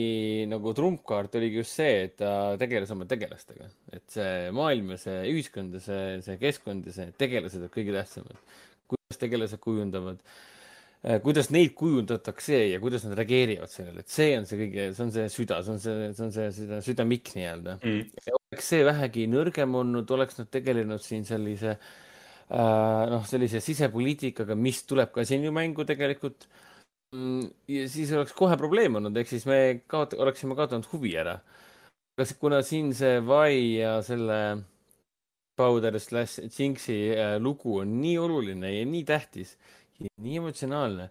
nagu trumpkaart oligi just see, et ta tegeles oma tegelastega. et see maailm ja see ühiskond ja see, see keskkond ja see tegelased on kõige tähtsamad. kuidas tegelased kujundavad, kuidas neid kujundatakse ja kuidas nad reageerivad sellele, et see on see kõige, see on see süda, see on see, see on see, seda südamik nii-öelda Mm. oleks see vähegi nõrgem olnud, oleks nad tegelenud siin sellise äh, noh, sellise sisepoliitikaga, mis tuleb ka siin ju mängu tegelikult. ja siis oleks kohe probleem olnud, ehk siis me kaot-, oleksime kaotanud huvi ära. kas, kuna siin see Vai ja selle Powder slash Jinxi äh, lugu on nii oluline ja nii tähtis nii emotsionaalne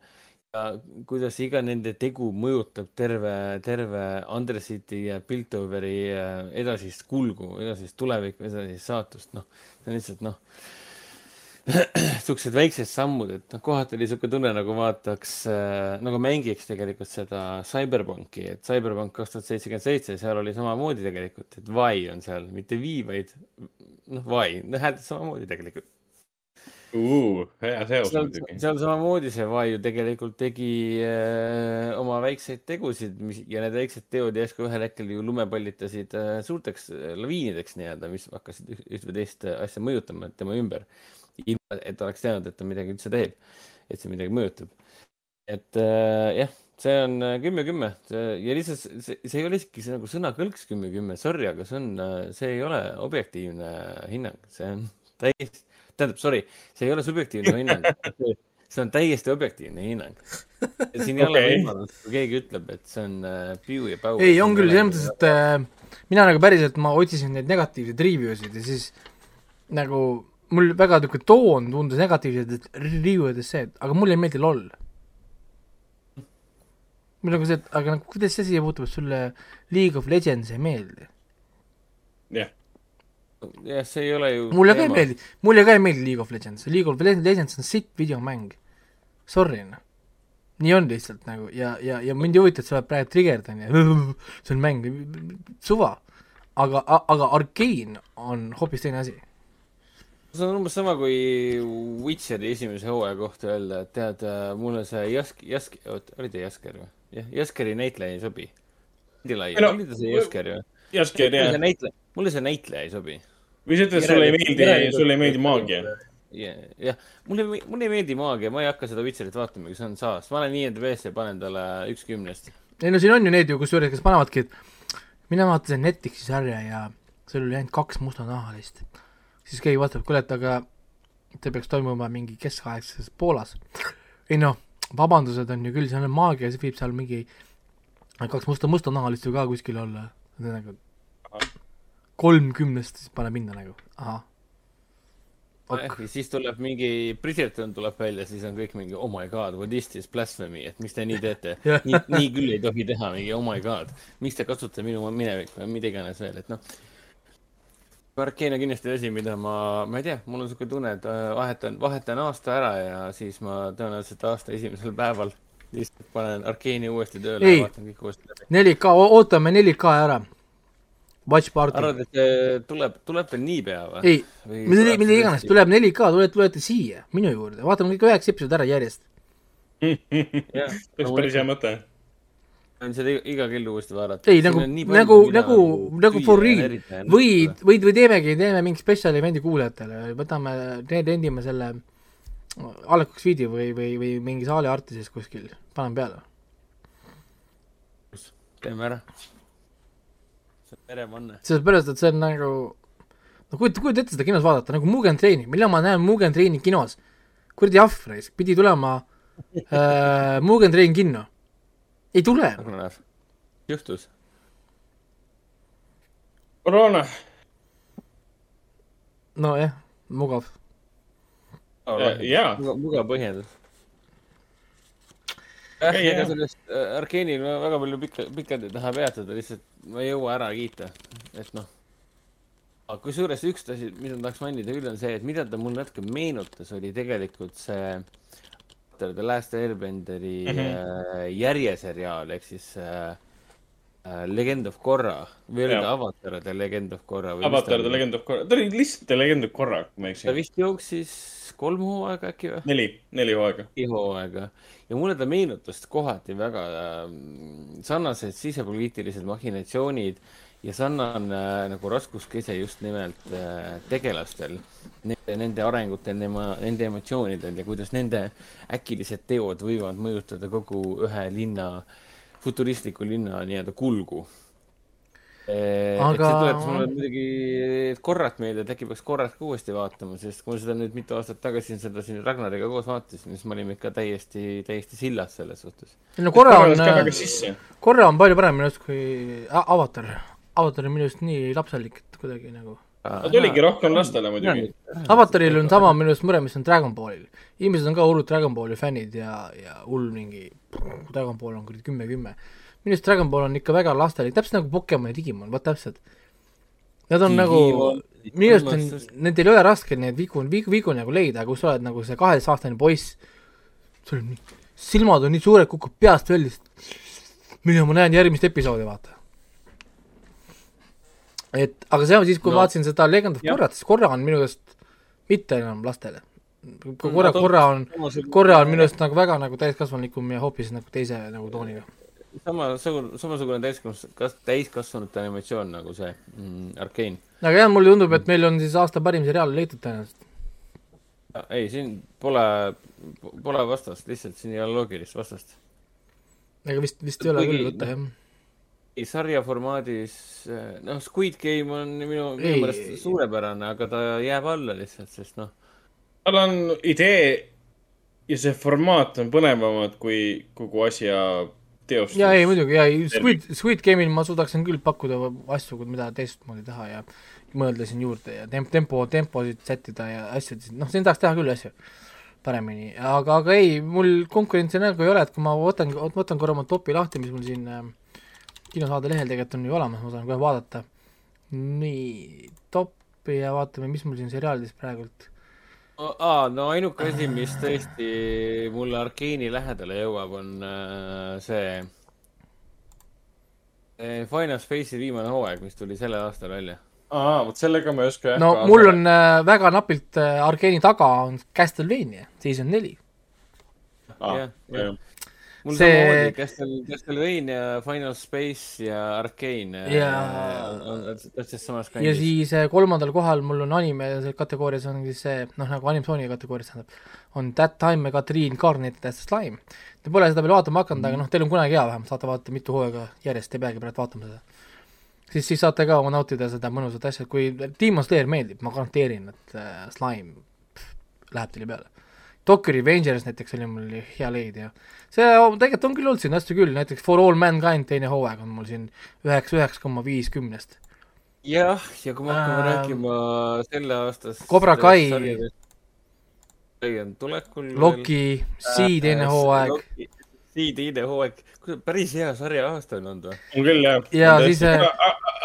ja kuidas iga nende tegu mõjutab terve, terve Andresiti ja Piltoveri äh, edasist kulgu, edasist tulevikku, edasist saatust, noh, see on lihtsalt noh, siuksed väiksed sammud, et noh, kohati oli siuke tunne nagu vaataks äh,, nagu mängiks tegelikult seda CyberPunki, et CyberPunk kaks tuhat seitsekümmend seitse, seal oli samamoodi tegelikult, et Y on seal, mitte V, vaid noh, Y, hääldas samamoodi tegelikult. Hea seos seal, muidugi. seal samamoodi see Vai ju tegelikult tegi äh, oma väikseid tegusid, mis ja need väiksed teod järsku ühel hetkel ju lumepallitasid äh, suurteks äh, laviinideks nii-öelda, mis hakkasid üht, või teist äh, asja mõjutama tema ümber. ilma, et oleks teadnud, et ta midagi üldse teeb, et see midagi mõjutab. et äh, jah, see on äh, kümme, kümme ja lihtsalt see- see, ei ole isegi see nagu sõnakõlks kümme, kümme, sorry, aga see on, see ei ole objektiivne hinnang, see on täiesti, tähendab, sorry, see ei ole subjektiivne hinnang, see on täiesti objektiivne hinnang. siin ei ole Okei. võimalust, kui keegi ütleb, et see on äh, piu ja päu. ei, on küll, selles mõttes, et äh, mina nagu päriselt, ma otsisin neid negatiivseid review sid ja siis nagu mul väga niisugune toon tundus negatiivselt review ides see, et aga mulle ei meeldi loll. mul nagu see, et aga nagu kuidas see siia puutub, et sulle League of Legends ei meeldi? jah, jah, see ei ole ju. mulle ka ei meeldi, mulle ka ei meeldi League of Legends, League of Legends on sitt videomäng. Sorry noh, nii on lihtsalt nagu ja, ja, ja mind ei huvita, et sa oled praegu trigerdan ja see on mäng, suva. aga, aga Arkane on hoopis teine asi. see on umbes sama kui Witcheri esimese hooaja kohta öelda, et tead, mulle see Jask-, Jask-, oot, oli ta Jasker või? jah, Jaskeri näitleja ei sobi. Ei no, oli ta see Jasker või? Jasker jah näitleja, mulle see näitleja ei sobi. või sa ütled, et sulle ei meeldi, sulle ei meeldi maagia. jah, jah, mulle, mulle ei meeldi maagia, ma ei hakka seda Witcherit vaatama, see on saas, ma olen IMDB-sse ja panen talle üks kümnest. ei no siin on ju neid ju kusjuures, kes panevadki, et mina vaatasin Netflixi sarja ja seal oli ainult kaks mustanahalist. siis keegi vaatab, kuule, et aga see peaks toimuma mingi keskaegses Poolas. ei noh, vabandused on ju küll, seal on maagia, siis võib seal mingi kaks musta, mustanahalist ju ka kuskil olla. nagu kolmkümnest siis pane minna nagu, ahah. Ok. ja siis tuleb mingi, Bridgerton tuleb välja, siis on kõik mingi oh my god, what is this blasphemy, et miks te nii teete nii, nii küll ei tohi teha, mingi oh my god, miks te kasutate minu minevikku ja mida iganes veel, et noh. Arkeen on kindlasti asi, mida ma, ma ei tea, mul on siuke tunne, et äh, vahetan, vahetan aasta ära ja siis ma tõenäoliselt aasta esimesel päeval lihtsalt panen Arkeeni uuesti tööle Ei. ja vaatan kõik uuesti läbi. 4K, ootame 4K ära. Watch party. arvad, et see tuleb, tuleb veel niipea või? ei, mida, mida iganes, tuleb 4K, tulete, tulete siia, minu juurde, vaatame kõik üheksa episoodi ära järjest. see oleks päris hea mõte. võin seda iga, iga kell uuesti vaadata. ei, nagu, nagu, nagu, nagu for real. või, või, või teemegi, teeme mingi spetsial event'i kuulajatele, võtame, rendime selle Alex Feed'i või, või, või mingi saali Artises kuskil, paneme peale. teeme ära. See on peremanne. sellepärast, et see on nagu, no kujuta, kujuta ette seda kinos vaadata, nagu Mugen Traini, millal ma näen Mugen Traini kinos? kuradi ahvreis, pidi tulema äh, Mugen Train kinno. ei tule. juhtus. koroona. nojah, mugav. jaa, mugav põhjendus. jah, Ei, ega sellest äh, Arkeenil väga palju pikka, pikalt ei taha peatuda, lihtsalt ma ei jõua ära kiita, et noh. aga kusjuures üks asi, mida ma tahaks mainida küll, on see, et mida ta mulle natuke meenutas, oli tegelikult see The Last Airbenderi mm. -hmm. järjeseriaal ehk siis äh, Legend of Korra või oli ta Avatar The Legend of Korra Avatar The Legend of Korra, ta oli lihtsalt The Legend of Korra, kui ma ei ta eksi. vist jooksis kolm hooaega äkki või? neli, neli hooaega. neli hooaega ja mulle ta meenutas kohati väga äh, sarnased sisepoliitilised mahhinatsioonid ja sarnane äh, nagu raskuskese just nimelt äh, tegelastel, nende, nende arengutel, nende emotsioonidel ja kuidas nende äkilised teod võivad mõjutada kogu ühe linna, futuristliku linna nii-öelda kulgu. et Aga- see tuletas mulle muidugi korrat meelde, et äkki peaks korrat ka uuesti vaatama, sest kui ma seda nüüd mitu aastat tagasi seda siin Ragnariga koos vaatasin, siis me olime ikka täiesti, täiesti sillas selles suhtes. no korra on sisse. korra on palju parem minu arust kui Avatar. Avatar on minu arust nii lapselik, et kuidagi nagu ta oligi rohkem lastele muidugi. Avataril on sama minu arust mure, mis on Dragon Ballil. inimesed on ka hullud Dragon Balli fännid ja, ja hull mingi Dragon Ball on kuradi kümme, kümme. minu arust Dragon Ball on ikka väga lastelik, täpselt nagu Pokemon ja Digimon, vot täpselt. Nad on nagu, minu arust on, nendel ei ole raske neid vigu, vigu, vigu nagu leida, kui sa oled nagu see kaheteistaastane poiss, sul on nii, silmad on nii suured, kukub peast välja, millal ma näen järgmist episoodi, vaata. Et aga see on siis, kui no, No, vaatasin seda Legend of. Korrat, siis korra on minu arust mitte enam lastele. korra, on korra on, korra on minu arust nagu väga nagu täiskasvanulikum ja hoopis nagu teise nagu tooniga. samasugune, samasugune täiskasvanud, kas täiskasvanute animatsioon nagu see mm, Arkane. aga jah, mulle tundub, et meil on siis aasta parim seriaal leitud tõenäoliselt. ei, siin pole, pole vastast, lihtsalt siin ei ole loogilist vastast. ega vist, vist ei ole küll võtta jah. ei, sarja formaadis, noh, Squid Game on minu, minu meelest suurepärane, aga ta jääb alla lihtsalt, sest noh, tal on idee ja see formaat on põnevamad kui kogu asja teostus. jaa, ei muidugi, jaa, ei Squid, Squid Game'il ma suudaksin küll pakkuda asju, mida teistmoodi teha ja mõelda siin juurde ja temp-, tempo, temposid sättida ja asju, noh, siin tahaks teha küll asju paremini, aga, aga ei, mul konkurentsi nagu ei ole, et kui ma võtan, võtan korra oma topi lahti, mis mul siin äh, kinosaade lehel tegelikult on ju olemas, ma saan kohe vaadata. nii, topi ja vaatame, mis mul siin seriaalides praegult aa, no ainuke asi, mis tõesti mulle Arkeeni lähedale jõuab, on äh, see Final Space'i viimane hooaeg, mis tuli sellel aastal välja. aa, vot sellega ma ei oska jah no mul on äh, väga napilt äh, Arkeeni taga on Castlevania, season neli. jah, jah. Mul See- samamoodi Castle, Castlevania, Final Space ja Arkane äh, Ja- on täpselt samas ja kandis. siis äh, kolmandal kohal mul on anime kategoorias on siis see noh, nagu animatsiooni kategoorias tähendab, on That Time I Got Reincarnated as a Slime. Te pole seda veel vaatama hakanud mm, aga noh, teil on kunagi hea vähemalt, saate vaadata mitu hooaega järjest, ei peagi praegu vaatama seda. siis, siis saate ka nautida seda mõnusat asja, kui Demon Slayer meeldib, ma garanteerin, et äh, Slime pff, läheb teile peale. Tokyo Revengers näiteks oli mul hea leid ja see on- tegelikult on küll olnud siin hästi küll, näiteks For All Mankind teine hooaeg on mul siin üheksa, üheksa koma viis kümnest. jah, ja kui me hakkame Ähm, rääkima selle aastast Cobra Kai. Tulekul. Loki, Sea teine hooaeg. Sea teine hooaeg, päris hea sarja aasta on olnud või? on küll jah. Ja siis, äh,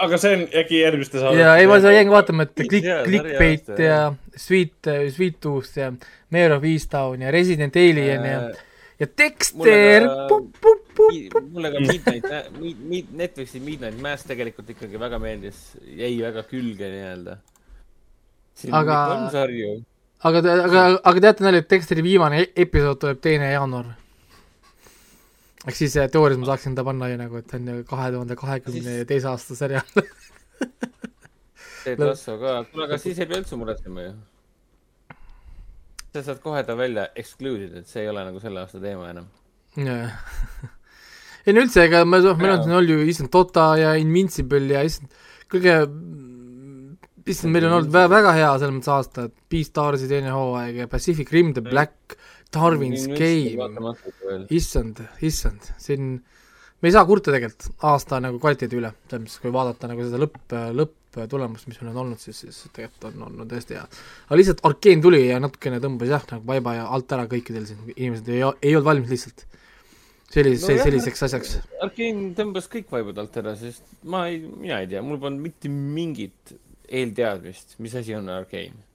aga see on äkki järgmiste saadete. ja ei, ma seda jäin vaatama, et Click Clickbait ja Sweet, Sweet Tooth ja Mayor of Easttown ja Resident Alien ja, ja Dexter, mulle ka Midnight, Mid-, Netflixi Midnight Mass tegelikult ikkagi väga meeldis, jäi väga külge nii-öelda. Aga- aga... aga, aga, teate nalja, et Dexteri viimane e- episood tuleb teine jaanuar. ehk siis äh, teoorias ma saaksin ta panna ju nagu, et see on ju kahe tuhande kahekümne teise aasta seriaal. Ted Lasso ka, kuule aga siis ei pea üldse muretsema ju. Sa saad kohe ta välja exclude'id, et see ei ole nagu selle aasta teema enam. ei no üldse, ega me, meil on siin olnud ju issand Dota ja Invincible ja issand kõige, issand, meil on olnud vä- väga hea selles mõttes aasta, et Beastarsi teine hooaeg ja Pacific Rim The Black, Darwin's Game, issand, issand, siin me ei saa kurta tegelikult aasta nagu kvaliteedi üle, selles mõttes, kui vaadata nagu seda lõpp, lõpptulemust, mis meil on olnud, siis, siis tegelikult on olnud tõesti hea. aga lihtsalt Arkeen tuli ja natukene tõmbas jah, nagu vaiba ja alt ära kõikidel siin, inimesed ei, ei olnud valmis lihtsalt sellis- no,, selliseks asjaks. Arkeen tõmbas kõik vaibud alt ära, sest ma ei, mina ei tea, mul polnud mitte mingit eelteadmist, mis asi on Arkane.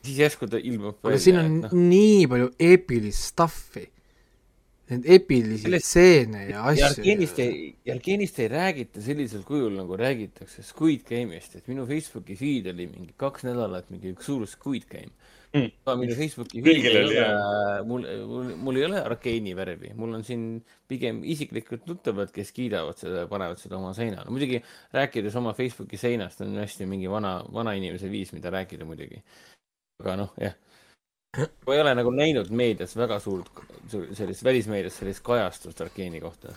siis järsku ta ilmub aga siin on noh, nii palju eepilist stuff'i, neid epilisi Sellest- stseene ja ja asju Arkenist. ei, Arkenist ei räägita sellisel kujul, nagu räägitakse Squid Game'ist, et minu Facebooki feed oli mingi kaks nädalat mingi üks suur Squid Game Mm. aga minu Facebooki Kõigil feed ei ole, mul, mul, mul ei ole Arkeeni värvi, mul on siin pigem isiklikud tuttavad, kes kiidavad seda ja panevad seda oma seinale. muidugi rääkides oma Facebooki seinast on hästi mingi vana, vanainimese viis, mida rääkida muidugi. aga noh, jah. Ma ei ole nagu näinud meedias väga suurt, sellist, välismeedias sellist kajastust Arkeeni kohta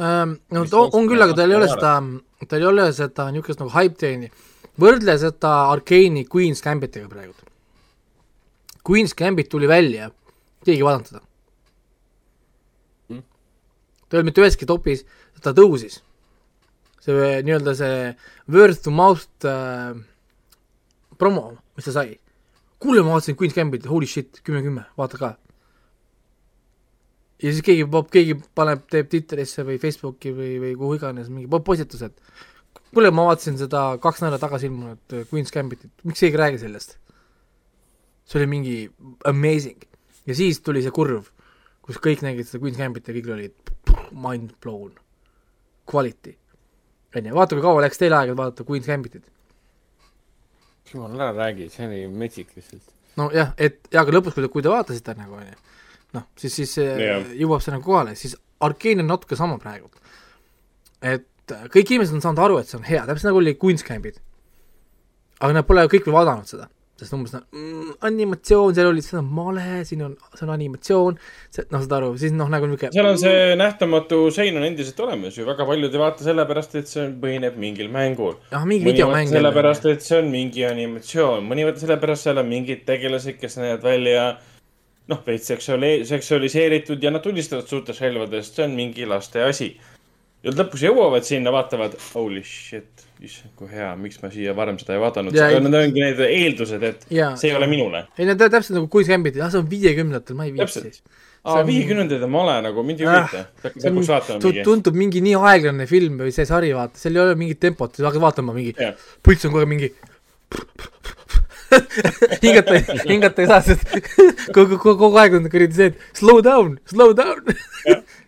Ähm, no ta on, on küll, aga tal ei ole seda, tal ei ole seda niisugust nagu hype train'i. võrdle seda Arkeeni Queen's Gambitiga praegu. Queen's Gambit tuli välja, keegi ei vaadanud seda Mm. ta ei olnud mitte üheski topis, ta tõusis. see nii-öelda see word to mouth äh, promo, mis ta sai. kuule, ma vaatasin Queen's Gambitit, holy shit, kümme, kümme, vaata ka. ja siis keegi, keegi paneb, teeb Twitterisse või Facebooki või, või kuhu iganes mingi po- postituse, et kuule, ma vaatasin seda kaks nädalat tagasi ilmunud äh, Queen's Gambitit, miks keegi ei räägi sellest? see oli mingi amazing. ja siis tuli see kurv, kus kõik nägid seda Queen's Gambit ja kõigil olid mind blown, quality. on ju, vaata kui kaua läks teil aega, vaadata Queen's Gambitit. jumal, ära räägi, see oli metsik lihtsalt. nojah, et ja aga lõpus, kui te, kui te vaatasite nagu onju, noh, siis, siis see Jah. jõuab see nagu kohale, siis Arkeen on natuke sama praegu. et kõik inimesed on saanud aru, et see on hea, täpselt nagu oli Queen's Gambit. aga nad pole kõik veel vaadanud seda, sest umbes noh mm,, animatsioon, seal oli, on male, siin on, see on animatsioon, see, noh, saad aru, siis noh, nagu niisugune seal on see nähtamatu sein on endiselt olemas ju, väga paljud ei vaata sellepärast, et see põhineb mingil mängul. ah, mingi videomäng sellepärast, et see on mingi animatsioon, mõni vaatab sellepärast, seal on mingid tegelased, kes näevad välja noh, veits seksuaali-, seksualiseeritud ja nad tulistavad suurtest relvadest, see on mingi laste asi. ja lõpus jõuavad sinna, vaatavad, holy shit, issand, kui hea, miks ma siia varem seda ei vaadanud. Ja Need ongi need eeldused, et Jaa. see ei ole minule. ei no ta täpselt nagu Queen's Gambit, ah see on viiekümnendatel, ma ei viitsi siis. aa, viiekümnendaid on male nagu, mind ei Ah, huvita. see vaatama tu- mingi. tundub mingi nii aeglane film või see sari, vaata, seal ei ole mingit tempot, sa hakkad vaatama mingi pulss on kogu aeg mingi hingata, hingata ei saa, sest kogu, kogu, kogu aeg on kuradi see, et slow down, slow down.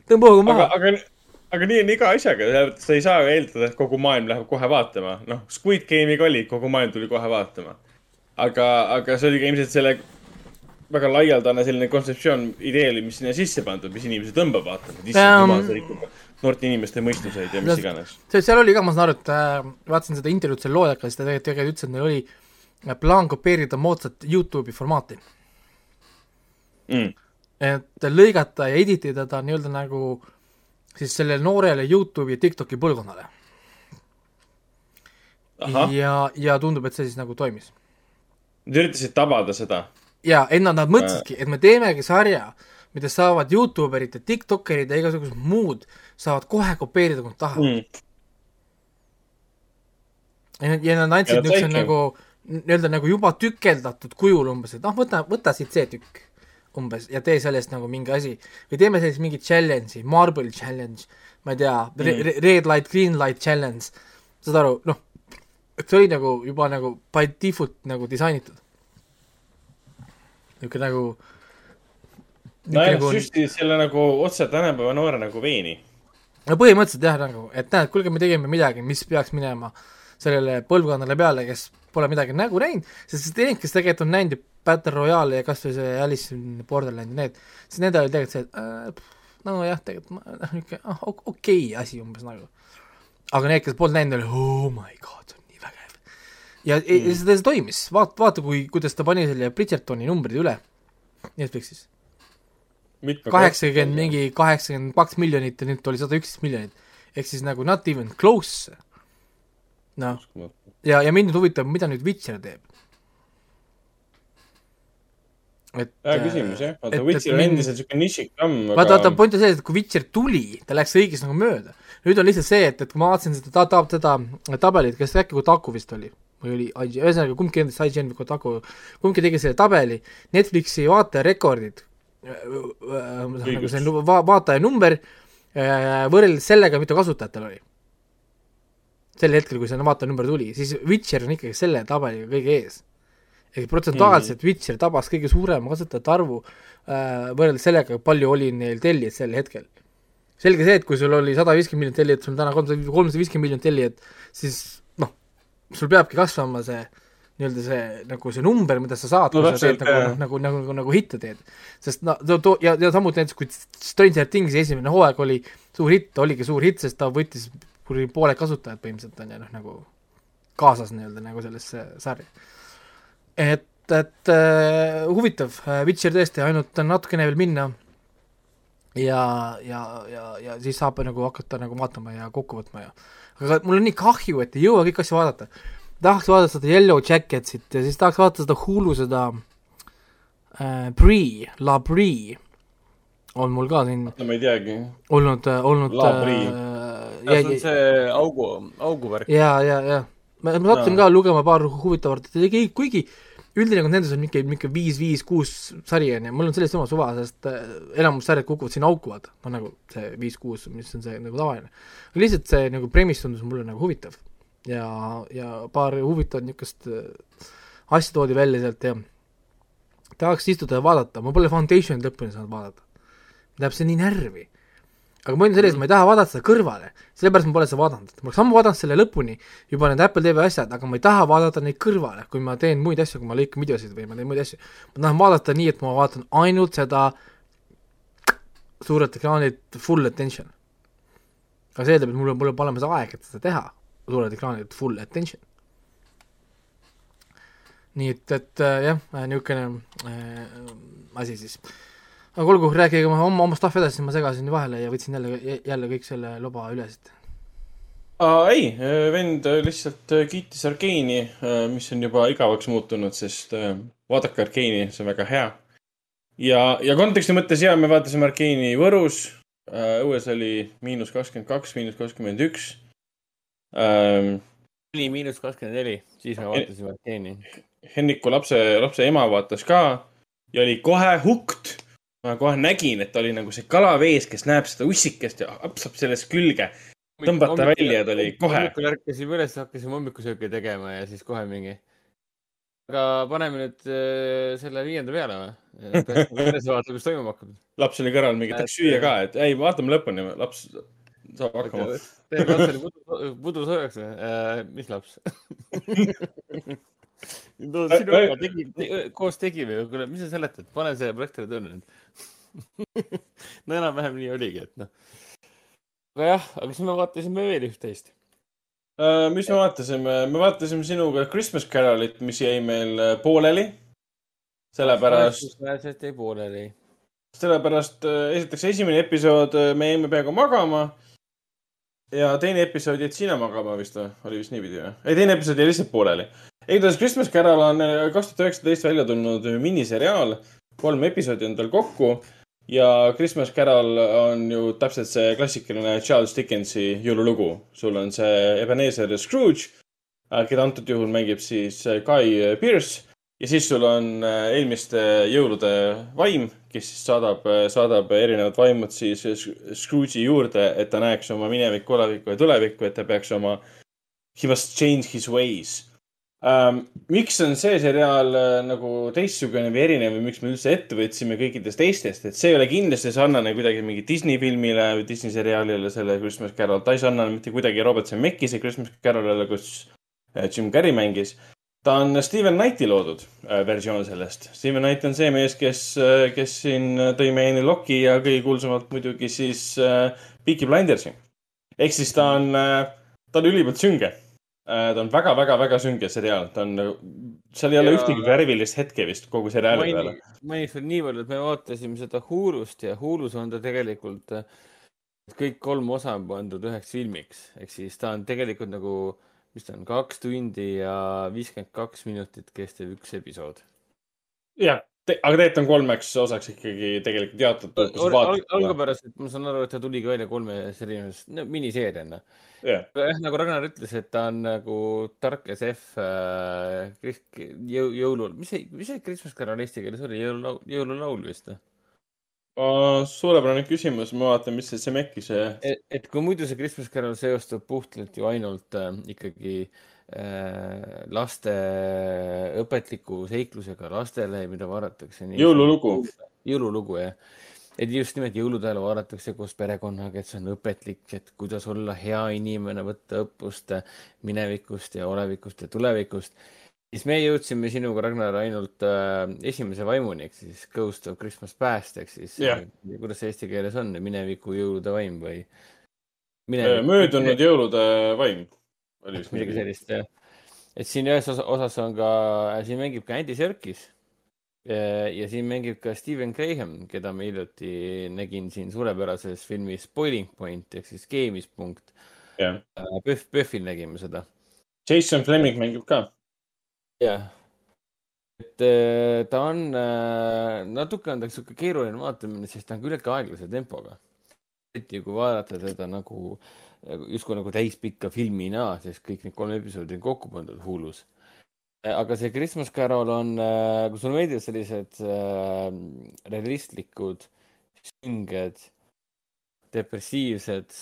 tõmba hoogu maha., aga, aga nii on iga asjaga, sa ei saa ju eeldada, et kogu maailm läheb kohe vaatama. noh, Squid Game'iga oli, kogu maailm tuli kohe vaatama. aga, aga see oli ka ilmselt selle väga laialdane selline kontseptsioon, idee oli, mis sinna sisse pandud, mis inimesi tõmbab vaatama. Ähm, issand jumal, see rikub noorte inimeste mõistuseid ja mis iganes. see, seal oli ka, ma saan aru, et äh, vaatasin seda intervjuud selle loojaga, siis ta tegelikult tegelikult ütles, et neil oli äh, plaan kopeerida moodsat Youtube'i formaati. Mm. et lõigata ja edit ida ta nii-öelda nagu siis sellele noorele Youtube'i ja TikToki põlvkonnale. ja, ja tundub, et see siis nagu toimis. nad üritasid tabada seda. ja enne nad mõtlesidki, et me teemegi sarja, mida saavad Youtube erid ja Tiktokerid ja igasugused muud saavad kohe kopeerida, kui nad tahavad mm.. Ja nad, ja nad andsid nad niisuguse nagu nii-öelda nagu juba tükeldatud kujul umbes, et noh, võta, võta siit see tükk umbes ja tee sellest nagu mingi asi või teeme sellest mingi challenge'i, marble challenge, ma ei tea mm., red light, green light challenge, saad aru, noh, see oli nagu juba nagu by default nagu disainitud. niisugune nagu nojah, nagu- süstid selle nagu otse tänapäeva noore nagu veeni. no põhimõtteliselt jah, nagu, et näed, kuulge, me tegime midagi, mis peaks minema sellele põlvkonnale peale, kes pole midagi nägu näinud, sest need, kes tegelikult on näinud ju Battle Royale'i ja kas või see Alice in Borderland ja need, siis need olid tegelikult see, et äh, nojah, tegelikult noh, niisugune ah, ok- okei okay asi umbes nagu. aga need, kes polnud näinud, oli oh my god, see on nii vägev. ja mm. seda, see toimis, vaata, vaata, kui, kuidas ta pani selle Bridgertoni numbrid üle Netflixis. kaheksakümmend mingi kaheksakümmend kaks miljonit ja nüüd oli sada üksteist miljonit. ehk siis nagu not even close. noh, ja, ja mind nüüd huvitab, mida nüüd Witcher teeb. et hea küsimus jah, vaata Witcher on endiselt siuke nišikamm, vaata, vaata, aga point on selles, et kui Witcher tuli, ta läks kõigist nagu mööda. nüüd on lihtsalt see, et, et kui ma vaatasin seda ta-, ta-, seda tabelit, kes äkki Kotaku vist oli või oli IGN, ühesõnaga kumbki nendest IGN või Kotaku, kumbki tegi selle tabeli, Netflixi vaatajarekordid, nagu see nu- va-, vaataja number, võrreldes sellega, mitu kasutajatel oli. Sel hetkel, kui see vaatenumber tuli, siis Witcher on ikkagi selle tabeliga kõige ees. ehk protsentuaalselt mm. Witcher tabas kõige suurema kasutajate arvu äh, võrreldes sellega, palju oli neil tellijaid sel hetkel. selge see, et kui sul oli sada viiskümmend miljonit tellijat, sul on täna kolmsada, kolmsada viiskümmend miljonit tellijat, siis noh, sul peabki kasvama see nii-öelda see nagu see number, mida sa saad, No kui sa teed nagu noh, nagu, nagu, nagu, nagu hitte teed. sest no too, too ja, ja samuti näiteks kui Stranger Thingsi esimene hooaeg oli suur hitt, oligi suur hitt, sest ta võttis kuradi pooled kasutajad põhimõtteliselt on ju noh, nagu kaasas nii-öelda nagu sellesse sarja. et, et äh, huvitav, Witcher tõesti ainult on natukene veel minna ja, ja, ja, ja siis saab nagu hakata nagu vaatama ja kokku võtma ja aga mul on nii kahju, et ei jõua kõiki asju vaadata. tahaks vaadata seda Yellow Jacketsit ja siis tahaks vaadata seda Hulu seda äh, Brie, La Brie on mul ka siin ma ei teagi. olnud, olnud La Brie. See on see augu, auguvärk. ja, ja, ja ma, ma sattusin ka lugema paar huvitavat, kuigi, kuigi üldine konsensus on niisugune, niisugune viis, viis, kuus sari on ju, mul on sellest oma suva, sest äh, enamus sarjad kukuvad sinna auku, vaata, no nagu see viis-kuus, mis on see nagu tavaline. lihtsalt see nagu premise tundus mulle nagu huvitav. Ja, ja paar huvitavat niisugust äh, asja toodi välja sealt ja tahaks istuda ja vaadata, ma pole Foundationit lõpuni saanud vaadata. Läheb see nii närvi aga ma olin selles, et ma ei taha vaadata seda kõrvale, sellepärast ma pole seda vaadanud, ma oleks ammu vaadanud selle lõpuni, juba need Apple TV asjad, aga ma ei taha vaadata neid kõrvale, kui ma teen muid asju, kui ma lõikan videosid või ma teen muid asju. ma tahan vaadata nii, et ma vaatan ainult seda suurelt ekraanilt full attention. aga see eeldab, et mul peab olema olemas aeg, et seda teha, suurelt ekraanilt full attention. nii et, et äh, jah, niisugune äh, asi siis aga olgu, rääkige oma, oma, oma stuff edasi, ma segasin vahele ja võtsin jälle, jälle kõik selle loba üle siit. ei, vend lihtsalt kiitis Arkeeni, mis on juba igavaks muutunud, sest äh, vaadake Arkeeni, see on väga hea. ja, ja konteksti mõttes ja me vaatasime Arkeeni Võrus. õues oli miinus kakskümmend kaks, miinus kakskümmend üks. Ähm, oli miinus kakskümmend neli, siis me vaatasime Arkeeni. Henniku lapse, lapse ema vaatas ka ja oli kohe hukt. Ma kohe nägin, et oli nagu see kala vees, kes näeb seda ussikest ja apsab sellest külge. tõmbata välja, ta oli kohe. hommikul ärkasime üles, hakkasime hommikusööki tegema ja siis kohe mingi. aga paneme nüüd äh, selle viienda peale või? üles vaatama, mis toimuma hakkab. laps oli kõrval mingi, tahaks süüa ka, et ei, vaatame lõpuni, laps saab hakkama. teie lapsel pudu, pudu soojaks või äh,? mis laps? no sinuga tegi, koos tegime ju, kuule, mis sa seletad, pane see projektoor tööle nüüd. no enam-vähem nii oligi, et noh. aga jah, aga siis me vaatasime veel üht-teist. Äh, mis me vaatasime, me vaatasime sinuga Christmas Carolit, mis jäi meil äh, pooleli. sellepärast, see jäi pooleli. sellepärast äh, esiteks esimene episood, me jäime peaaegu magama. ja teine episood jäid sina magama vist või, oli vist niipidi või? ei, teine episood jäi lihtsalt pooleli. Igatahes Christmas Carol on äh, kaks tuhat üheksateist välja tulnud miniseriaal, kolm episoodi on tal kokku ja Christmas Carol on ju täpselt see klassikaline Charles Dickensi jõululugu. sul on see Ebenezer Scrooge, keda antud juhul mängib siis äh, Guy Pearce. Ja siis sul on äh, eelmiste jõulude vaim, kes siis saadab, saadab erinevad vaimud siis Scrooge'i juurde, et ta näeks oma minevikku, olevikku ja tulevikku, et ta peaks oma, he must change his ways ähm,. miks on see seriaal äh, nagu teistsugune või erinev või miks me üldse ette võtsime kõikidest teistest, et see ei ole kindlasti sarnane kuidagi mingi Disney filmile või Disney seriaalile, selle Christmas Carol, ta ei sarnane mitte kuidagi Robert Zemeckise Christmas Carolile, kus äh, Jim Carrey mängis ta on Steven Knighti loodud äh, versioon sellest. Steven Knight on see mees, kes, kes siin tõi meieni Loki ja kõige kuulsamalt muidugi siis Peaky Blindersi. ehk siis ta on ta on ülimalt sünge. Ta on väga-väga-väga sünge seriaal, ta on, seal ei ole Ja- ühtegi värvilist hetke vist kogu seriaali peale. mainiks veel nii palju, et me vaatasime seda Hurust ja Hurus on ta tegelikult, kõik kolm osa on pandud üheks filmiks, ehk siis ta on tegelikult nagu, mis ta on, kaks tundi ja viiskümmend kaks minutit kestev üks episood. jah, aga tegelikult on kolmeks osaks ikkagi tegelikult jaotatud. algapärast, et ma saan aru, et ta tuligi välja kolmes erinevas no, miniseeriana. jah, jah, nagu Ragnar ütles, et ta on nagu tark SF äh, jõu, jõulul, mis see, mis see Christmas Carol eesti keeles oli, jõululaul, jõululaul vist või? suurepärane küsimus, ma vaatan, mis see Semeki see, et kui muidu see Christmas Carol seostub puhtalt ju ainult äh, ikkagi äh, laste õpetliku seiklusega lastele, mida vaadatakse. Jõululugu.. jõululugu jah, et just nimelt jõulude ajal vaadatakse koos perekonnaga, et see on õpetlik, et kuidas olla hea inimene, võtta õppust minevikust ja olevikust ja tulevikust. siis me jõudsime sinuga, Ragnar, ainult äh, esimese vaimuni ehk siis Ghost of Christmas Past ehk siis Jah. äh, kuidas see eesti keeles on, mineviku jõulude vaim või? möödunud jõulude vaim midagi. sellist jah. et siin ühes osa- osas on ka, siin mängib ka Andy Serkis. ja siin mängib ka Steven Graham, keda ma hiljuti nägin siin suurepärases filmis Boiling Point ehk siis keemispunkt. jah, Pühv, Pühvil nägime seda. Jason Fleming mängib ka. jah. et äh, ta on äh,, natuke on ta sihuke keeruline vaatamine, sest ta on küllaltki aeglase tempoga. eriti kui vaadata teda nagu, justkui nagu täispikka filmina, sest kõik need kolm episoodi on kokku pandud Hulus. aga see Christmas Carol on, kui sulle meeldivad sellised äh, realistlikud, sünged, depressiivsed,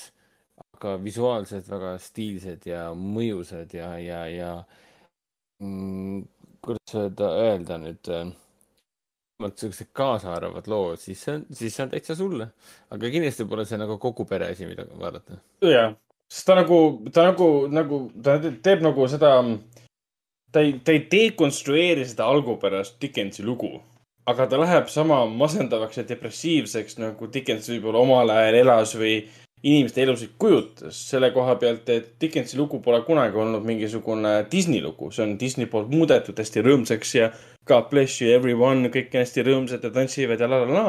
aga visuaalselt väga stiilsed ja mõjusad ja, ja, ja mm, kuidas öelda, öelda nüüd äh, siuksed kaasaarvad lood, siis see on, siis see on täitsa sulle. aga kindlasti pole see nagu kogu pere asi, mida vaadata. jah, sest ta nagu, ta nagu, nagu, ta teeb nagu seda, ta ei, ta ei dekonstrueeri seda algupärast Dickensi lugu, aga ta läheb sama masendavaks ja depressiivseks nagu Dickens võib-olla omal ajal elas või inimeste elusid kujutas selle koha pealt, et Dickensi lugu pole kunagi olnud mingisugune Disney lugu, see on Disney poolt muudetud hästi rõõmsaks ja God bless you everyone, kõik hästi rõõmsad ja tantsivad ja la la la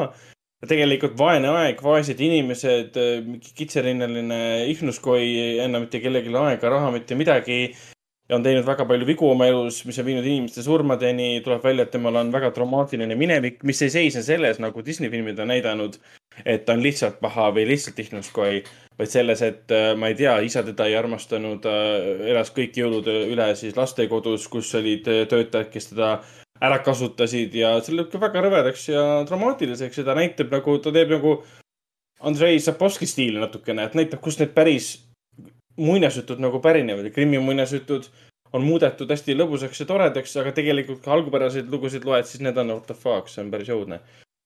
tegelikult vaene aeg, vaesed inimesed, mingi kitsarinnaline ihnuskoi, ei anna mitte kellelegi aega, raha, mitte midagi. on teinud väga palju vigu oma elus, mis on viinud inimeste surmadeni, tuleb välja, et temal on väga traumaatiline minevik, mis ei seisne selles, nagu Disney filmid on näidanud, et ta on lihtsalt paha või lihtsalt ihnuskoi, vaid selles, et äh, ma ei tea, isa teda ei armastanud, elas kõik jõulud üle siis lastekodus, kus olid äh, töötajad, kes teda ära kasutasid ja see lõeb ka väga rõvedaks ja traumaatiliseks ja ta näitab nagu, ta teeb nagu Andrei Zapovski stiili natukene, et näitab, kust need päris muinasjutud nagu pärinevad ja Krimmi muinasjutud on muudetud hästi lõbusaks ja toredaks, aga tegelikult ka algupäraseid lugusid loed, siis need on what the fuck, see on päris õudne.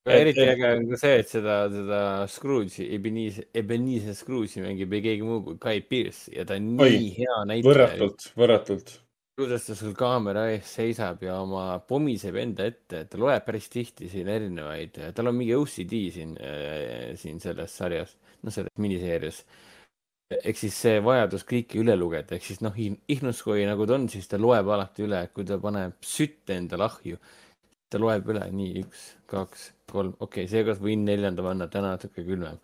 Eriti äge on ka see, et seda, seda Scrooge'i, Ebenezer, Ebenezer Scrooge'i mängib ei keegi muu kui Guy Pearce ja ta on Oi, nii hea näitleja. võrratult, võrratult. Kuidas ta sul kaamera ees seisab ja oma pomiseb enda ette, ta loeb päris tihti siin erinevaid, tal on mingi OCD siin, siin selles sarjas, noh, selles miniseerias. ehk siis see vajadus kõike üle lugeda, ehk siis noh, Ihnuskoi nagu ta on, siis ta loeb alati üle, kui ta paneb sütte endale ahju, ta loeb üle nii üks, kaks, kolm, okei okay,, seekord võin neljanda panna, täna natuke külmem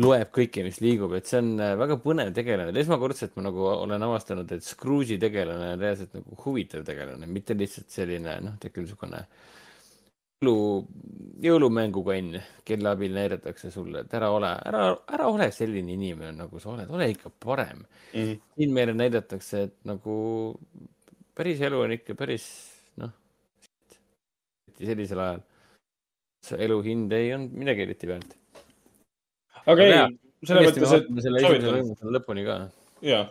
loeb kõike, mis liigub, et see on äh, väga põnev tegelane. esmakordselt ma nagu olen avastanud, et Scrooge'i tegelane on reaalselt nagu huvitav tegelane, mitte lihtsalt selline noh, tekib niisugune jõulu, jõulumängukann, kelle abil näidatakse sulle, et ära ole, ära, ära ole selline inimene, nagu sa oled, ole ikka parem. Mhm. siin meile näidatakse, et nagu päris elu on ikka päris noh, sellisel ajal. elu hind ei olnud midagi eriti väärt. Aga ei selles mõttes, et soovitan. lõpuni ka. ja,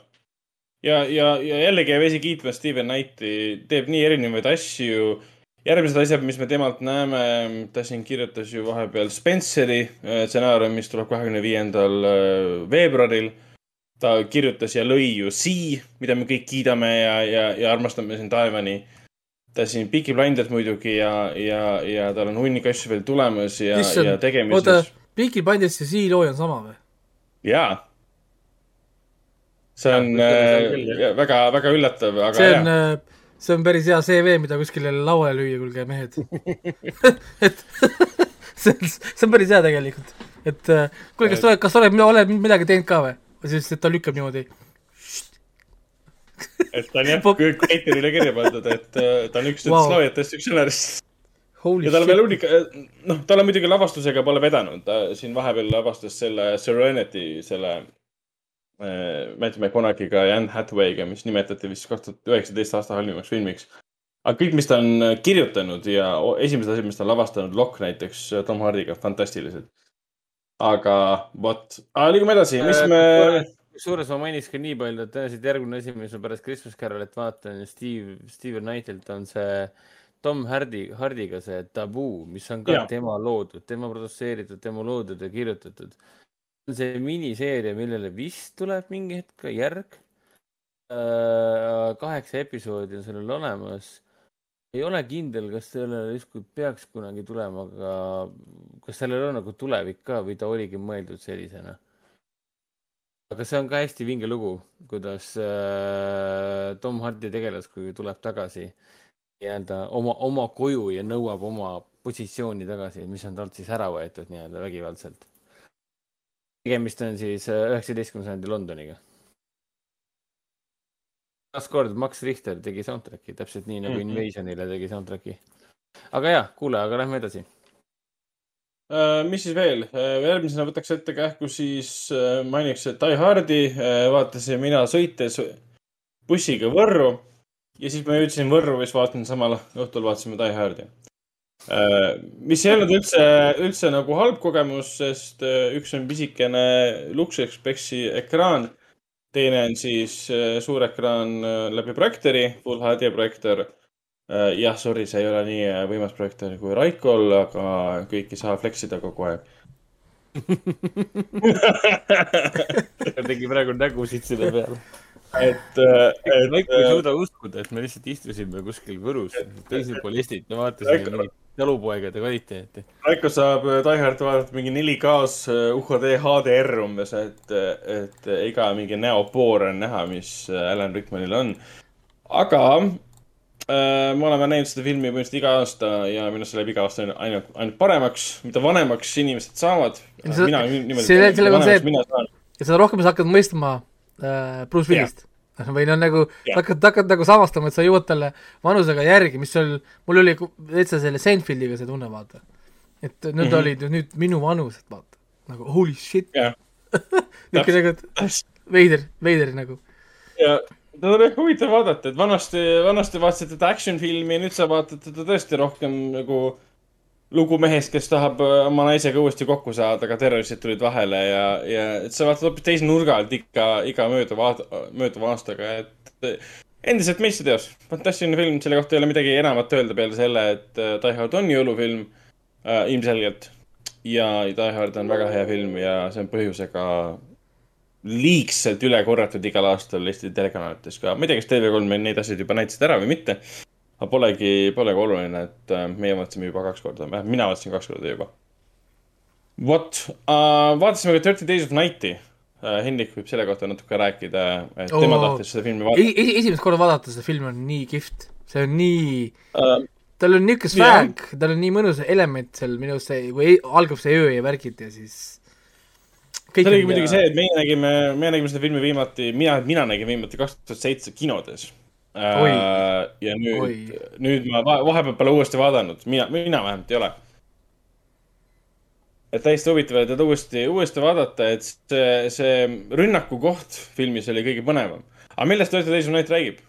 ja, ja, ja jällegi jääb esi kiitma Steven Knighti, teeb nii erinevaid asju. järgmised asjad, mis me temalt näeme, ta siin kirjutas ju vahepeal Spenceri äh, stsenaarium, mis tuleb kahekümne viiendal äh, veebruaril. ta kirjutas ja lõi ju Sea, mida me kõik kiidame ja, ja, ja armastame siin taevani. ta siin Peaky Blinders muidugi ja, ja, ja tal on hunnik asju veel tulemas ja, ja tegemises., Peaky Blinders ja Sea-looja on sama või? jaa. see on Ja, äh, väga, väga üllatav, aga see on, see on päris hea CV, mida kuskile lauale lüüa, kuulge mehed. et see on, see on päris hea tegelikult. et äh, kuule, kas sa oled, kas sa oled, oled midagi teinud ka või? siis, ta lükkab niimoodi. et ta on jah Creatorile kirja pandud, et äh, ta on üks nendest Wow. loojatest, üks stsenarist. Holy ja tal on veel shit, hunnik, noh, tal on muidugi lavastusega pole vedanud, ta siin vahepeal lavastas selle Serenity, selle äh, Matthew McConaughey'ga ja Anne Hathaway'ga, mis nimetati vist kaks tuhat üheksateist aasta halvimaks filmiks. aga kõik, mis ta on kirjutanud ja esimesed asjad, mis ta on lavastanud, Lokk näiteks Tom Hardiga, fantastilised. aga vot, liigume edasi, mis me, kusjuures ma mainiks ka nii palju, et tõenäoliselt järgmine asi, mis ma pärast Christmas Carolit vaatan, Steve, Steven Knightilt on see Tom Hardy, Hardiga see Taboo, mis on ka ja. tema loodud, tema produtseeritud, tema loodud ja kirjutatud. see miniseeria, millele vist tuleb mingi hetk ka järg. kaheksa episoodi on sellel olemas. ei ole kindel, kas sellele justkui peaks kunagi tulema, aga kas sellel on nagu tulevik ka või ta oligi mõeldud sellisena? aga see on ka hästi vinge lugu, kuidas äh, Tom Hardy tegelaskuju tuleb tagasi nii-öelda oma, oma koju ja nõuab oma positsiooni tagasi, mis on talt siis ära võetud nii-öelda vägivaldselt. tegemist on siis äh, üheksateistkümnenda sajandi Londoniga. taaskord Max Richter tegi soundtrack'i täpselt nii nagu Mhm. Invasionile tegi soundtrack'i. aga jah, kuule, aga lähme edasi. Äh, mis siis veel, järgmisena võtaks ette kähku siis äh, mainiks Die Hardi, vaatasin mina sõites bussiga Võrru ja siis ma jõudsin Võrru, siis vaatasin samal õhtul vaatasime Die Hardi. mis ei olnud üldse, üldse nagu halb kogemus, sest äh, üks on pisikene Lux Expressi ekraan, teine on siis äh, suur ekraan äh, läbi projektoori, full HD projektoor Äh, jah, sorry, see ei ole nii äh, võimas projektoor kui Raikol, aga kõik ei saa flex ida kogu aeg. ta tegi praegu nägusid selle peale. et, et Raiko ei suuda uskuda, et me lihtsalt istusime kuskil Võrus teisel pool Eestit ja vaatasime mingit talupoegade kvaliteeti. Raiko saab äh, Die Hard vaadata mingi 4K-s äh, UHD HDR umbes, et, et iga mingi näopoor on näha, mis äh, Alan Rickmanil on. aga äh, me oleme näinud seda filmi põhimõtteliselt iga aasta ja minu arust see läheb iga aasta ainult, ainult paremaks, mida vanemaks inimesed saavad. Mina niimoodi. selle- sellega on see, et- mina saan. ja seda rohkem sa hakkad mõistma äh, Bruce Willist. või noh, nagu Jah. sa hakkad, hakkad nagu samastama, et sa jõuad talle vanusega järgi, mis sul, mul oli täitsa selle Seinfeldiga see tunne, vaata. et nüüd mm. -hmm. olid nüüd minu vanused, vaata. nagu holy shit. Jah. niisugune nagu veider, veider nagu. ja teda oli huvitav vaadata, et vanasti, vanasti vaatasid teda action filmi nüüd sa vaatad teda tõesti rohkem nagu lugu mehest, kes tahab äh, oma naisega uuesti kokku saada, aga terroristid tulid vahele ja, ja et sa vaatad hoopis teise nurga alt iga, iga mööduva mööduva aastaga, et endiselt meistriteos, fantastiline film, selle kohta ei ole midagi enamat öelda peale selle, et äh, Die Hard on jõulufilm äh, ilmselgelt ja Die Hard on väga hea film ja see on põhjusega liigselt üle korratud igal aastal Eesti telekanalites ka. ma ei tea, kas TV3 meil neid asju juba näitasid ära või mitte. Aga polegi, polegi oluline, et äh, meie vaatasime juba kaks korda, vähemalt mina vaatasin kaks korda juba. vot uh,, vaatasime ka Thirty Days of Night'i uh,. Hendrik võib selle kohta natuke rääkida, et tema Oo. tahtis seda filmi vaadata esi, esimest korda vaadata seda filmi on nii kihvt, see on nii uh,. tal on niisugune swag, tal on nii mõnus element seal minu arust see, kui ei- algab see öö ja värgid ja siis see oligi muidugi see, et meie nägime, meie nägime seda filmi viimati, mina, mina nägin viimati kaks tuhat seitse kinodes. Oi. ja nüüd nüüd ma va- vahepeal pole uuesti vaadanud, mina, mina vähemalt ei ole. et täiesti huvitav, et teda uuesti, uuesti vaadata, et see, see rünnaku koht filmis oli kõige põnevam. aga millest Dirty Days of Night räägib?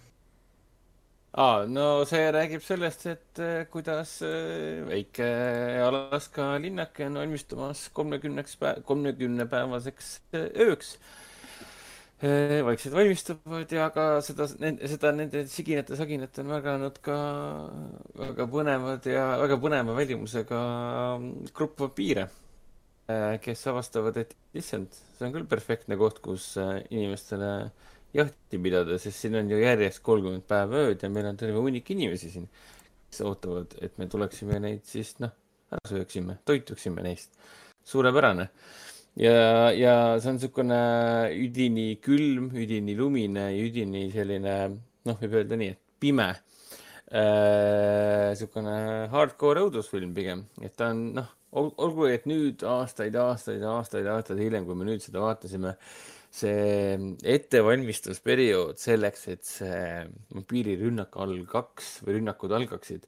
aa, no see räägib sellest, et äh, kuidas äh, väike Alaska linnake on valmistumas kolmekümneks päev, kolmekümne päevaseks äh, ööks. Vaikselt valmistuvad ja ka seda, seda nende siginate-saginat on märganud ka väga põnevad ja väga põneva välimusega mm, grupp vampiire, kes avastavad, et issand, see on küll perfektne koht, kus äh, inimestele jahti pidada, sest siin on ju järjest kolmkümmend päeva ööd ja meil on terve hunnik inimesi siin, kes ootavad, et me tuleksime neid siis noh, ära sööksime, toituksime neist. suurepärane. ja, ja see on niisugune üdini külm, üdini lumine üdini selline noh, võib öelda nii, et pime. niisugune hardcore õudusfilm pigem, et ta on noh, olgu, et nüüd aastaid, aastaid, aastaid, aastaid hiljem, kui me nüüd seda vaatasime see ettevalmistusperiood selleks, et see vampiirirünnak algaks või rünnakud algaksid,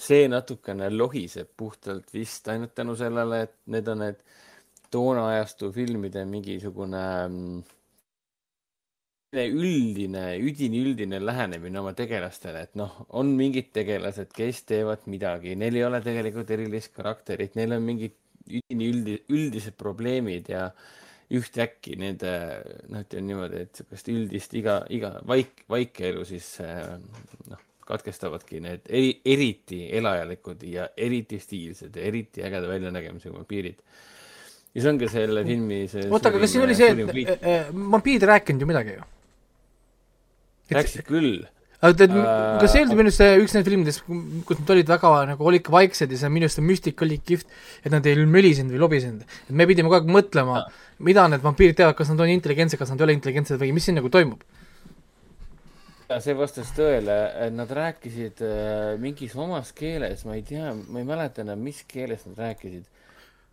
see natukene lohiseb puhtalt vist ainult tänu sellele, et need on need toona ajastu filmide mingisugune mm, üldine, üdini üldine lähenemine oma tegelastele, et noh, on mingid tegelased, kes teevad midagi, neil ei ole tegelikult erilist karakterit, neil on mingid üdini üldi, üldised probleemid ja ühtäkki nende, noh, ütleme niimoodi, et sihukest üldist iga, iga vaik-, vaikeelu siis äh, noh, katkestavadki need eri, eriti elajalikud ja eriti stiilsed ja eriti ägeda väljanägemisega vampiirid. Ja see ongi selle filmi see oota, aga kas siin oli see, et äh, vampiirid ei rääkinud ju midagi ju? rääkisid küll aga tead, Äh, kas see ei olnud minu arust see üks nendest filmidest, kus nad olid väga nagu, olid ikka vaiksed ja see minu arust see müstika oli kihvt, et nad ei mölisenud või lobisenud. et me pidime kogu aeg mõtlema, mida need vampiirid teevad, kas nad on intelligentsed, kas nad ei ole intelligentsed või mis siin nagu toimub. see vastas tõele, et nad rääkisid äh, mingis omas keeles, ma ei tea, ma ei mäleta enam, mis keeles nad rääkisid.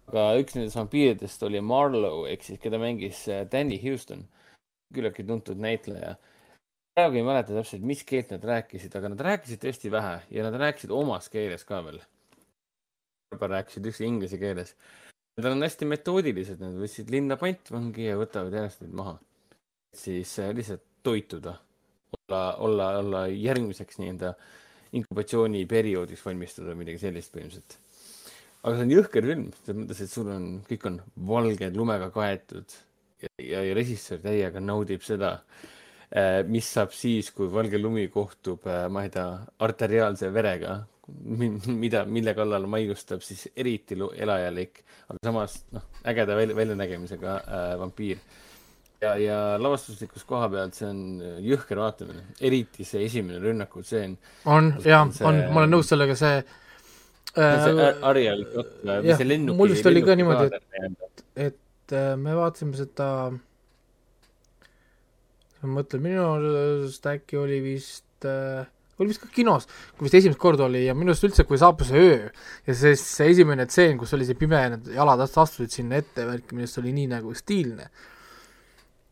Aga üks nendest vampiiridest oli Marlowe ehk siis, keda mängis äh, Danny Houston, küllaltki tuntud näitleja. praegu ei mäleta täpselt, mis keelt nad rääkisid, aga nad rääkisid tõesti vähe ja nad rääkisid omas keeles ka veel. rääkisid üldse inglise keeles. Nad on hästi metoodilised, nad võtsid linna pantvangi ja võtavad järjest neid maha. siis äh, lihtsalt toituda olla, olla, olla järgmiseks nii-öelda inkubatsiooniperioodiks valmistuda midagi sellist põhimõtteliselt. Aga see on jõhker film, selles mõttes, et sul on, kõik on valged lumega kaetud ja, ja, ja režissöör täiega naudib seda, mis saab siis, kui valge lumi kohtub, ma ei tea, arteriaalse verega, mida, mille kallal maiustab siis eriti elajalik, aga samas noh, ägeda välja, väljanägemisega äh, vampiir ja, ja lavastuslikus koha pealt see on jõhker vaatamine, eriti see esimene rünnakutseen. on, jaa, on, ma olen nõus sellega, see äh, Ariel jutt või jah, see lennuki. mul vist oli ka niimoodi, et- et äh, me vaatasime seda, ma mõtlen, minu arust äkki oli vist äh, oli vist ka kinos, kui vist esimest korda oli ja minu arust üldse, kui saabus see öö ja see, see esimene tseen, kus oli see pime ja need jalad ast- astusid sinna ette värk, minu arust oli nii nagu stiilne.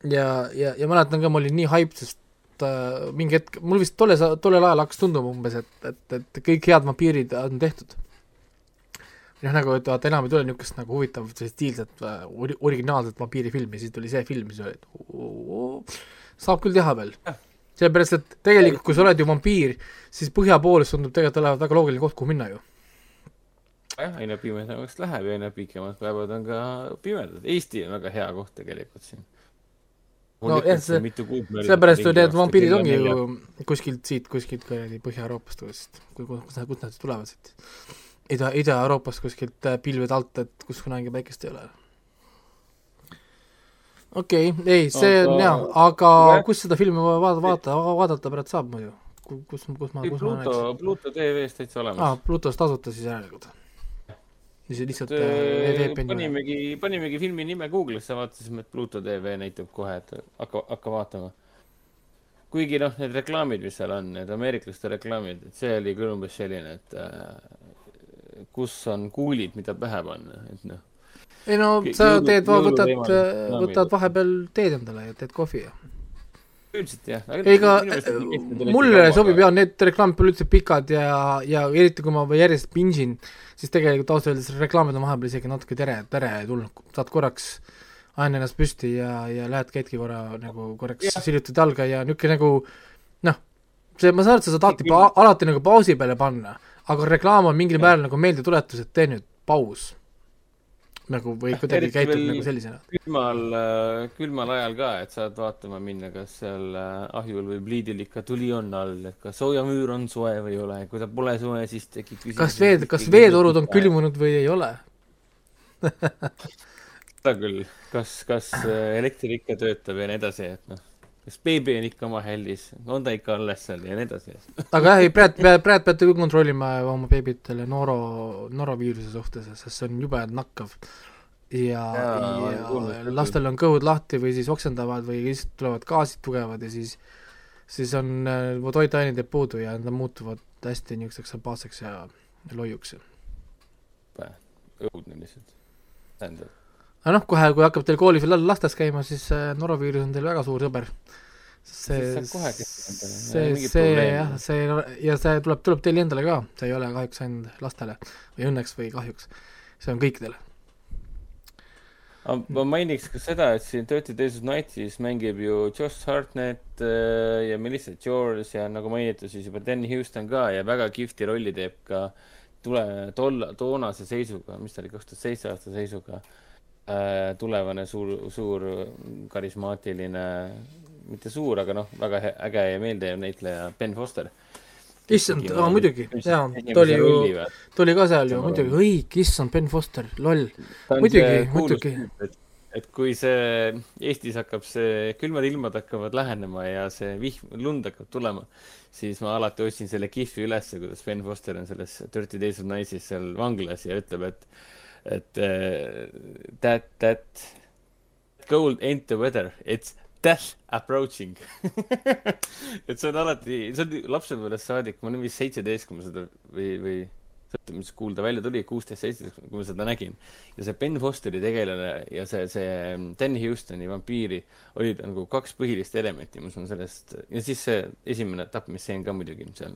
ja, ja, ja mäletan ka, ma olin nii hype, sest äh, mingi hetk, mul vist tolle, tollel ajal hakkas tunduma umbes, et, et, et kõik head vampiirid on tehtud noh, nagu, et vaata enam ei tule niisugust nagu huvitavat stiilset äh, ori-, originaalset vampiirifilmi, siis tuli see film, siis oli, et saab küll teha veel. sellepärast, et tegelikult, kui sa oled ju vampiir, siis põhja poole tundub tegelikult olevat väga loogiline koht, kuhu minna ju. jah, aina pimedamaks läheb ja aina pikemad päevad on ka pimedad. Eesti on väga hea koht tegelikult siin. no jah, see, sellepärast ju need vampiirid ongi ju kuskilt siit, kuskilt kuradi Põhja-Euroopast vist, kus, kus nad, tulevad siit. Ida, Ida-Euroopast kuskilt äh, pilvede alt, et kus kunagi päikest ei ole. okei okay,, ei, see on Aga- hea, aga kus seda filmi vaata, vaata, vaadata pärast saab muidu? kus, kus ma, kus ma Pluto näeks?, Pluto TV-s täitsa olemas., Plutos tasuta siis järelikult. lihtsalt, lihtsalt äh, VPN-i. panimegi, panimegi filmi nime Google'isse, vaatasime, et Pluto tv näitab kohe, et hakka, hakka vaatama. kuigi noh, need reklaamid, mis seal on, need ameeriklaste reklaamid, et see oli küll umbes selline, et äh, kus on kuulid, mida pähe panna, et noh. ei no sa teed, võtad jõuluvõimalused, võtad vahepeal teed endale ja teed kohvi ja üldiselt jah. ega mulle sobib jah, need reklaamid pole üldse pikad ja, ja eriti kui ma järjest pingin, siis tegelikult ausalt öeldes reklaamid on vahepeal isegi natuke tere, teretulnud, saad korraks, ajan ennast püsti ja, ja lähed käidki korra nagu korraks Jah. sillutad jalga ja niisugune nagu noh, see, ma saan aru, et sa saad alati alati nagu pausi peale panna, aga reklaam on mingil määral nagu meeldetuletus, et tee nüüd paus. nagu või kuidagi käitub nagu sellisena. külmal, külmal ajal ka, et saad vaatama minna, kas seal äh, ahjul või pliidil ikka tuli on all, et kas soojamüür on soe või ei ole, kui ta pole soe, siis tekib küsimus. kas veed, kas veetorud on? külmunud või ei ole? seda küll, kas, kas äh, elekter ikka töötab ja nii edasi, et noh, kas beebi on ikka oma hällis, on ta ikka alles seal ja nii edasi. aga jah, ei, praegu, praegu peate küll kontrollima oma beebitele noro, noroviiruse suhtes, sest see on jube nakkav. ja, ja küll. lastel on kõhud lahti või siis oksendavad või lihtsalt tulevad gaasid tugevad ja siis, siis on äh, toitained jääb puudu ja nad muutuvad hästi niisuguseks apaatseks ja ja loiuks. õudne lihtsalt. tähendab, aga noh, kohe, kui hakkab teil koolis või lastes käima, siis äh, noroviirus on teil väga suur sõber. see see, see jah, see ja see tuleb, tuleb teile endale ka, see ei ole kahjuks ainult lastele või õnneks või kahjuks, see on kõikidele. ma mainiks ka seda, et siin Dirty Days of Nightis mängib ju Josh Hartnett äh, ja Melissa George ja nagu mainitud, siis juba Dan Houston ka ja väga kihvti rolli teeb ka tule, tolla, toonase seisuga, mis ta oli, kaks tuhat seitse aasta seisuga äh, tulevane suur, suur karismaatiline, mitte suur, aga noh, väga äge ja meeldejääv näitleja Ben Foster. Issand, aa muidugi, jaa, ta oli ju, ta oli ka seal ju muidugi, õig, issand, Ben Foster, loll. muidugi, muidugi. et kui see, Eestis hakkab see, külmad ilmad hakkavad lähenema ja see vihm, lund hakkab tulema, siis ma alati otsin selle kihvi ülesse, kuidas Ben Foster on selles Dirty Days of Nice'is seal vanglas ja ütleb, et, et uh, that, that gold ain't the weather, it's death approaching et see on alati, see on lapsepõlvest saadik, ma olin vist seitseteist, kui ma seda või, või sõltub, mis kuul ta välja tuli, kuusteist, seitseteist, kui ma seda nägin. ja see Ben Fosteri tegelane ja see, see Dan Houstoni vampiiri olid nagu kaks põhilist elementi, mis on sellest, ja siis see esimene tapmisseen ka muidugi, seal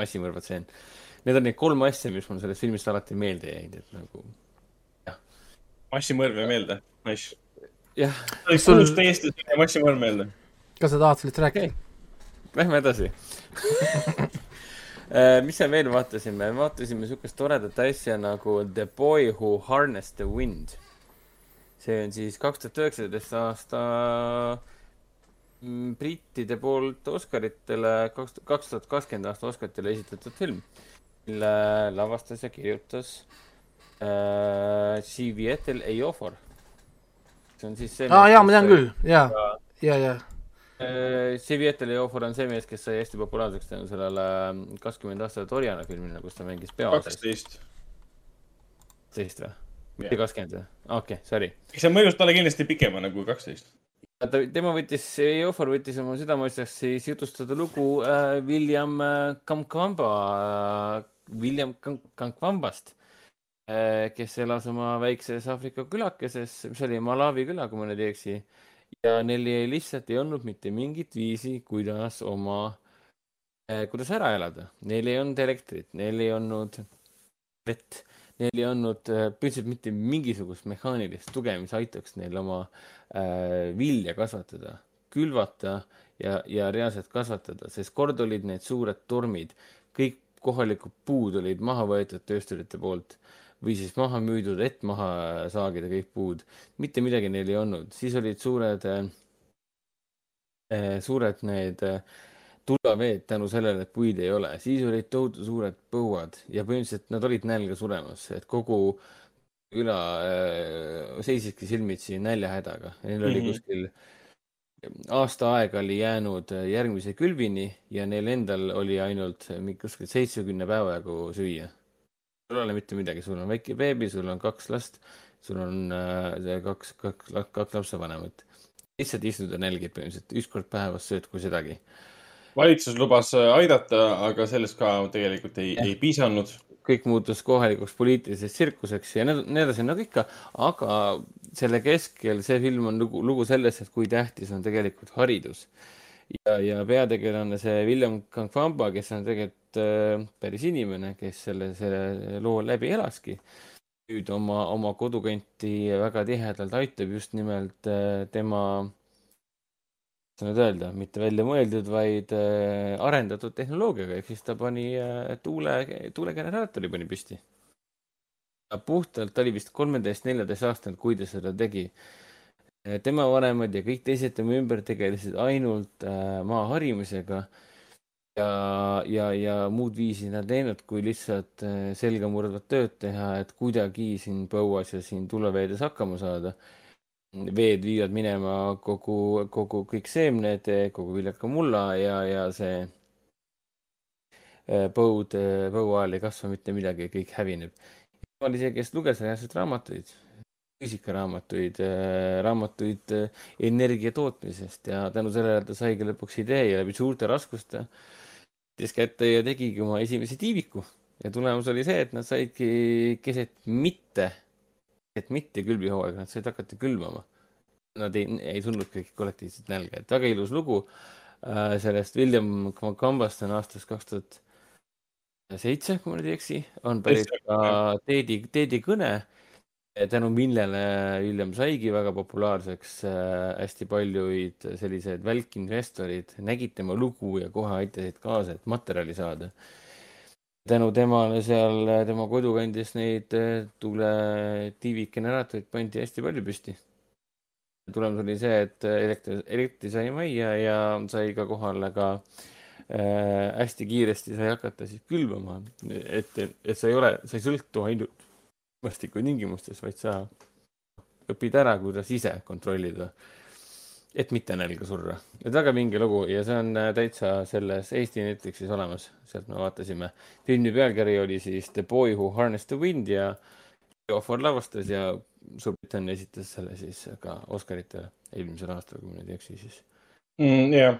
massimõrvatseen. Need on need kolm asja, mis mul sellest filmist alati meelde jäid, et nagu. Massimõrv jäi meelde, nice jah. sul kuus täiesti Maximum meelde. kas sa tahad sellest rääkida okay.? Lähme edasi äh, mis me veel vaatasime, vaatasime siukest toredat asja nagu The Boy Who Harnessed the Wind. see on siis kaks tuhat üheksateist aasta mm, brittide poolt Oscaritele, kaks, kaks tuhat kakskümmend aasta Oscaritele esitatud film, mille lavastas ja kirjutas äh, Sivi Etel Ejiofor see on siis see aa ah, jaa, ma tean küll, jaa, ja, ja. Sivietel Jofor on see mees, kes sai hästi populaarseks tänu sellele ähm, kakskümmend aastat Orjana filmile, kus ta mängis peaosas. kaksteist. kaksteist või? mitte kakskümmend või? okei okay,, sorry. see mõjus talle kindlasti pikemana kui kaksteist. ta, tema võttis, Jofor võttis oma südameasjaks siis jutustada lugu äh, William äh, Kamkwamba äh,, William Kamkwambast Äh, kes elas oma väikses Aafrika külakeses, mis oli Malawi küla, kui ma nüüd ei eksi. ja neil ei, lihtsalt ei olnud mitte mingit viisi, kuidas oma, äh, kuidas ära elada. Neil ei olnud elektrit, neil ei olnud vett, neil ei olnud äh, põhimõtteliselt mitte mingisugust mehaanilist tuge, mis aitaks neil oma äh, vilja kasvatada, külvata ja, ja reaalselt kasvatada, sest kord olid need suured tormid, kõik kohalikud puud olid maha võetud töösturite poolt või siis maha müüdud, et maha saagida kõik puud. mitte midagi neil ei olnud, siis olid suured äh,, suured need äh, tulvaveed tänu sellele, et puid ei ole, siis olid tohutu suured põuad ja põhimõtteliselt nad olid nälga suremas, et kogu küla äh, seisiski silmitsi näljahädaga. Neil oli mm -hmm. kuskil aasta aega oli jäänud järgmise külvini ja neil endal oli ainult kuskil seitsmekümne päeva jagu süüa sul ei ole mitte midagi, sul on väike beebi, sul on kaks last, sul on äh, kaks, kaks, kaks lapsevanemat. lihtsalt istud ja nälgid põhimõtteliselt, üks kord päevas sööd, kui sedagi. valitsus lubas äh, aidata, aga sellest ka tegelikult ei, ei piisanud. kõik muutus kohalikuks poliitiliseks tsirkuseks ja nii edasi, nagu ikka, aga selle keskel see film on lugu, lugu sellest, et kui tähtis on tegelikult haridus ja, ja peategelane, see William Kangfamba, kes on tegelikult äh, päris inimene, kes selle, selle loo läbi elaski, nüüd oma, oma kodukanti väga tihedalt aitab just nimelt äh, tema, kuidas nüüd öelda, mitte välja mõeldud, vaid äh, arendatud tehnoloogiaga, ehk siis ta pani äh, tuule, tuulegeneraatori pani püsti. puhtalt, ta oli vist kolmeteist, neljateist aastane, kui ta seda tegi tema vanemad ja kõik teised tema ümber tegelesid ainult äh, maa harimisega ja, ja, ja muud viisi nad teinud, kui lihtsalt äh, selgamurdvat tööd teha, et kuidagi siin põuas ja siin tuleveedes hakkama saada. veed viivad minema kogu, kogu kõik seemned, kogu viljaka mulla ja, ja see äh, põud, põua ajal ei kasva mitte midagi, kõik hävineb. ta oli see, kes luges reaalselt raamatuid füüsikaraamatuid, äh, raamatuid äh, energia tootmisest ja tänu sellele ta saigi lõpuks idee ja läbi suurte raskuste võttis kätte ja tegigi oma esimese tiiviku. ja tulemus oli see, et nad saidki keset mitte, et mitte külvihooaega, nad said hakata külvama. Nad ei, ei tundnud kõik kollektiivselt nälga, et väga ilus lugu äh, sellest William Kambast on aastast kaks tuhat seitse, kui ma nüüd ei eksi, on pärit ka Teedi, Teedi kõne tänu millele William saigi väga populaarseks äh,. hästi paljud sellised välkinvestorid nägid tema lugu ja kohe aitasid kaasa, et materjali saada. tänu temale seal tema kodukandis neid äh, tule tiivikgeneraatoreid pandi hästi palju püsti. tulemus oli see, et elekter, elektri sai majja ja sai ka kohale ka äh, hästi kiiresti sai hakata siis külvama, et, et sa ei ole, sa ei sõltu ainult ilmastikutingimustes, vaid sa õpid ära, kuidas ise kontrollida, et mitte nälga surra. et väga vinge lugu ja see on äh, täitsa selles Eesti Netflixis olemas, sealt me vaatasime. filmi pealkiri oli siis The Boy Who Harnessed the Wind ja Geoffrey lavastas ja Suurbritannia esitas selle siis ka Oscaritele eelmisel aastal, kui ma nüüd ei eksi, siis mm,. jah.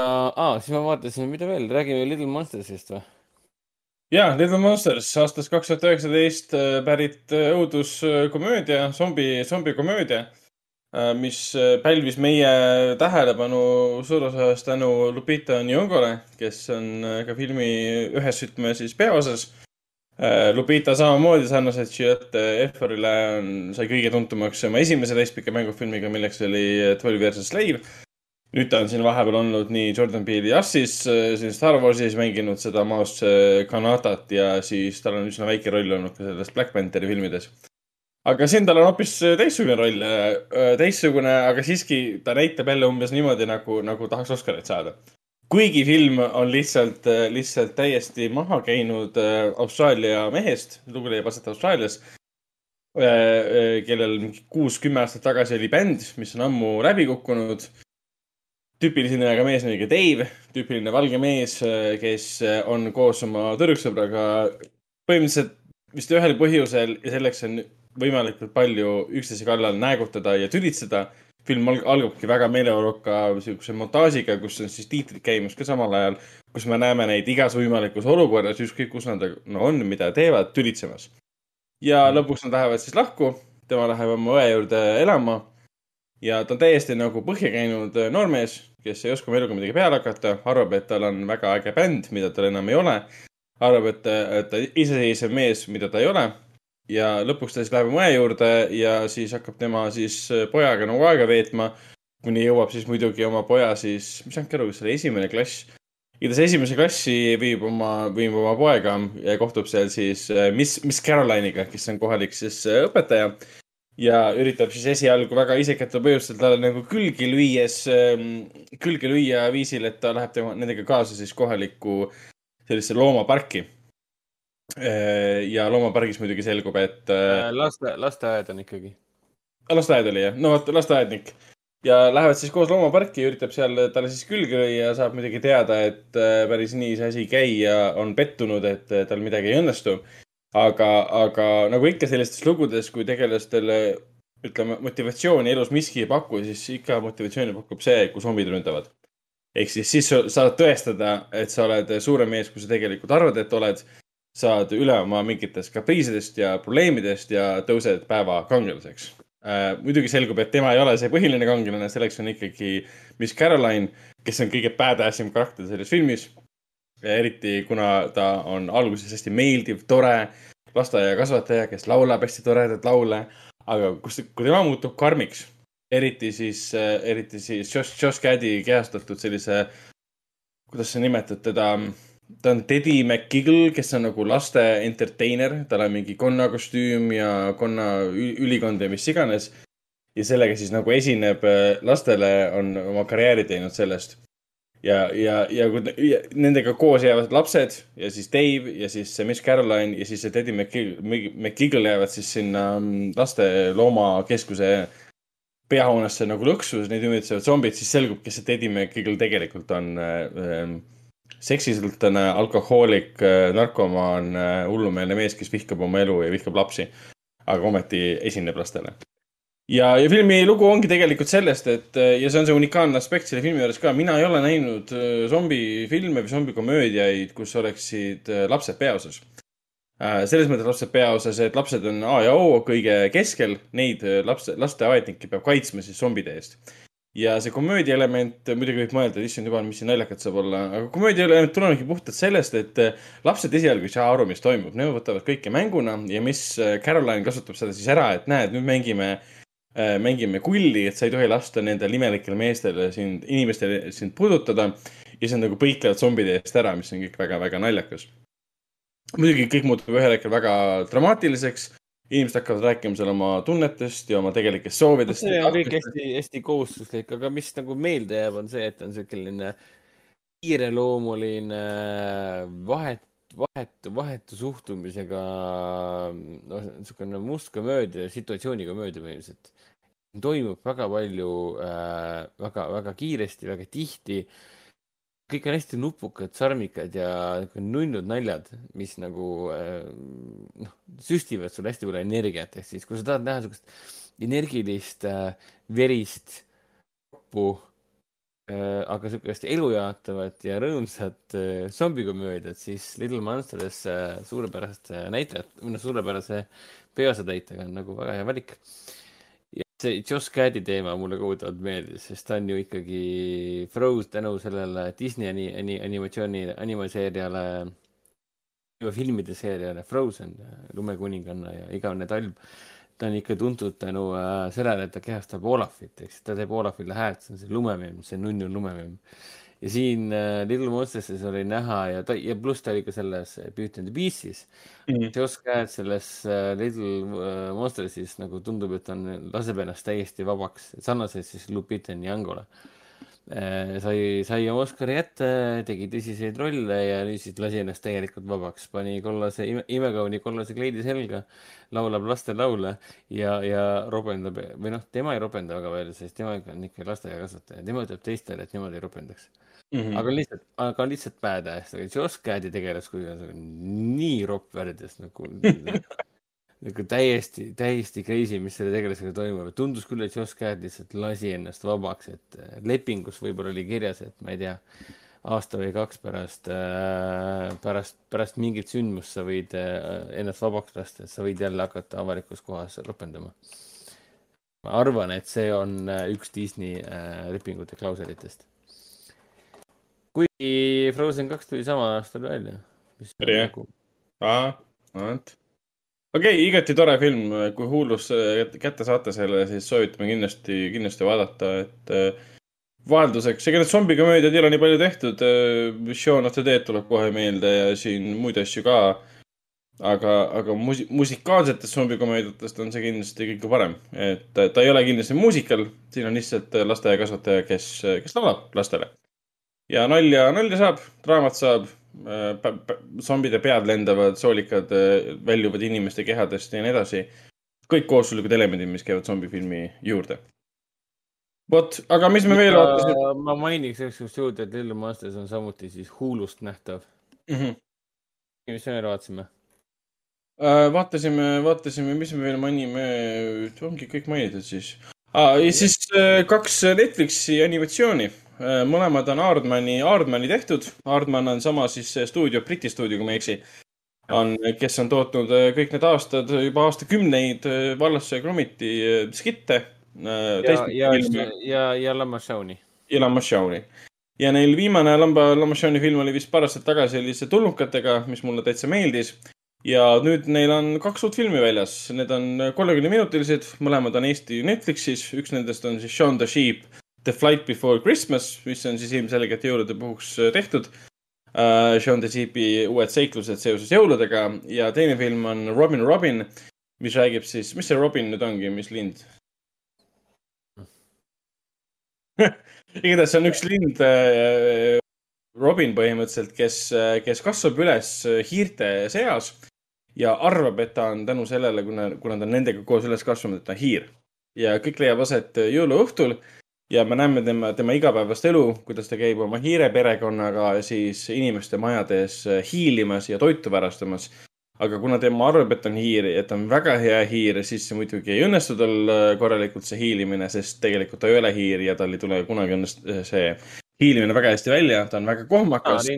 aa, siis ma vaatasin, mida veel, räägime Little Monstersist või? Jaa, Little Monsters aastast kaks tuhat üheksateist äh, pärit äh, õuduskomöödia, zombi, zombikomöödia, äh, mis pälvis meie tähelepanu suures osas tänu Lupita Nyong'ole, kes on ka filmi ühes, ütleme siis peaosas. Lupita samamoodi sarnaselt Giuliette Efforile on, sai kõige tuntumaks oma esimese täispika mängufilmiga, milleks oli Twelve Years a Slave nüüd ta on siin vahepeal olnud nii Jordan Peele'i Assis, äh, siin Star Warsis mänginud seda Maos Kanadat ja siis tal on üsna väike roll olnud ka selles Black Pantheri filmides. aga siin tal on hoopis teistsugune roll, äh, teistsugune, aga siiski ta näitab jälle umbes niimoodi, nagu, nagu tahaks Oscarit saada. kuigi film on lihtsalt, äh, lihtsalt täiesti maha käinud Austraalia mehest, lugu leiab aset Austraalias kellel mingi kuus-kümme aastat tagasi oli bänd, mis on ammu läbi kukkunud tüüpiline nimega mees nimega Dave, tüüpiline valge mees, kes on koos oma tüdruksõbraga põhimõtteliselt vist ühel põhjusel ja selleks on võimalikult palju üksteise kallal näägutada ja tülitseda. film algabki väga meeleoluka sihukese montaažiga, kus on siis tiitrid käimas ka samal ajal, kus me näeme neid igas võimalikus olukorras, ükskõik kus nad no, on, mida teevad, tülitsemas. ja lõpuks nad lähevad siis lahku, tema läheb oma õe juurde elama ja ta on täiesti nagu põhja käinud noormees, kes ei oska oma eluga midagi peale hakata, arvab, et tal on väga äge bänd, mida tal enam ei ole. arvab, et, et ta iseseisev mees, mida ta ei ole. ja lõpuks ta siis läheb oma õe juurde ja siis hakkab tema siis pojaga nagu aega veetma. kuni jõuab siis muidugi oma poja siis, mis andke aru, kas see oli esimene klass? igatahes esimese klassi viib oma, viib oma poega ja kohtub seal siis Miss, Miss Caroline'iga, kes on kohalik siis õpetaja ja üritab siis esialgu väga isekatel põhjustel talle nagu külgi lüües, ähm, külge lüüa viisil, et ta läheb tema, nendega kaasa siis kohalikku sellisesse loomaparki. Äh, ja loomapargis muidugi selgub, et. Äh, laste, lasteaed on ikkagi. lasteaed oli jah, no vot, lasteaednik. ja lähevad siis koos loomaparki ja üritab seal talle siis külge lüüa ja saab muidugi teada, et äh, päris nii see asi ei käi ja on pettunud, et tal midagi ei õnnestu aga, aga nagu ikka sellistes lugudes, kui tegelastele ütleme, motivatsiooni elus miski ei paku, siis ikka motivatsiooni pakub see, kui zombid ründavad. ehk siis, siis sa saad tõestada, et sa oled suurem mees, kui sa tegelikult arvad, et oled. saad üle oma mingitest kapriisidest ja probleemidest ja tõused päeva kangelaseks äh,. muidugi selgub, et tema ei ole see põhiline kangelane, selleks on ikkagi Miss Caroline, kes on kõige badass im karakter selles filmis eriti kuna ta on alguses hästi meeldiv, tore lasteaiakasvataja, kes laulab hästi toredaid laule. aga kus, kui tema muutub karmiks, eriti siis, eriti siis Josh, Josh Caddy kehastatud sellise, kuidas sa nimetad teda, ta on Teddy McGiggle, kes on nagu laste entertainer, tal on mingi konnakostüüm ja konna ülikond ja mis iganes. ja sellega siis nagu esineb lastele, on oma karjääri teinud sellest ja, ja, ja kui nendega koos jäävad lapsed ja siis Dave ja siis see Miss Caroline ja siis see Teddy McGiggle jäävad siis sinna mm, laste loomakeskuse peahoonesse nagu lõksu, neid ümbritsevad zombid, siis selgub, kes see Teddy McGiggle tegelikult on äh,. seksisõltlane, alkohoolik äh,, narkomaan äh,, hullumeelne mees, kes vihkab oma elu ja vihkab lapsi. aga ometi esineb lastele ja, ja filmi lugu ongi tegelikult sellest, et ja see on see unikaalne aspekt selle filmi juures ka, mina ei ole näinud äh, zombifilme või zombikomöödiaid, kus oleksid äh, lapsed peaosas. Äh, selles mõttes lapsed peaosas, et lapsed on A ja O kõige keskel, neid laps, lasteaednikke peab kaitsma siis zombide eest. ja see komöödia element, muidugi võib mõelda, et issand jumal, mis siin naljakat saab olla, aga komöödia element tulenebki puhtalt sellest, et äh, lapsed esialgu ei saa aru, mis toimub, nemad võtavad kõike mänguna ja mis äh, Caroline kasutab seda siis ära, et näed, nüüd mängime äh,, mängime kulli, et sa ei tohi lasta nendel imelikel meestel sind, inimestel sind puudutada. ja siis nad nagu põiklevad zombide eest ära, mis on kõik väga-väga naljakas. muidugi kõik muutub ühel hetkel väga dramaatiliseks inimesed hakkavad rääkima seal oma tunnetest ja oma tegelikest soovidest. see on kõik hästi, hästi kohustuslik, aga mis nagu meelde jääb, on see, et on selline kiireloomuline vahet, vahetu, vahetu suhtumisega, noh, niisugune must komöödia, situatsioonikomöödia põhimõtteliselt. toimub väga palju äh,, väga, väga kiiresti, väga tihti kõik on hästi nupukad, sarmikad ja nunnud naljad, mis nagu äh, noh, süstivad sulle hästi palju energiat, ehk siis kui sa tahad näha niisugust energilist, äh, verist, roppu, aga niisugust elujaatavat ja rõõmsat zombikomöödiat, siis Little Monsters suurepärast näitlejat, või noh, suurepärase peaosatäitjaga on nagu väga hea valik see Josh Gad'i teema mulle kohutavalt meeldis, sest ta on ju ikkagi Froze tänu sellele Disney ani, ani, animatsiooni, animaseeriale, filmide seeriale Frozen, lumekuninganna ja igavene talv. Ta on ikka tuntud tänu äh, sellele, et ta kehastab Olafit, eks ta teeb Olafile häält, see on see lumememm, see nunnu lumememm ja siin äh, Little Monsterses oli näha ja ta ja pluss ta oli ka selles Beauty and the Beastis mm. -hmm. Joss Gad selles äh, Little äh, Monstersis nagu tundub, et on, laseb ennast täiesti vabaks, sarnaselt siis Lupita Nyong'ole äh,. Sai, sai oma Oscari ette, tegi tõsiseid rolle ja nüüd siis lasi ennast täielikult vabaks, pani kollase ime,, imekauni kollase kleidi selga, laulab lastelaule ja, ja robendab või noh, tema ei robenda väga palju, sest tema on ikka lasteaiakasvataja, tema ütleb teistele, et nemad ei robendaks Mm -hmm. aga lihtsalt, aga lihtsalt badass, aga Josh Gad'i tegelaskuju on nii ropp värdjas nagu nagu täiesti, täiesti crazy, mis selle tegelasega toimub. tundus küll, et Josh Gad lihtsalt lasi ennast vabaks, et äh, lepingus võib-olla oli kirjas, et ma ei tea, aasta või kaks pärast äh,, pärast, pärast mingit sündmust sa võid äh, ennast vabaks lasta, et sa võid jälle hakata avalikus kohas ropendama. ma arvan, et see on äh, üks Disney äh, lepingute klauselitest kuigi Frozen kaks tuli samal aastal välja. oli jah? Nagu- vot. Okei okay,, igati tore film, kui Hulus kätte saate selle, siis soovitame kindlasti, kindlasti vaadata, et äh, vahelduseks, ega need zombikomöödiad ei ole nii palju tehtud. äh, Shaun of the Dead tuleb kohe meelde ja siin muid asju ka. aga, aga musi-, musikaalsetest zombikomöödiatest on see kindlasti kõige parem, et ta ei ole kindlasti muusikal, siin on lihtsalt lasteaiakasvataja, kes, kes laulab lastele ja nalja, nalja saab, draamat saab äh,, zombide pead lendavad, soolikad äh, väljuvad inimeste kehadest ja nii edasi. kõik koosluslikud elemendid, mis käivad zombifilmi juurde. vot, aga mis me veel vaatasime? ma mainiks üksnes juurde, et Little Monsters on samuti siis Hulust nähtav mm. -hmm. mis me veel vaatasime? Äh, vaatasime, vaatasime, mis me veel mainime, ongi kõik mainitud siis ah,. ja siis äh, kaks Netflixi animatsiooni Äh, mõlemad on Aardmani, Aardmani tehtud. Aardman on sama siis stuudio, Briti stuudio, kui ma ei eksi. on, kes on tootnud äh, kõik need aastad, juba aastakümneid äh, Wallace ja Gromiti skitte. ja, ja, ja, ja Lamashoni. ja Lamashoni. ja neil viimane Lamba, Lamashoni film oli vist paar aastat tagasi, oli see Tulnukatega, mis mulle täitsa meeldis ja nüüd neil on kaks uut filmi väljas, need on kolmekümneminutilised, mõlemad on Eesti Netflixis, üks nendest on siis Shaun the Sheep The Flight Before Christmas, mis on siis ilmselgelt jõulude puhuks äh, tehtud uh,. Sean Desipi uued seiklused seoses jõuludega ja teine film on Robin Robin, mis räägib siis, mis see Robin nüüd ongi, mis lind igatahes see on üks lind äh,, Robin põhimõtteliselt, kes, kes kasvab üles hiirte seas ja arvab, et ta on tänu sellele, kuna, kuna ta on nendega koos üles kasvanud, et ta on hiir. ja kõik leiab aset jõuluõhtul ja me näeme tema, tema igapäevast elu, kuidas ta käib oma hiireperekonnaga siis inimeste majades äh, hiilimas ja toitu varastamas. aga kuna tema arvab, et on hiir, et on väga hea hiir, siis see muidugi ei õnnestu tal äh, korralikult see hiilimine, sest tegelikult ta ei ole hiir ja tal ei tule kunagi õnnest-, äh, see hiilimine väga hästi välja, ta on väga kohmakas.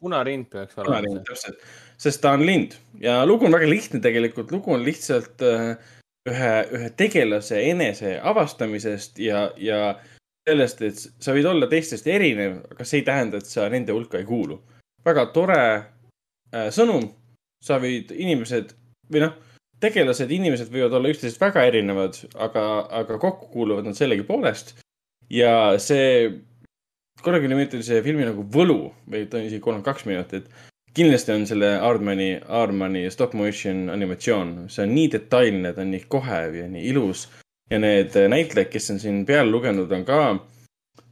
punarind peaks olema. punarind, täpselt, sest ta on lind ja lugu on väga lihtne tegelikult, lugu on lihtsalt äh, ühe, ühe tegelase enese avastamisest ja, ja sellest, et sa võid olla teistest erinev, aga see ei tähenda, et sa nende hulka ei kuulu. väga tore äh, sõnum, sa võid, inimesed või noh, tegelased, inimesed võivad olla üksteisest väga erinevad, aga, aga kokku kuuluvad nad sellegipoolest. ja see kolmekümneminutilise filmi nagu võlu või ta on isegi kolmkümmend kaks minutit, kindlasti on selle Aardmani, Aardmani stop motion animatsioon, see on nii detailne, ta on nii kohev ja nii ilus ja need näitlejad, kes on siin peale lugenud, on ka,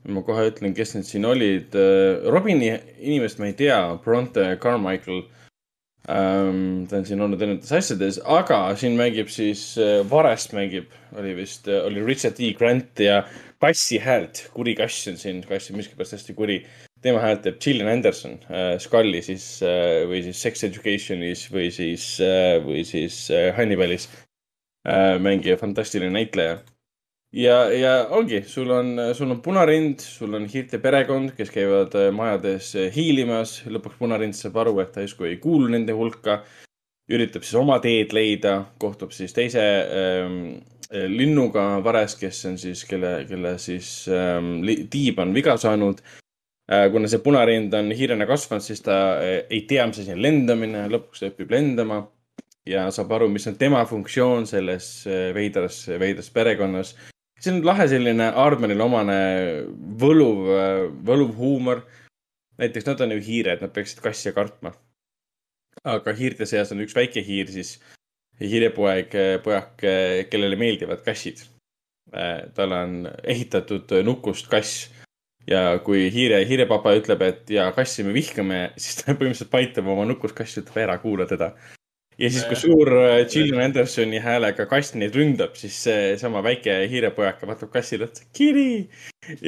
ma kohe ütlen, kes need siin olid. Robini inimest ma ei tea, Bronte Carmichael ähm,. ta on siin olnud erinevates asjades, aga siin mängib siis, Varest mängib, oli vist, oli Richard E. Grant ja kassi häält, kuri kass on siin, kass on miskipärast hästi kuri. Tema häält teeb Gillian Anderson äh, Scully siis äh, või siis Sex Educationis või siis äh,, või siis äh, Hannibalis äh, mängija, fantastiline näitleja. ja, ja ongi, sul on, sul on punarind, sul on hiirte perekond, kes käivad äh, majades äh, hiilimas, lõpuks punarind saab aru, et ta justkui ei kuulu nende hulka. üritab siis oma teed leida, kohtub siis teise ähm, linnuga vares, kes on siis, kelle, kelle siis ähm, tiib on viga saanud äh,. Kuna see punarind on hiirena kasvanud, siis ta äh, ei tea, mis asi on lendamine, lõpuks õpib lendama ja saab aru, mis on tema funktsioon selles äh, veidras, veidras perekonnas. see on lahe selline Aardmanile omane võluv, võluv huumor. näiteks nad on ju hiired, nad peaksid kassi kartma. aga hiirte seas on üks väike hiir siis, hiirepoeg, pojak, kellele meeldivad kassid. tal on ehitatud nukust kass ja kui hiire, hiirepapa ütleb, et ja kassi me vihkame, siis ta põhimõtteliselt paitab oma nukust kassi, ütleb ära, kuula teda ja siis, kui suur äh, Gillian Andersoni häälega kass neid ründab, siis seesama väike hiirepojake vaatab kassile otsa, kiri.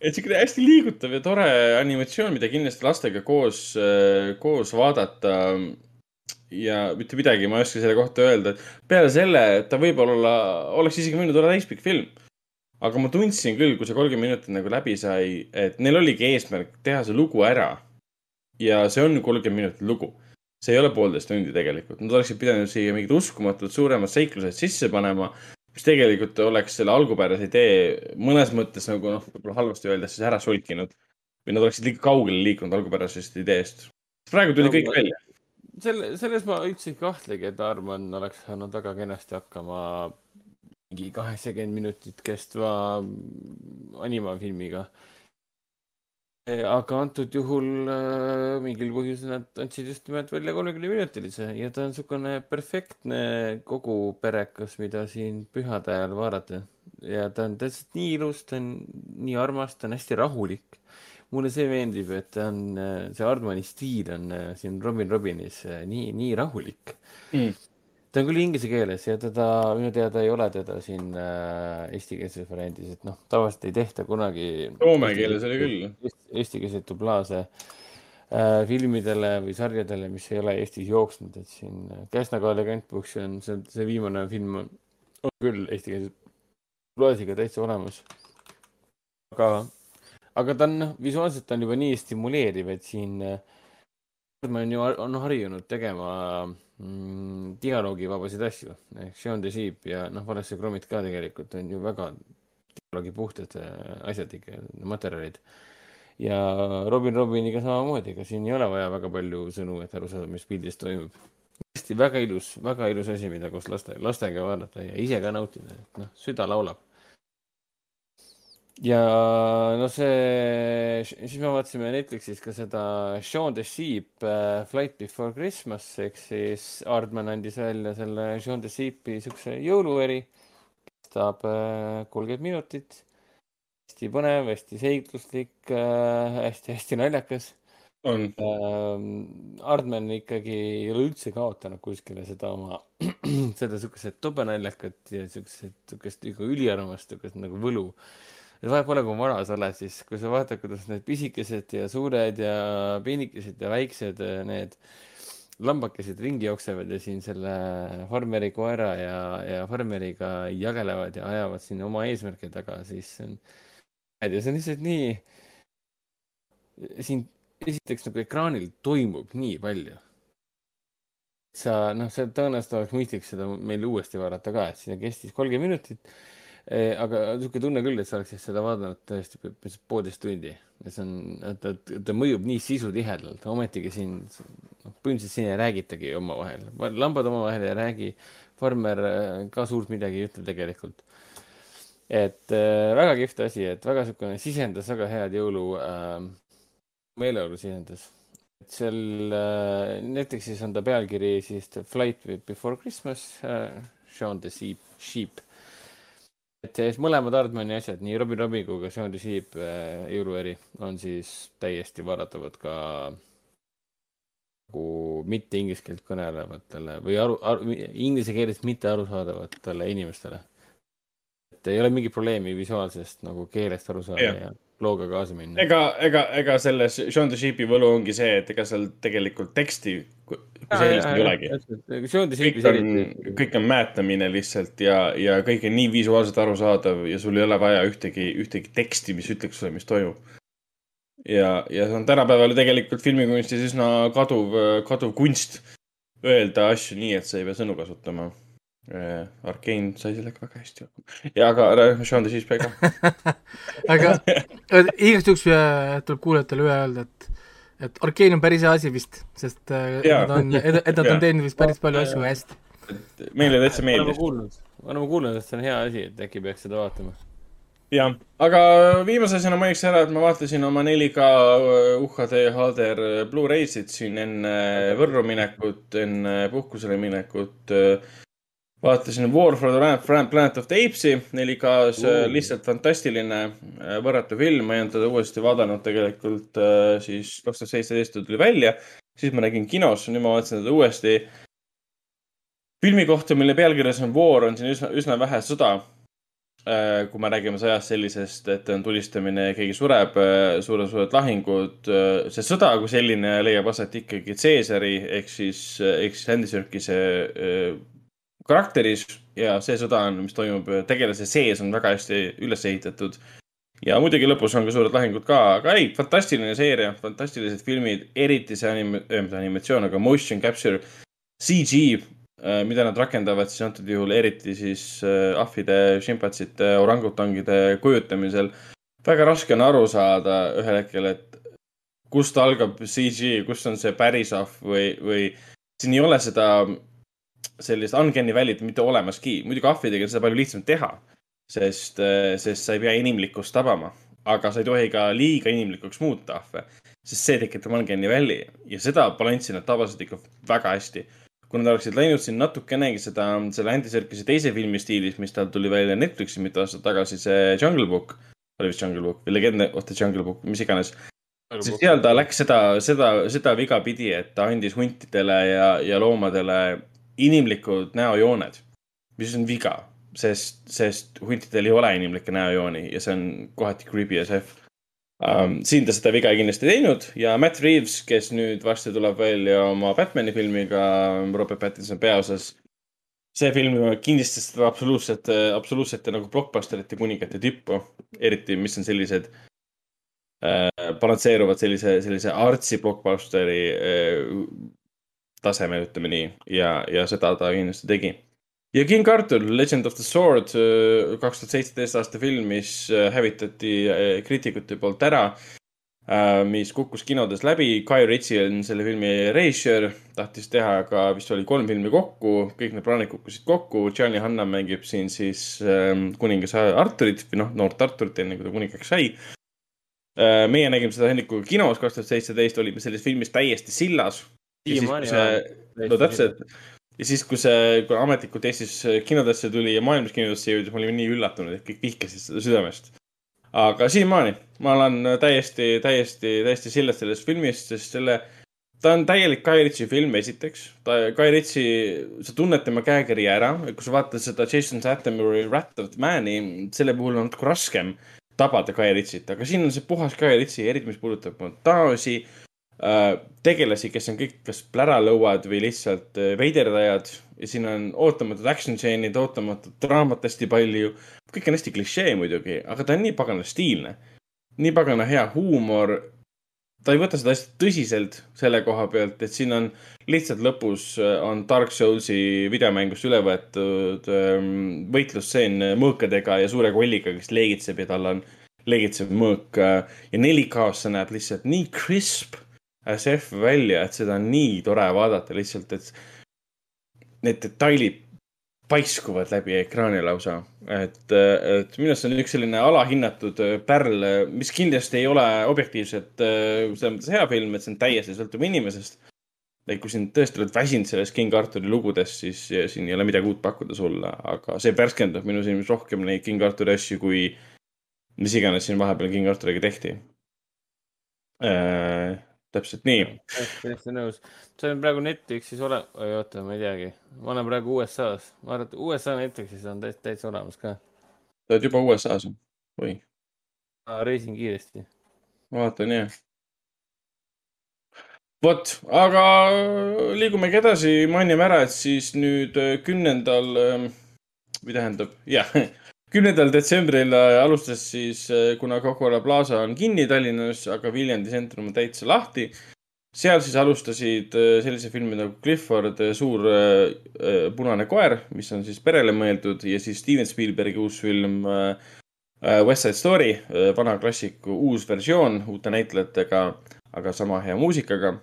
et siukene hästi liigutav ja tore animatsioon, mida kindlasti lastega koos, koos vaadata. ja mitte midagi ma ei oska selle kohta öelda, et peale selle, et ta võib-olla oleks isegi võinud olla täispikk film. Aga ma tundsin küll, kui see kolmkümmend minutit nagu läbi sai, et neil oligi eesmärk teha see lugu ära. ja see on kolmkümmend minutit lugu see ei ole poolteist tundi tegelikult, nad oleksid pidanud siia mingid uskumatud suuremad seiklused sisse panema, mis tegelikult oleks selle algupärase idee mõnes mõttes nagu noh, võib-olla halvasti öeldes siis ära solkinud. või nad oleksid liiga kaugele liikunud algupärasest ideest. praegu tuli kõik välja. selle, selles ma üldse ei kahtlegi, et Arman oleks saanud väga kenasti hakkama mingi kaheksakümmend minutit kestva animafilmiga. aga antud juhul äh, mingil põhjusel nad andsid just nimelt välja kolmekümneminutilise ja ta on niisugune perfektne kogu perekas, mida siin pühade ajal vaadata. ja ta on täpselt nii ilus, ta on nii armas, ta on hästi rahulik. mulle see meeldib, et ta on, see Aardmani stiil on äh, siin Robin Robinis äh, nii, nii rahulik Mm. Ta on küll inglise keeles ja teda minu teada ei ole teda siin äh, eestikeelses variandis, et noh, tavaliselt ei tehta kunagi. Soome keeles oli küll.. Eestikeelseid dublaaže äh, filmidele või sarjadele, mis ei ole Eestis jooksnud, et siin äh, Käsna-Kalle Kantbuks on see, see viimane film on, on küll eestikeelse dublaažiga täitsa olemas. aga, aga ta on noh, visuaalselt on juba nii stimuleeriv, et siin äh, ma olen ju, on harjunud tegema mm, dialoogivabasid asju ehk Sean the Sheep ja noh, Wallace ja Gromit ka tegelikult on ju väga dialoogipuhtad äh, asjad ikka, materjalid. ja Robin Robiniga samamoodi, ega siin ei ole vaja väga palju sõnu, et aru saada, mis pildis toimub. hästi väga ilus, väga ilus asi, mida koos laste, lastega vaadata ja ise ka nautida, et noh, süda laulab. Ja no see, siis me vaatasime Netflixis ka seda Shaun the Sheep äh, Flight Before Christmas ehk siis Aardman andis välja selle Shaun the Sheepi siukse jõulueri. kestab kolmkümmend minutit. hästi põnev, hästi seikluslik äh,, hästi-hästi naljakas. on. Aardman ikkagi ei ole üldse kaotanud kuskile seda oma, seda siukest tobenaljakat ja siukest, siukest nagu üliarmast, siukest nagu võlu vahet pole, kui vana sa oled, siis kui sa vaatad, kuidas need pisikesed ja suured ja peenikesed ja väiksed äh, need lambakesed ringi jooksevad ja siin selle farmeri koera ja, ja farmeriga jagelevad ja ajavad siin oma eesmärke taga, siis see on, ja see on lihtsalt nii, siin esiteks nagu ekraanil toimub nii palju. sa noh, see tõenäoliselt oleks mõistlik seda meil uuesti vaadata ka, et siin kestis kolmkümmend minutit aga niisugune tunne küll, et sa oleksid seda vaadanud tõesti poolteist tundi ja see on, ta, ta mõjub nii sisutihedalt, ometigi siin, noh, põhimõtteliselt siin ei räägitagi omavahel, lambad omavahel ei räägi, farmer äh, ka suurt midagi ei ütle tegelikult. et äh, väga kihvt asi, et väga niisugune sisendas väga head jõulu äh,, meeleolu sisendas. et seal äh, Netflixis on ta pealkiri siis The Flight Before Christmas äh,, Shaun the Sheep, Sheep. Et siis mõlemad Aardmani asjad, nii Robin Robin kui ka the Sheep äh, jõulueri on siis täiesti vaadatavad ka nagu mitte inglise keelt kõnelevatele või aru, aru, inglise keelest mitte arusaadavatele inimestele. et ei ole mingit probleemi visuaalsest nagu keelest aru saada Jah. ja looga kaasa minna. ega, ega, ega selles the Sheep'i võlu ongi see, et ega seal tegelikult teksti kui sellist ei olegi. Kõik on kõik on mäetamine lihtsalt ja, ja kõik on nii visuaalselt arusaadav ja sul ei ole vaja ühtegi, ühtegi teksti, mis ütleks sulle, mis toimub. ja, ja see on tänapäeval tegelikult filmikunstis üsna kaduv, kaduv kunst öelda asju nii, et sa ei pea sõnu kasutama. Arkane sai sellega väga hästi hakkama. ja aga äh, Shaun the Sheep ka. aga äh, igaks juhuks äh, tuleb kuulajatele üle öelda, et et Arkane on päris hea asi vist, sest äh, Jaa. nad on, et et nad on teinud vist päris palju asju hästi. meile täitsa meeldis. kuulnud, oleme kuulnud, et see on hea asi, et äkki peaks seda vaatama. jah, aga viimase asjana mainiks ära, et ma vaatasin oma 4K UHD HDR Blu-ray'sid siin enne Võrru minekut, enne puhkusele minekut. Vaatasin War for the Planet- of the Apes'i 4K-s, lihtsalt fantastiline äh, võrratu film, ma ei olnud teda uuesti vaadanud tegelikult äh, siis kaks tuhat seitseteist ta tuli välja. siis ma nägin kinos, nüüd ma vaatasin teda uuesti. filmi kohta, mille pealkirjas on War, on siin üsna, üsna vähe sõda Äh, kui me räägime sõjast sellisest, et on tulistamine keegi sureb, suured-suured lahingud. see sõda kui selline leiab aset ikkagi Caesari ehk siis, ehk siis äh, karakteris ja see sõda on, mis toimub tegelase sees, on väga hästi üles ehitatud. ja muidugi lõpus on ka suured lahingud ka, aga ei, fantastiline seeria, fantastilised filmid, eriti see anim-, mitte animatsioon, aga motion capture, CG Äh, mida nad rakendavad siis antud juhul eriti siis äh, ahvide, šimpatsite, orangutangide kujutamisel. väga raske on aru saada ühel hetkel, et kust algab CG, kus on see päris ahv või, või siin ei ole seda sellist uncanny valley't mitte olemaski. muidugi ahvidega on seda palju lihtsam teha, sest, sest sa ei pea inimlikkust tabama, aga sa ei tohi ka liiga inimlikuks muuta ahve, sest see tekitab uncanny valley ja seda balanssi nad tabasid ikka väga hästi. Kui nad oleksid läinud siin natukenegi seda, selle Andy Serkise teise filmi stiilis, mis tal tuli välja Netflixi mitu aastat tagasi, see Jungle Book, oli vist Jungle Book või Legend of the Jungle Book, mis iganes. siis seal ta läks seda, seda, seda viga pidi, et ta andis huntidele ja, ja loomadele inimlikud näojooned, mis on viga, sest, sest huntidel ei ole inimlikke näojooni ja see on kohati creepy as f um,. siin ta seda viga kindlasti ei teinud ja Matt Reaves, kes nüüd varsti tuleb välja oma Batman'i filmiga Robert Pattinson peaosas. see film kindlasti seda absoluutselt, absoluutsete nagu blockbusterite kuningate tippu, eriti, mis on sellised äh,, balansseeruvad sellise, sellise artsi blockbusteri äh, tasemel, ütleme nii, ja, ja seda ta kindlasti tegi ja King Arthur, Legend of the Sword, kaks tuhat seitseteist aasta film, mis äh, hävitati äh, kriitikute poolt ära, mis kukkus kinodes läbi. Guy Ritchie on selle filmi režissöör, tahtis teha ka, vist oli kolm filmi kokku, kõik need plaanid kukkusid kokku. Johnny Hanna mängib siin siis ähm, kuningas Arturit või noh, noort Arturit, enne kui ta kuningaks sai. meie nägime seda Hennikuga kinos kaks tuhat seitseteist, olime selles filmis täiesti sillas. Siiamaani no täpselt ja siis, kui see, kui ametlikult Eestis kinodesse tuli ja maailmas kinodesse jõudis, me olime nii üllatunud, et kõik vihkasid seda südamest. aga siiamaani ma olen täiesti, täiesti, täiesti sillas sellest filmist, sest selle, ta on täielik Guy Ritchie film, esiteks. ta, Guy Ritchie, sa tunned tema käekiri ära, kui sa vaatad seda Jason Stathami Rat of Man'i, selle puhul on natuke raskem tabada Guy Ritchie't, aga siin on see puhas Guy Ritchie, eriti mis puudutab montaaži tegelasi, kes on kõik kas pläralõuad või lihtsalt äh, veiderdajad ja siin on ootamatud action stseenid, ootamatut draamat hästi palju. kõik on hästi klišee muidugi, aga ta on nii pagana stiilne. nii pagana hea huumor. ta ei võta seda asja tõsiselt selle koha pealt, et siin on lihtsalt lõpus äh, on Dark Soulsi videomängust üle võetud ähm, võitlusstseen mõõkadega ja suure kolliga, kes leegitseb ja tal on leegitsev mõõk äh, ja 4K-s see näeb lihtsalt nii crisp as F välja, et seda on nii tore vaadata lihtsalt, et need detailid paiskuvad läbi ekraani lausa. et, et minu arust see on üks selline alahinnatud äh, pärl, mis kindlasti ei ole objektiivselt äh, selles mõttes hea film, et see on täiesti sõltub inimesest. et kui sind tõesti oled väsinud sellest King Arturi lugudest, siis siin ei ole midagi uut pakkuda sulle, aga see värskendab minu silmis rohkem neid King Arturi asju, kui mis iganes siin vahepeal King Arturiga tehti äh,. Täpselt nii. täiesti nõus. see on praegu Netflixis ole-, oi oota, ma ei teagi. ma olen praegu USA-s, ma arvan, et USA Netflixis on täitsa, täitsa olemas ka. sa oled juba USA-s või? reisin kiiresti. vaatan jah. vot, aga liigumegi edasi, mainime ära, et siis nüüd äh, kümnendal, või tähendab, jah, kümnendal detsembril äh, alustas siis, kuna Coca-Cola Plaza on kinni Tallinnas, aga Viljandi sentrum on täitsa lahti. seal siis alustasid äh, sellise filmi nagu Clifford, suur äh, äh, punane koer, mis on siis perele mõeldud ja siis Steven Spielbergi uus film äh, äh, West Side Story, vana klassiku uus versioon uute näitlejatega, aga sama hea muusikaga.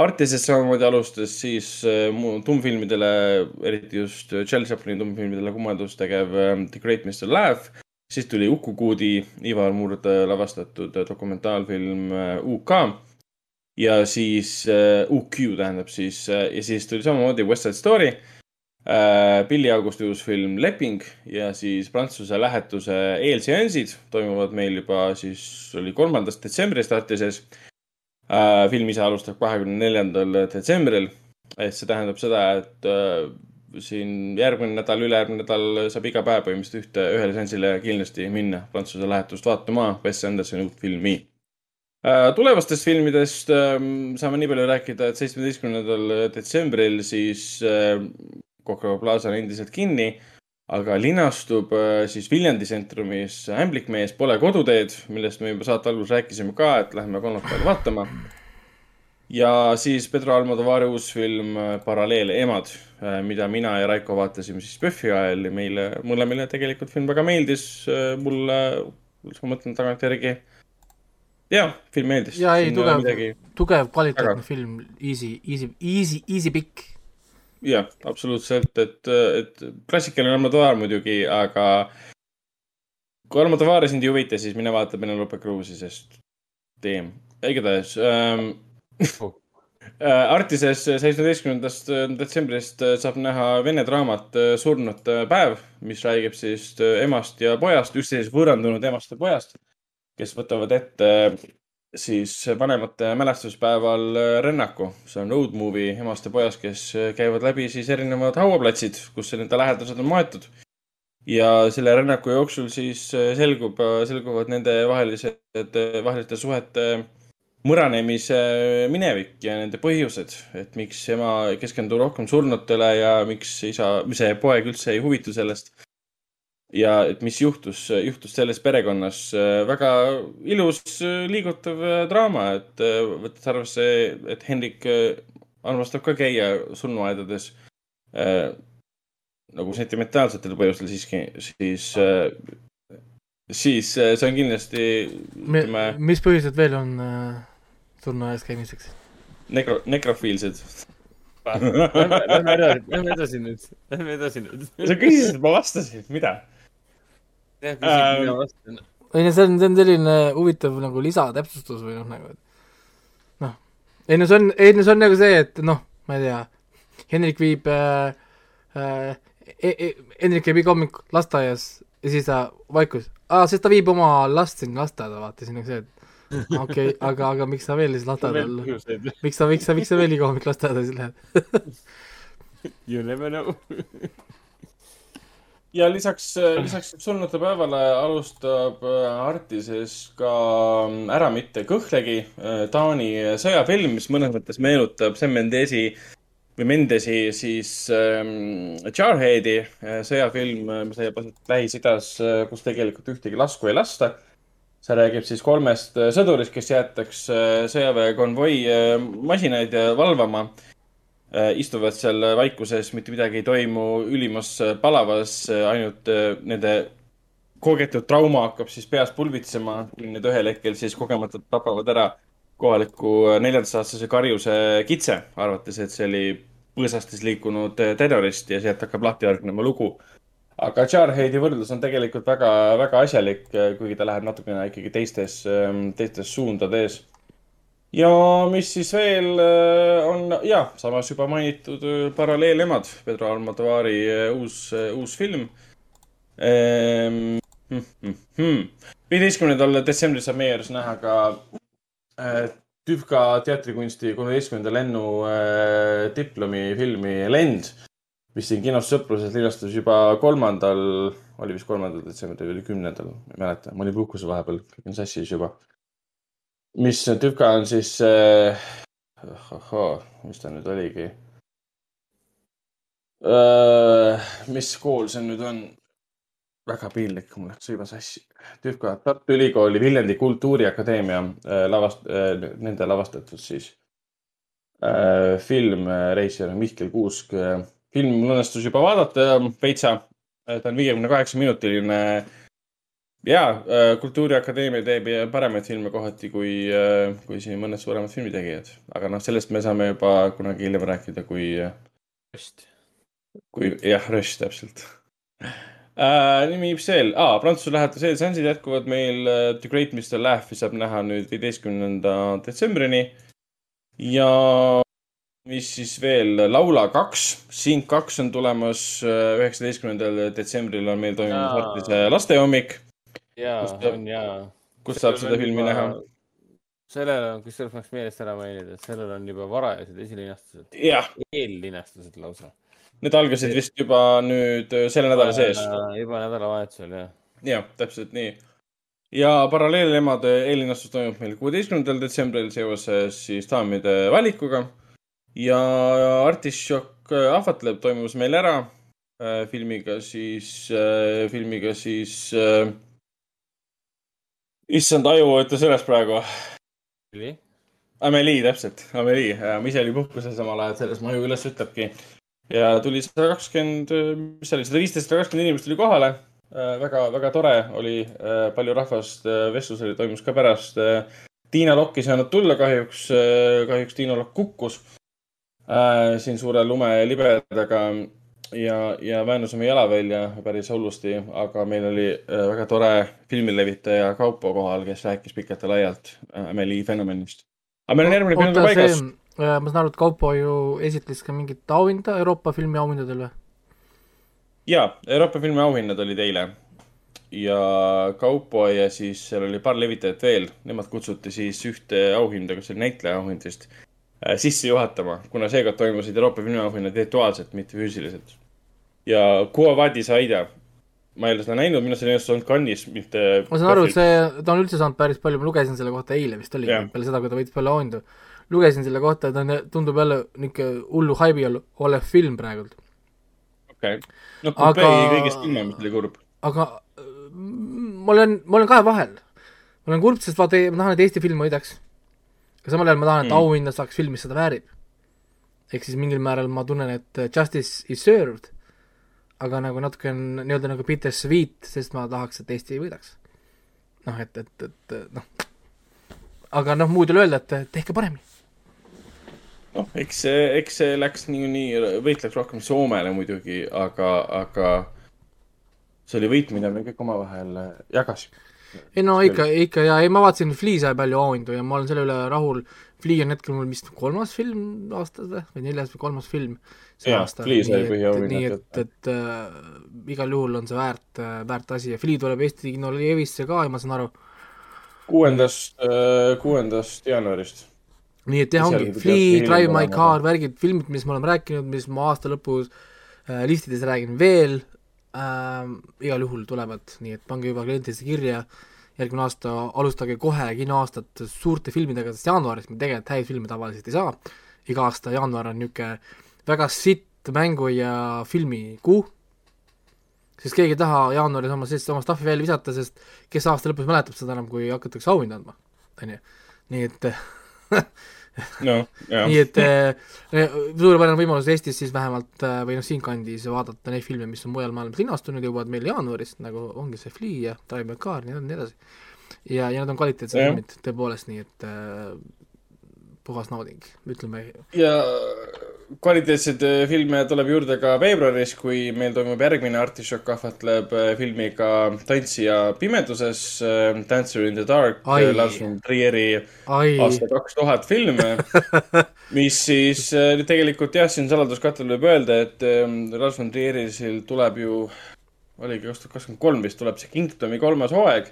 Artises samamoodi alustas siis äh, tummfilmidele, eriti just Charles Chaplini tummfilmidele kummardust tegev äh, The Great Mr Laugh. siis tuli Uku Kuudi, Ivar Murd äh, lavastatud äh, dokumentaalfilm äh, UK. ja siis äh, UQ tähendab siis äh, ja siis tuli samamoodi West Side Story äh, Billy Augusti uus film Leping ja siis Prantsuse lähetuse eelseansid toimuvad meil juba siis oli kolmandast detsembrist Artises äh,. Film ise alustab kahekümne neljandal detsembril. et see tähendab seda, et äh, siin järgmine nädal, ülejärgmine nädal saab iga päev põhimõtteliselt ühte, ühele seansile kindlasti minna Prantsuse lähetust vaatama Wes Andersoni uut filmi äh,. tulevastest filmidest äh, saame nii palju rääkida, et seitsmeteistkümnendal detsembril siis äh, Coca-Cola Plaza on endiselt kinni, aga linastub äh, siis Viljandi tsentrumis Ämblikmees Pole koduteed, millest me juba saate alguses rääkisime ka, et lähme kolmapäeval vaatama. ja siis Pedro Almodovari uus film äh, Paralleel emad, mida mina ja Raiko vaatasime siis PÖFFi ajal ja meile mõlemile tegelikult film väga meeldis. mulle, ma mõtlen tagantjärgi. jah, film meeldis. ja ei, tugev tugev kvaliteetne film, easy, easy, easy, easy pikk. jah, absoluutselt, et, et klassikaline Almodovar muidugi, aga kui Almodovari sind ei huvita, siis mine vaata Penelope Cruise'i, sest teem, igatahes ähm, Oh. äh, Artises seitsmeteistkümnendast detsembrist äh, saab näha vene draamat äh, Surnute päev, mis räägib siis äh, emast ja pojast, üksteisest võõrandunud emast ja pojast, kes võtavad ette äh, siis vanemate mälestuspäeval äh, rännaku. see on road movie emast ja pojast, kes äh, käivad läbi siis erinevad hauaplatsid, kus nende lähedased on maetud. ja selle rännaku jooksul siis äh, selgub, selguvad nende vahelised, vaheliste suhete mõranemise minevik ja nende põhjused, et miks ema keskendub rohkem surnutele ja miks isa, see poeg üldse ei huvitu sellest. Ja et mis juhtus, juhtus selles perekonnas. väga ilus liigutav draama, et äh, võttes arvesse, et Hendrik äh, armastab ka käia surnuaedades äh, nagu sentimentaalsetel põhjustel siiski, siis äh, siis äh, see on kindlasti ütleme mis põhjused veel on äh, surnuaias käimiseks? nekro-, nekrofiilsed. Lähme edasi, lähme edasi nüüd, lähme edasi nüüd. sa küsisid, ma vastasin, mida? jah, küsid, mina vastan. Ei no see on, see on selline huvitav nagu lisatäpsustus või noh, nagu et noh, ei no see on, ei no see on nagu see, et noh, ma ei tea, Hendrik viib äh, äh,, Hendrik käib iga hommik lasteaias ja siis ta vaikus, aa, sest ta viib oma last sinna lasteaeda, vaata, siis nagu see, et okei okay,, aga, aga miks sa veel siis lasteaeda veel olla, põhjuseid. miks sa, miks sa, miks sa veel iga hommik lasteaeda siis lähed? You never know. Ja lisaks, lisaks surnute päevale alustab äh, Artises ka mm, Ära mitte kõhklegi, Taani sõjafilm, mis mõnes mõttes meenutab Sam Mendesi või Mendesi siis ähm, Jarheadi äh, sõjafilm, mis leiab aset Lähis-Idas, kus tegelikult ühtegi lasku ei lasta. see räägib siis kolmest äh, sõdurist, kes jäetakse äh, sõjaväekonvoi äh, masinaid valvama. Istuvad seal vaikuses, mitte midagi ei toimu, ülimas palavas, ainult nende kogetud trauma hakkab siis peas pulbitsema, kuni need ühel hetkel siis kogemata tapavad ära kohaliku neljateistaastase karjuse kitse, arvates, et see oli põõsastes liikunud terrorist ja sealt hakkab lahti järgnema lugu aga Jarheadi võrdlus on tegelikult väga, väga asjalik, kuigi ta läheb natukene ikkagi teistes, ähm, teistes suundades. Ja mis siis veel äh, on, ja, samas juba mainitud äh, Paralleelemad, Pedro Almodovari äh, uus, uus film. viieteistkümnendal detsembril saab meie juures näha ka Tüvka teatrikunsti kolmeteistkümnenda lennu diplomifilmi Lend mis siin kinos Sõpruses linastus juba kolmandal, oli vist kolmandal detsembril või kümnendal, ma ei mäleta, ma olin puhkusel vahepeal, on sassis juba. Mis tüka on siis äh,, ahhaa, mis ta nüüd oligi äh,? mis kool see nüüd on? väga piinlik, mul läks juba sassi. tüka, Tartu Ülikooli Viljandi Kultuuriakadeemia äh, lavast- äh,, nende lavastatud siis äh, film äh, reisijal Mihkel Kuusk äh, film mul õnnestus juba vaadata veitsa. ta on viiekümne kaheksa minutiline. Ja Kultuuriakadeemia teeb paremaid filme kohati kui, kui siin mõned suuremad filmitegijad, aga noh, sellest me saame juba kunagi hiljem rääkida, kui. Röst. kui jah, Röst täpselt äh,. nimi veel ah,, Prantsuse lähetus eelseansid jätkuvad meil. The Great Mr Laugh'i saab näha nüüd viieteistkümnenda detsembrini. ja mis siis veel, Laula kaks, Sing kaks on tulemas, äh, üheksateistkümnendal detsembril on meil toimunud Tartuse lastehommik. Jaa, on jaa. kus saab seda filmi näha? sellel on, kusjuures ma oleks meelest ära mainida, et sellel on juba varajased esilinastused. eellinastused lausa. Need algasid vist juba nüüd äh, selle nädala sees. juba nädalavahetusel, jah. jah, täpselt nii. ja Paralleelemade eellinastus toimub meil kuueteistkümnendal detsembril seoses siis daamide valikuga ja Artišok äh, ahvatleb toimus meil ära filmiga siis äh,, filmiga siis äh,. Issand, aju ütles üles praegu. Amelie, täpselt, Amelie, ma ise olin puhkusel samal ajal, selles mu aju üles ütlebki. ja tuli sada kakskümmend, mis see oli, sada viisteist, sada kakskümmend inimest tuli kohale äh,. väga, väga tore oli äh,, palju rahvast äh,, vestlus oli, toimus ka pärast äh,. Tiina Lokk ei saanud tulla kahjuks äh,, kahjuks Tiina Lokk kukkus äh, siin suure lumelibedaga ja, ja väänus oma jala välja päris hullusti, aga meil oli äh, väga tore filmilevitaja Kaupo kohal, kes rääkis pikalt ja laialt äh, Amelie fenomenist. aga meil on järgmine film ka paigas. ma saan aru, et Kaupo ju esitles ka mingit auhinda Euroopa filmi auhindadel või? jaa, Euroopa filmi auhinnad olid eile ja Kaupo ja siis seal oli paar levitajat veel, nemad kutsuti siis ühte auhinda, kas see oli näitleja auhind vist Äh, sisse juhatama, kuna seekord toimusid Euroopa filmiauhinnad virtuaalselt, mitte füüsiliselt. Ja Quo Vadis Aida, ma ei ole seda näinud, minu arust see on olnud Cannes'is, mitte. ma saan aru, et see, ta on üldse saanud päris palju, ma lugesin selle kohta eile vist oligi yeah., peale seda, kui ta võitis palju auhindu. lugesin selle kohta, ta on, tundub jälle niisugune hullu haibi olev film praegult. okei okay., no Pompei kõigest ilma, mis oli kurb. aga ma olen, ma olen kahe vahel. ma olen kurb, sest vaata, ma tahan, et Eesti film võidaks aga samal ajal ma tahan, et mm. auhinda saaks film, mis seda väärib. ehk siis mingil määral ma tunnen, et justice is served, aga nagu natuke on nii-öelda nagu bittersweet, sest ma tahaks, et Eesti võidaks. noh, et, et, et noh, aga noh, muud ei ole öelda, et tehke paremini. noh, eks see, eks see läks niikuinii, võit läks rohkem Soomele muidugi, aga, aga see oli võit, mida me kõik omavahel jagasime ei no ikka, ikka ja ei, ma vaatasin, Flea sai palju auhindu ja ma olen selle üle rahul. Flea on hetkel mul vist kolmas film aastas või, või neljas või kolmas film see ja, aasta. nii et, nii et, et äh, igal juhul on see väärt äh,, väärt asi ja Flea tuleb Eesti kinole Evisse ka, ma saan aru. kuuendast äh,, kuuendast jaanuarist. nii et jah, ongi Flea, Drive My Car, värgid, filmid, mis me oleme rääkinud, mis ma aasta lõpus äh, listides räägin veel äh, igal juhul tulevad, nii et pange juba klientidesse kirja, järgmine aasta alustage kohe kinoaastat suurte filmidega, sest jaanuaris me tegelikult häid filme tavaliselt ei saa, iga aasta jaanuar on niisugune väga sitt mängu ja filmikuu, sest keegi ei taha jaanuaris oma sellist oma stuff'i välja visata, sest kes aasta lõpus mäletab seda enam, kui hakatakse auhinda andma, on ju. nii et no, nii et äh, suurepärane võimalus Eestis siis vähemalt äh, või noh, siinkandis vaadata neid filme, mis on mujal maailmas linastunud, jõuavad meil jaanuaris, nagu ongi see Flea ja Drive My Car ja nii edasi. ja, ja nad on kvaliteetsed filmid tõepoolest, nii et äh, puhas nauding, ütleme. ja kvaliteetseid äh, filme tuleb juurde ka veebruaris, kui meil toimub järgmine Artišok ahvatleb äh, filmiga Tantsija pimeduses, äh, Dancer in the Dark, Lars von Trieri aasta kaks tuhat film mis siis tegelikult jah, siin saladuskattel võib öelda, et Lars von Trieril tuleb ju, oligi kaks tuhat kakskümmend kolm vist tuleb see Kingdomi kolmas hooaeg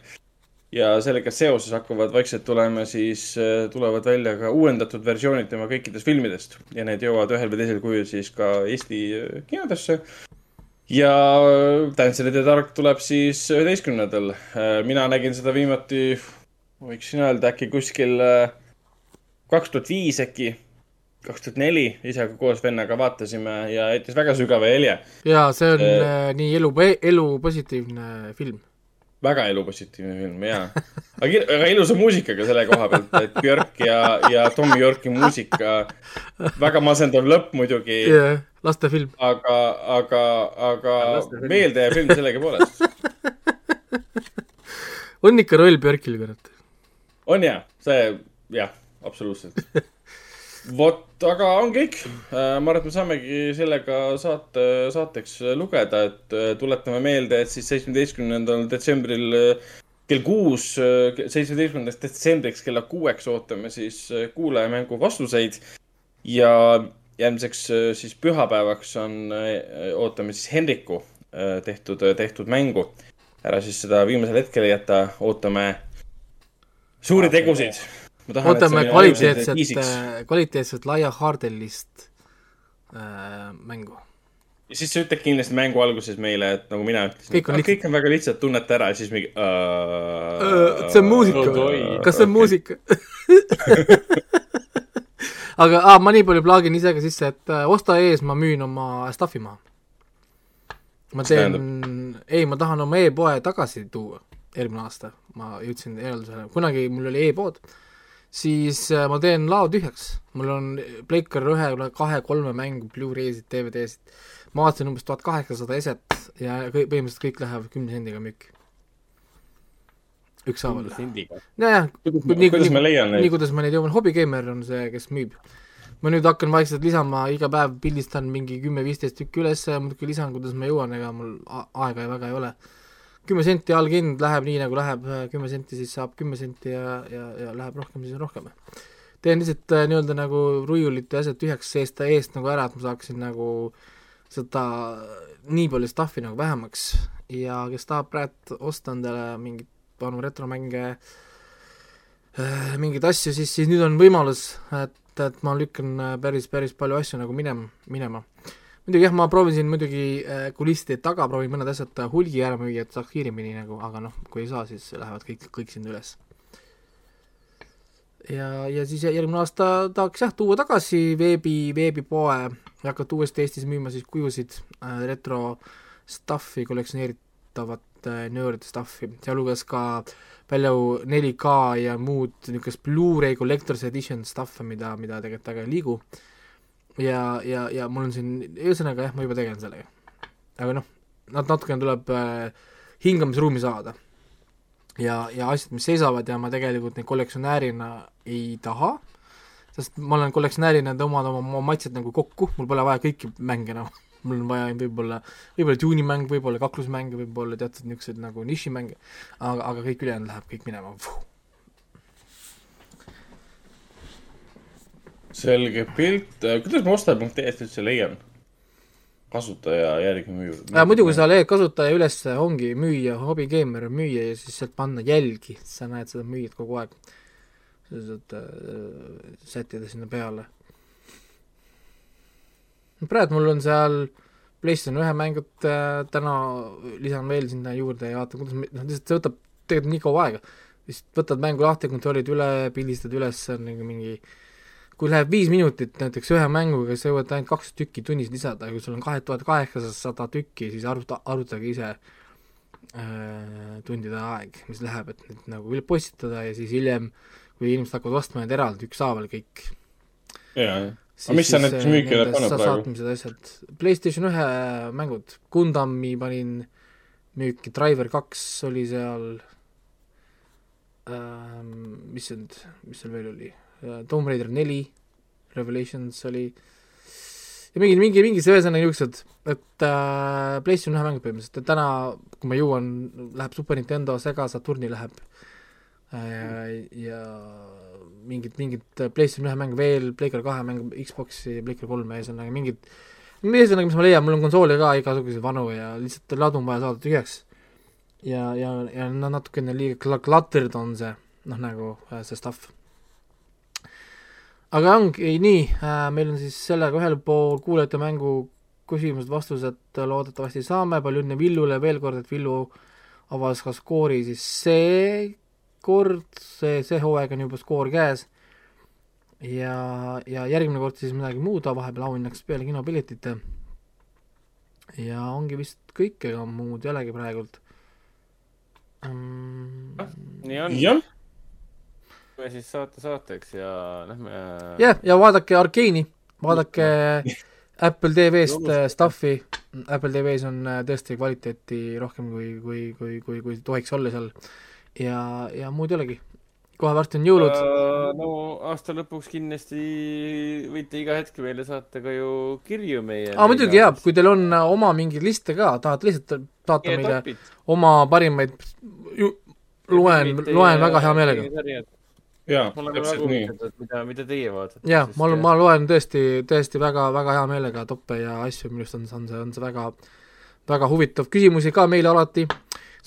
ja sellega seoses hakkavad vaikselt tulema siis, äh, tulevad välja ka uuendatud versioonid tema kõikidest filmidest ja need jõuavad ühel või teisel kujul siis ka Eesti äh, kinodesse. ja Dancer in the Dark tuleb siis üheteistkümnendal. Äh, mina nägin seda viimati, võiksin öelda äkki kuskil kaks tuhat viis äkki, kaks tuhat neli, isaga koos vennaga vaatasime ja jättis väga sügava jälje. ja see on äh, nii elu, elu positiivne film väga elupositiivne film, jaa. aga, aga ilusa muusikaga selle koha pealt, et Björk ja, ja Tom Yorki muusika, väga masendav lõpp muidugi yeah,. lastefilm. aga, aga, aga meeldejääv film sellegipoolest on ikka roll Björkil, kurat. on jaa, see, jah, absoluutselt vot, aga on kõik. Äh, ma arvan, et me saamegi sellega saate, saateks lugeda, et äh, tuletame meelde, et siis seitsmeteistkümnendal detsembril äh, kell kuus, seitsmeteistkümnendaks detsembriks kella kuueks ootame siis kuulajamängu vastuseid. ja järgmiseks siis pühapäevaks on, ootame siis Henriku tehtud, tehtud mängu. ära siis seda viimasel hetkel jäta, ootame suuri tegusid ootame kvaliteetset, kvaliteetset laiahaardelist äh, mängu. ja siis sa ütled kindlasti mängu alguses meile, et nagu mina ütlesin, kõik on, kõik on väga lihtsalt, tunnete ära ja siis mingi uh.... see on muusika. no,, kas see on okay. muusika? Aga ah, ma nii palju plaagin ise ka sisse, et äh, osta ees, ma müün oma stuff'i maha. ma teen, ei, ma tahan oma e-poe tagasi tuua eelmine aasta, ma jõudsin järeldusele, kunagi mul oli e-pood siis äh, ma teen lao tühjaks. mul on Playcar ühe, kahe, kolme mängu, Blu-ray'sid, DVD-sid, ma vaatasin umbes tuhat kaheksasada eset ja kõik, põhimõtteliselt kõik lähevad kümne sendiga müüki. ükshaaval. nojah, nii, kuidas ma leian neid? nii, kuidas ma neid jõuan, hobigeimer on see, kes müüb. ma nüüd hakkan vaikselt lisama, iga päev pildistan mingi kümme-viisteist tükki ülesse, muidugi lisan, kuidas ma jõuan, ega mul aega väga ei ole kümme senti allhind läheb nii, nagu läheb, kümme senti siis saab kümme senti ja, ja, ja läheb rohkem, siis on rohkem. teen lihtsalt äh, nii-öelda nagu ruiulit ja asjad tühjaks seest, eest nagu ära, et ma saaksin nagu seda nii palju stuff'i nagu vähemaks ja kes tahab praegu osta endale mingit vanu retromänge äh,, mingeid asju, siis, siis nüüd on võimalus, et, et ma lükkan äh, päris, päris palju asju nagu minema, minema muidugi jah, ma proovisin muidugi äh, kulisside taga, proovin mõned asjad hulgi ära müüa, et saaks kiiremini nagu, aga noh, kui ei saa, siis lähevad kõik, kõik sinna üles. ja, ja siis järgmine aasta tahaks jah, tuua tagasi veebi, veebipoe. Ja hakata uuesti Eestis müüma siis kujusid äh,, retro stuff'i, kollektsioneeritavat äh, nerd stuff'i, sealhulgas ka palju 4K ja muud niisugust Blu-ray collector's edition stuff'e, mida, mida tegelikult väga ei liigu. äh, ja, ja, ja mul on siin, ühesõnaga jah, ma juba tegelen sellega. aga noh, nad natukene tuleb äh, hingamisruumi saada. ja, ja asjad, mis seisavad ja ma tegelikult neid kollektsionäärina ei taha, sest ma olen kollektsionäärina tõmmanud oma, oma maitsed nagu kokku, mul pole vaja kõiki mänge enam no. mul on vaja võib-olla, võib-olla tuunimäng, võib-olla kaklusmänge, võib-olla teatud niisuguseid nagu nišimänge, aga, aga kõik ülejäänud läheb kõik minema selge pilt, kuidas ma osta.ee-st üldse leian? kasutaja järgi müüa äh,? muidu, kui sa leiad kasutaja üles, ongi müüja, hobigeimer on müüja ja siis sealt panna jälgi, sa näed seda müüjat kogu aeg. sa saad äh, sättida sinna peale. praegu mul on seal PlayStation ühe mängud äh,, täna lisan veel sinna juurde ja vaatan, kuidas, noh, lihtsalt see võtab tegelikult nii kaua aega. lihtsalt võtad mängu lahti, kontrollid üle, pildistad üles, on nagu mingi, mingi kui läheb viis minutit näiteks ühe mänguga, siis sa jõuad ainult kaks tükki tunnis lisada, kui sul on kahe tuhat kaheksasada tükki, siis arvuta, arvutage ise äh, tundide aeg, mis läheb, et need nagu üle postitada ja siis hiljem, kui inimesed hakkavad ostma need eraldi ükshaaval kõik. jaa, jah. aga mis sa näiteks müüki oled pannud praegu? saatmised, asjad, PlayStation ühe mängud, Gundami panin müüki, Driver kaks oli seal ähm,, mis see nüüd, mis seal veel oli, Tomb Raider neli, Revelations oli ja mingi, mingi, mingi ühesõnaga niisugused, et äh, PlayStation ühe mängud põhimõtteliselt, et täna, kui ma jõuan, läheb Super Nintendo, Sega Saturni läheb. Äh, ja mingid, mingid PlayStation ühe mäng veel, Playcar kahe mäng, Xbox'i ja Playcar kolme, ühesõnaga mingid ühesõnaga, mis ma leian, mul on konsoole ka igasuguseid vanu ja lihtsalt ladu on vaja saada tühjaks. ja, ja, ja natukene liiga kla-, cluttered on see, noh nagu äh, see stuff aga ongi nii äh,, meil on siis sellega ühel pool kuulajate mängu küsimused-vastused loodetavasti saame, palju õnne Villule. Veel kord, et Villu avas ka skoori siis seekord, see, see hooaeg on juba skoor käes. ja, ja järgmine kord siis midagi muud, vahepeal auhinnaks peale kinopiletite. ja ongi vist kõik, ega muud ei olegi praegult um.... nii on. Lähme siis saate saateks ja lähme jah yeah,, ja vaadake Arkeeni, vaadake Apple TV-st äh, stuff'i, Apple TV-s on äh, tõesti kvaliteeti rohkem kui, kui, kui, kui, kui tohiks olla seal. ja, ja muud ei olegi. kohe varsti on jõulud uh,. no aasta lõpuks kindlasti võite iga hetk meile saata ka ju kirju meie. aa, muidugi jaa, kui teil on oma mingeid liste ka, tahate lihtsalt saata meile oma parimaid, loen, loen väga hea meelega jaa, täpselt nii. mida, mida teie vaatate? jaa, ma, ma loen tõesti, tõesti väga, väga hea meelega toppe ja asju, minu arust on, on see, on see väga, väga huvitav. küsimusi ka meile alati.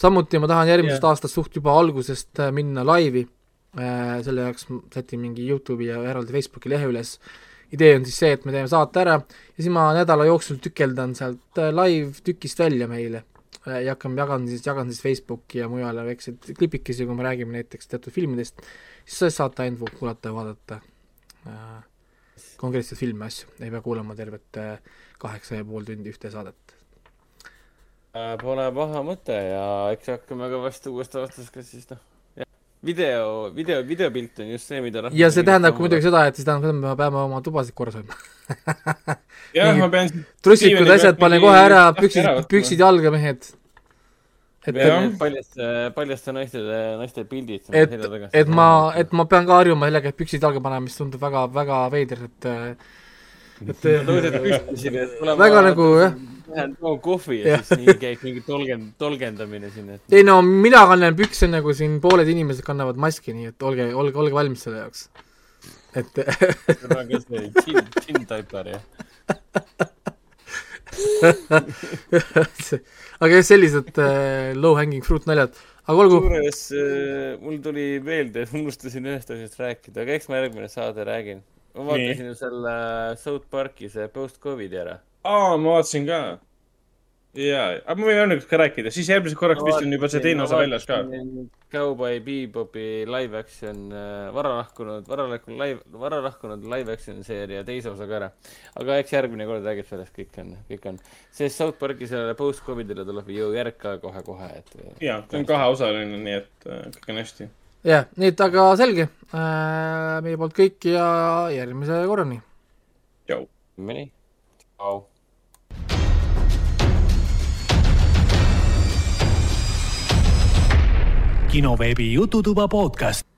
samuti ma tahan järgmisest yeah. aastast suht juba algusest äh, minna laivi. Äh, selle jaoks sätin mingi Youtube'i ja eraldi Facebooki lehe üles. idee on siis see, et me teeme saate ära ja siis ma nädala jooksul tükeldan sealt äh, live-tükist välja meile ja hakkame, jagan siis, jagan siis Facebooki ja mujale väikseid klipikesi, kui me räägime näiteks teatud filmidest siis saate ainult kuulata ja vaadata äh, konkreetseid filme, asju, ei pea kuulama tervet äh, kaheksa ja pool tundi ühte saadet. Äh,. Pole paha mõte ja eks hakkame ka vast uuest aastast ka siis noh, video, video, videopilt on just see, mida ja see tähendab ka muidugi seda, et siis tähendab seda, et me peame oma tubasid korras hoidma jah, ma pean trussikud, asjad, pane kohe ära, püksid, püksid jalga, mehed et paljaste, paljaste naiste, naiste pildid. et, et ma, et ma pean ka harjuma sellega, et püksid jalga panema, mis tundub väga, väga veider, et et tõused püsti siin, et väga nagu jah. Lähen toon kohvi ja, ja siis nii käib mingi tolgen-, tolgendamine siin, et. ei no mina kannan pükse nagu siin pooled inimesed kannavad maski, nii et olge, olge, olge valmis selle jaoks. et. see on ka see gin, gin taipar jah aga jah, sellised äh, low hanging fruit naljad, aga olgu. kusjuures äh, mul tuli meelde, et unustasin ühest asjast rääkida, aga eks ma järgmine saade räägin. ma vaatasin ju selle South Park'i see post-Covidi ära. aa, ma vaatasin ka jaa, aga me võime õnneks ka rääkida, siis järgmiseks korraks vist on juba see teine osa väljas ka. Cowboy Bebopi live action äh,, vara lahkunud, vara lahkunud live, vara lahkunud live action seeria teise osa ka ära. aga eks järgmine kord räägib sellest, kõik on, kõik on. sest South Park'i sellele post-Covidile tuleb ju järg ka kohe-kohe, et. jaa, see on kaheosaline, nii et äh, kõik on hästi. jah, nii et aga selge äh,, meie poolt kõik ja järgmise korrani. tšau. nii, tšau. Kinoveebi Jututuba podcast